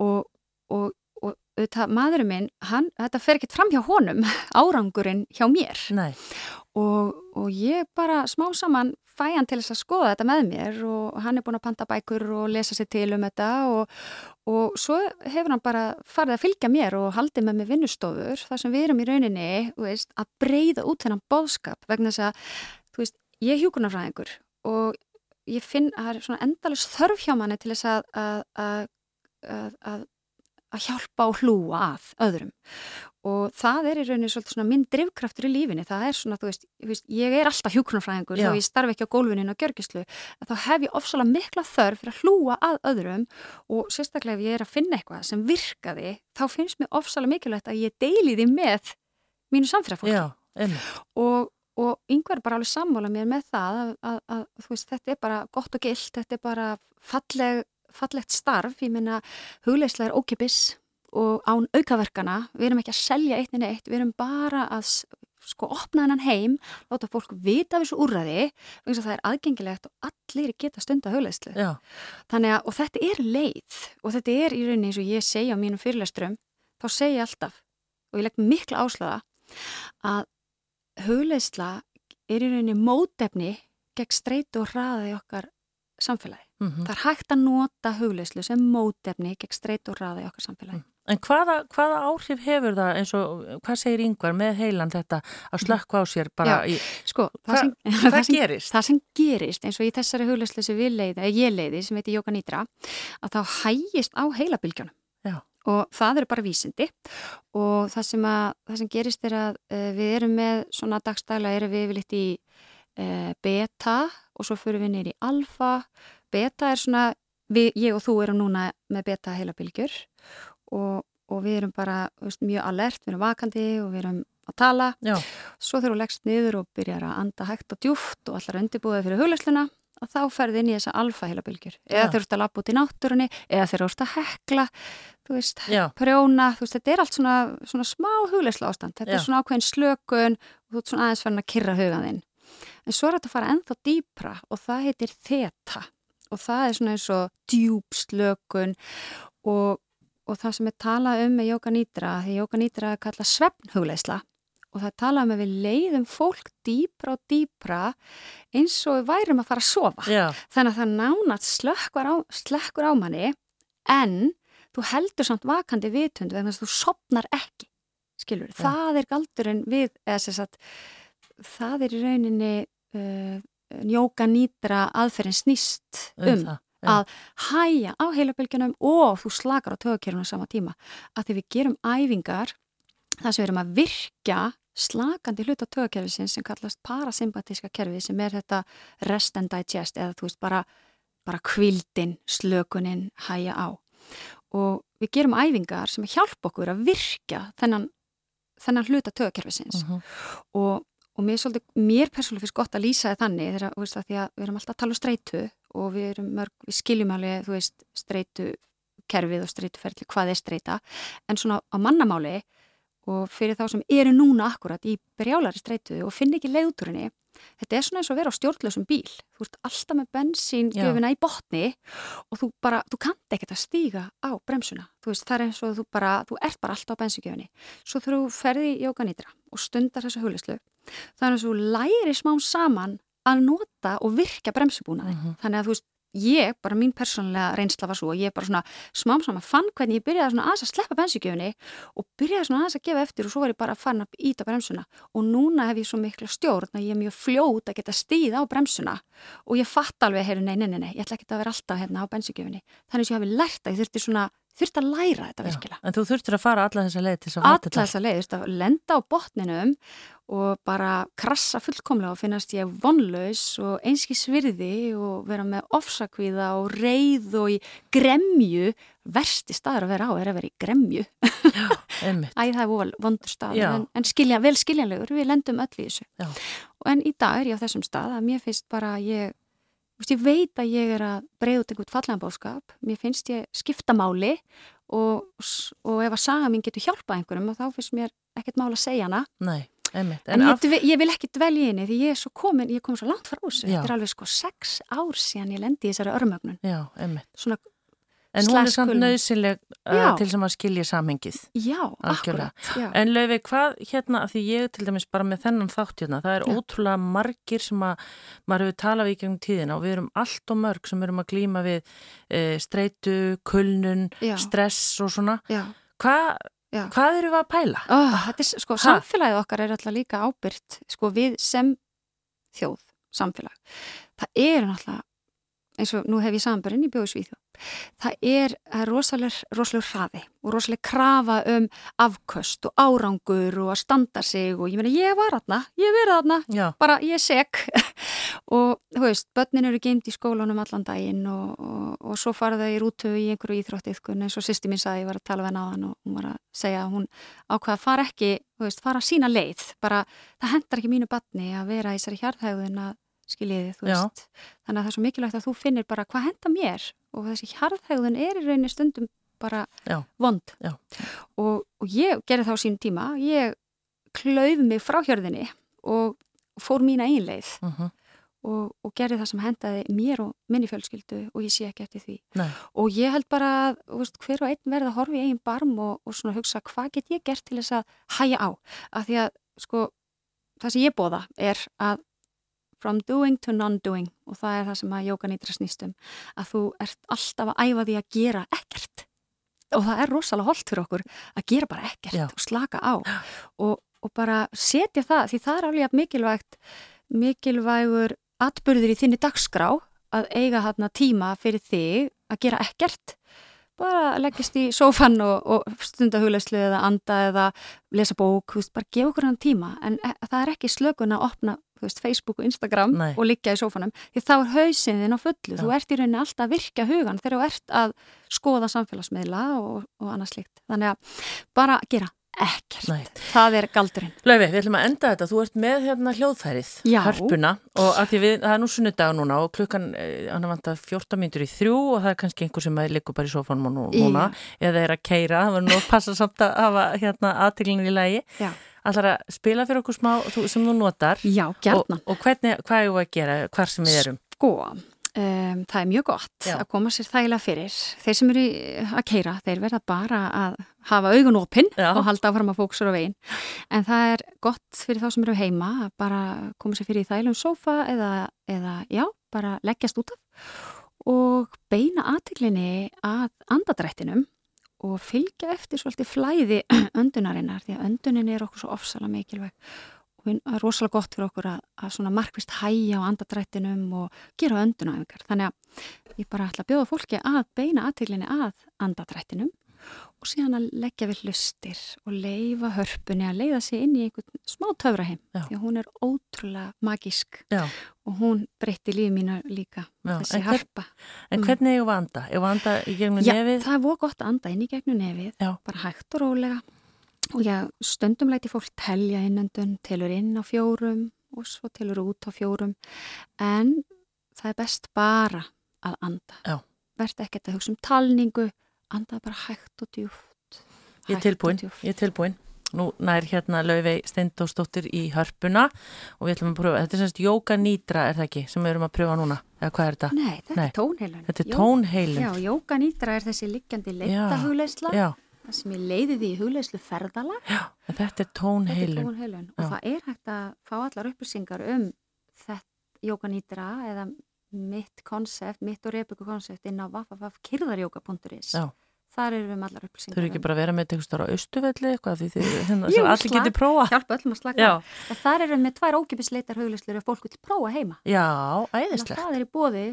og, og, og auðvitað maðurinn minn, hann, þetta fer ekkert fram hjá honum, [LAUGHS] árangurinn hjá mér Nei. og, og ég bara smá saman fæ hann til þess að skoða þetta með mér og hann er búin að panta bækur og lesa sér til um þetta og, og svo hefur hann bara farið að fylgja mér og haldið með mig vinnustofur þar sem við erum í rauninni veist, að breyða út þennan bóðskap vegna þess að þú veist, ég er hjúkunarfræðingur og ég finn að það er svona endalus þörf hjá manni til þess að, að, að, að, að hjálpa og hlúa að öðrum. Og það er í rauninni svolítið svona minn drivkraftur í lífinni, það er svona, þú veist, veist ég er alltaf hjúknarfræðingur, Já. þó ég starfi ekki á gólfinin og gjörgislu, þá hef ég ofsalega mikla þörf fyrir að hlúa að öðrum og sérstaklega ef ég er að finna eitthvað sem virkaði, þá finnst mér ofsalega mikilvægt að ég deili því með mínu samfélagfólki og, og yngvar bara alveg sammála mér með það að, að, að veist, þetta er bara gott og gilt, þetta er bara falleg, fallegt starf, ég meina hugleislega er ókipis og án aukaverkana, við erum ekki að selja eitt en eitt, við erum bara að sko opna hennan heim, láta fólk vita þessu úrræði, vegna þess að það er aðgengilegt og allir geta stunda hugleislu þannig að, og þetta er leið og þetta er í rauninni eins og ég segja á mínum fyrirlesturum, þá segja ég alltaf og ég legg mikla áslöða að hugleisla er í rauninni mótefni gegn streitu og hraða í okkar samfélagi. Mhm. Það er hægt að nota hugleislu sem mótefni gegn streitu og hraða í okkar samfélagi. En hvaða, hvaða áhrif hefur það eins og, hvað segir yngvar með heilan þetta að slökka á sér bara Já, í... sko, það Hva- sem, hvað það sem, gerist? Það sem gerist, eins og í þessari hugleislu sem við leiði, eða ég leiði, sem heitir Jóka Nýtra, að þá hægist á heilabilgjónum. Já. Og það eru bara vísindi og það sem, að, það sem gerist er að uh, við erum með svona dagstæla, erum við yfirleitt í uh, beta og svo fyrir við neyri alfa. Beta er svona, við, ég og þú erum núna með beta heilabilgjur og, og við erum bara veist, mjög alert, við erum vakandi og við erum að tala. Já. Svo þegar þú leggst niður og byrjar að anda hægt og djúft og allar undirbúið fyrir huglæsluna að þá ferði inn í þessa alfa heilabilgjur eða þeir eru að lappa út í náttúrunni eða þeir eru að hekla þú veist, prjóna þú veist, þetta er allt svona, svona smá huglæsla ástand þetta Já. er svona ákveðin slökun og þú ert svona aðeins farin að kyrra hugan þinn en svo er þetta að fara ennþá dýpra og það heitir þeta. Og það er svona eins og djúb slökun og, og það sem er talað um með Jóka Nýtra því Jóka Nýtra er kallað svefnhugleisla og það er talað um að við leiðum fólk dýpra og dýpra eins og við værum að fara að sofa. Já. þannig að það nánat slekkur á, slekkur á manni en þú heldur samt vakandi vitund vegna þess að þú sopnar ekki skilur, það er galdurinn við eða sem sagt það er í rauninni uh, njóka nýtra aðferðin snýst Um um, það, já. að hæja á heilabylgjunum og þú slakar á tögakerfinu sama tíma að því við gerum æfingar þar sem við erum að virkja slakandi hluta tögakerfisins sem kallast parasympatíska kerfi sem er þetta rest and digest eða þú veist bara, bara kvildin, slökunin, hæja á og við gerum æfingar sem hjálpa okkur að virkja þennan, þennan hluta tögakerfisins Mhm. og, og mér, svolítið, mér persónulega finnst gott að lýsa það þannig þegar, veist, að því að við erum alltaf að tala um streitu og við erum mörg, við skiljum alveg, þú veist, streitu kerfið og streituferli, hvað er streita. En svona á mannamáli og fyrir þá sem eru núna akkurat í brjálari streitu og finn ekki leiðuturinni þetta er svona eins og að vera á stjórnlausum bíl. Þú ert alltaf með bensíngjöfina í botni og þú bara, þú kannt ekkert að stíga á bremsuna, þú veist, það er eins og þú bara, þú ert bara alltaf á bensíngjöfinni. Svo þú ferði í jókanýtra og stundar þessa huglislu, eins og þú læri smá saman að nota og virka bremsubúnaði, þannig að þú veist ég, bara mín persónlega reynsla var svo ég bara svona smám saman fann hvernig ég byrjaði svona aðeins að sleppa bensíngjöfinni og byrjaði svona aðeins að gefa eftir og svo var ég bara að fann að íta bremsuna. Og núna hef ég svo mikla stjórn að ég er mjög fljót að geta stíð á bremsuna og ég fatt alveg, heyru, nei, nei, nei, nei, ég ætla ekki að vera alltaf hérna á bensíngjöfinni. Þannig að ég hafi lært að ég þurfti svona þurfti að læra þetta virkilega En þú þurftir að fara alla þessa leið til þess að alla fatta þetta. þessa leið, þú veist, að lenda á botninum og bara krassa fullkomlega og finnast ég vonlaus og einskis virði og vera með ofsakvíða og reyð og í gremju versti staður að vera á er að vera í gremju Einmitt. Æ, það er vondur staður Já. en, en skilja, vel skiljanlegur, við lendum öll í þessu Já. en í dag er ég á þessum stað að mér finnst bara að ég veist, ég veit að ég er að breyða út einhvern fallega bóðskap, mér finnst ég skipta máli og, og ef að saga mín getur hjálpað einhverjum þá finnst mér ekkert mál að segja hana Nei, einmitt. En, En, ég, af... ég vil ekki dvelja í henni því ég er svo komin, ég kom svo langt frá þessu. Þetta er alveg sko sex ár síðan ég lendi í þessari örmögnun. Já, einmitt. Svona En hún er samt nöðsileg uh, til sem að skilja samhengið. Já, akkurat. Já. En Laufi, hvað hérna, því ég til dæmis bara með þennan þátt hérna, það er Já. ótrúlega margir sem að maður hefur talað við í gegnum tíðina og við erum allt og mörg sem erum að glýma við e, streitu, kulnun, Já. stress og svona. Já. Hva, hvað eru við að pæla? Oh, er, sko, samfélagið okkar er alltaf líka ábyrgt, sko, við sem þjóð, samfélag. Það er náttúrulega, eins og nú hef ég samanbörinn í bjóðu Svíþjóð, það er, er rosaleg, rosaleg hraði og rosaleg krafa um afköst og árangur og að standa sig og ég meina, ég var aðna, ég verið aðna, Já. bara ég er sek. [LAUGHS] Og þú veist, börnin eru geimt í skólanum allan daginn og, og, og svo fara þau í rútu í einhverju íþróttiðkun eins og sýsti mín sagði, ég var að tala við henni á hann og hún var að segja að hún ákvaða að fara ekki, þú veist, fara sína leið. Bara, það hendar ekki mínu batni að vera í þessari hjarðhægðun að skiljiði, þú veist þannig að það er svo mikilvægt að þú finnir bara hvað henda mér og þessi hjarðhægðun er í rauninni stundum bara Já. vond Já. og, og ég gerði þá sín tíma, ég klauf mig frá hjörðinni og fór mína einleið Mhm. og, og gerði það sem hendaði mér og minni fjölskyldu og ég sé ekki eftir því Nei. og ég held bara veist, hver og einn verða að horfa í eigin barm og, og svona hugsa hvað get ég gert til þess að hæja á af því að sko það sem ég bóða er að from doing to non-doing og það er það sem að jóka nýtra snýstum að þú ert alltaf að æfa því að gera ekkert. Og það er rosalega holdt fyrir okkur að gera bara ekkert Já. og slaka á. Og, og bara setja það því það er alveg mikilvægt mikilvægur atbyrður í þinni dagskrá að eiga hérna tíma fyrir þig að gera ekkert. Bara leggist í sófan og, og stunda hugleyslu eða anda eða lesa bók, veist, bara gefa okkur hann tíma. En e það er ekki slökun að opna veist, Facebook og Instagram Nei. og liggja í sófanum því þá er hausinn þinn á fullu þú ert í rauninni alltaf að virkja hugan þegar þú ert að skoða samfélagsmiðla og, og annað slíkt, þannig að bara gera ekkert, Nei. það er galdurinn Laufi, við ætlum að enda þetta. Þú ert með hérna hljóðfærið, Já. hörpuna og að því við, það er nú sunnudag núna og klukkan, eh, hann er vant að 14 mínútur í þrjú og það er kannski einhver sem liggur bara í Já. núna eða er að keira, það var nú að passa samt að hafa hérna aðteglinu í lagi. Já. Allar að spila fyrir okkur smá þú, sem þú notar. Já. Og, og hvernig, hvað er að gera, hvar sem við erum? Sko, um, það er mjög gott Já. að koma sér þægilega fyrir. Þeir sem eru að keira, þeir verða bara að hafa augun opinn og halda áfram að fóksur á veginn. En það er gott fyrir þá sem eru heima að bara koma sér fyrir í þægilegum sófa eða, eða já, bara leggjast út af og beina aðtiklinni að andadrættinum og fylgja eftir svolítið flæði [CLEARS THROAT] öndunarinnar því að öndunin er okkur svo ofsalega mikilvæg og það er rosalega gott fyrir okkur að, að svona markvist hæja á andadrættinum og gera öndunæfingar. Þannig að ég bara ætla að bjóða fólki að beina aðteglinni að andadrættinum og síðan að leggja við hlustir og leifa hörpunni að leiða sig inn í einhvern smá töfraheim því hún er ótrúlega magísk Já. og hún breytti lífi mínu líka Já, þessi en hvern- hörpa. En Mm. hvernig eigum við að anda? Eigum við að anda í gegnum Já, nefið? það er voru gott að anda inn í gegnum nefið, Já. bara hægt og rólega og já, stundum læti fólk telja innöndun, telur inn á fjórum og svo telur út á fjórum en það er best bara að anda. Já. Verð ekkert að hugsa um talningu, anda bara hægt og djúft. Ég er tilbúin, ég er tilbúin. Nú nær hérna Laufey Steindósdóttir í hörpuna og við ætlum að pröfa, þetta er semst jóka nýtra er það ekki, sem við erum að pröfa núna, eða hvað er þetta? Nei, þetta er tónheilun. Þetta er tónheilun. Já, jóka nýtra er þessi liggjandi leita Já, hugleisla, já. það sem ég leiði því í hugleislu ferðala. Já, þetta er Þetta er tónheilun. tónheilun Já. og það er hægt að fá allar upplýsingar um þetta jókanýtra eða mitt konsept, mitt og repliku konsept inn á www.kirðarjóka.is. Þar erum við allar Þau upplýsingar eru ekki bara að vera með tekstur á austuvelli eitthvað því þið, [LAUGHS] hérna, Jú, allir getið prófa. Hjálpa öllum að slaka Þar erum við með tvær ókipisleitar hugleislur ef fólk vil prófa heima. Já, æðislegt. Það er í bóði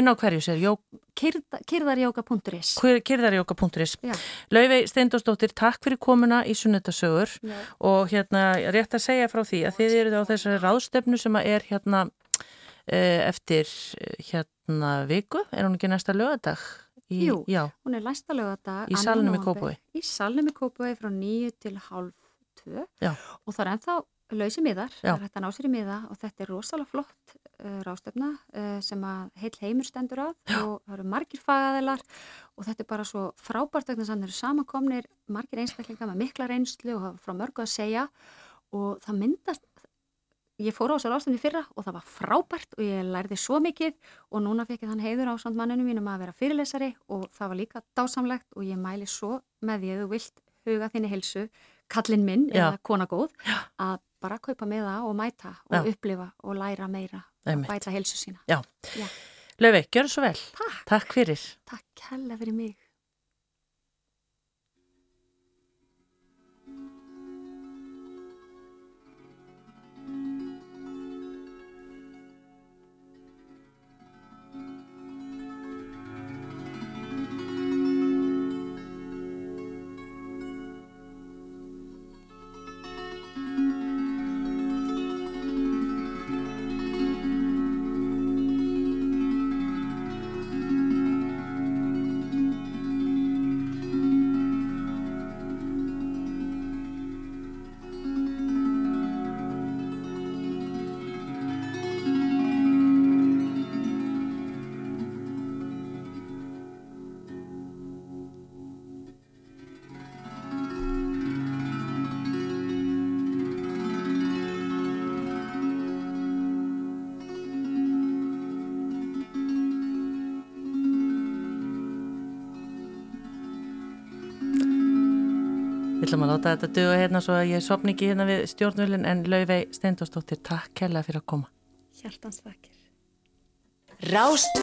Inn á hverju sér, jó, kirðarjóka.is kyrðarjóka.is. Já. Laufey Steindósdóttir, takk fyrir komuna í sunnudasögur Já. og hérna rétt að segja frá því að þið eruð á þessari ráðstefnu sem er hérna eftir eh, hérna viku, er hún ekki næsta lögadag? Í, Jú, Já, hún er læsta lögadag Í salnum í Kópavogi. Í salnum í Kópavogi frá nýju til hálf tvö Já. og það er ennþá lausi miðar, það er hægt að ná sér í miða og þetta er rosalega flott uh, rástefna uh, sem að heil heimur stendur að Já. og það eru margir fagaðilar og þetta er bara svo frábært vegna sem þeir eru samankomnir margir einstaklingar með mikla reynslu og frá mörgu að segja og það myndast ég fór á þessu rástefni fyrra og það var frábært og ég lærði svo mikið og núna fekk ég þann heiður á samt manninu mínum að vera fyrirlesari og það var líka dásamlegt og ég mæli svo með því að þú vilt huga þinni helsu, kallinn minn Já. eða kona góð, að bara kaupa með það og mæta og Já. upplifa og læra meira og bæta helsu sína. já. Já. Laufey, gjör svo vel. Takk. Takk fyrir. Takk hella fyrir mig. Láta þetta duga hérna svo að ég sopni ekki hérna við stjórnvölin en Laufey Steindósdóttir, takk kærlega fyrir að koma. Hjartans þakkir. Rást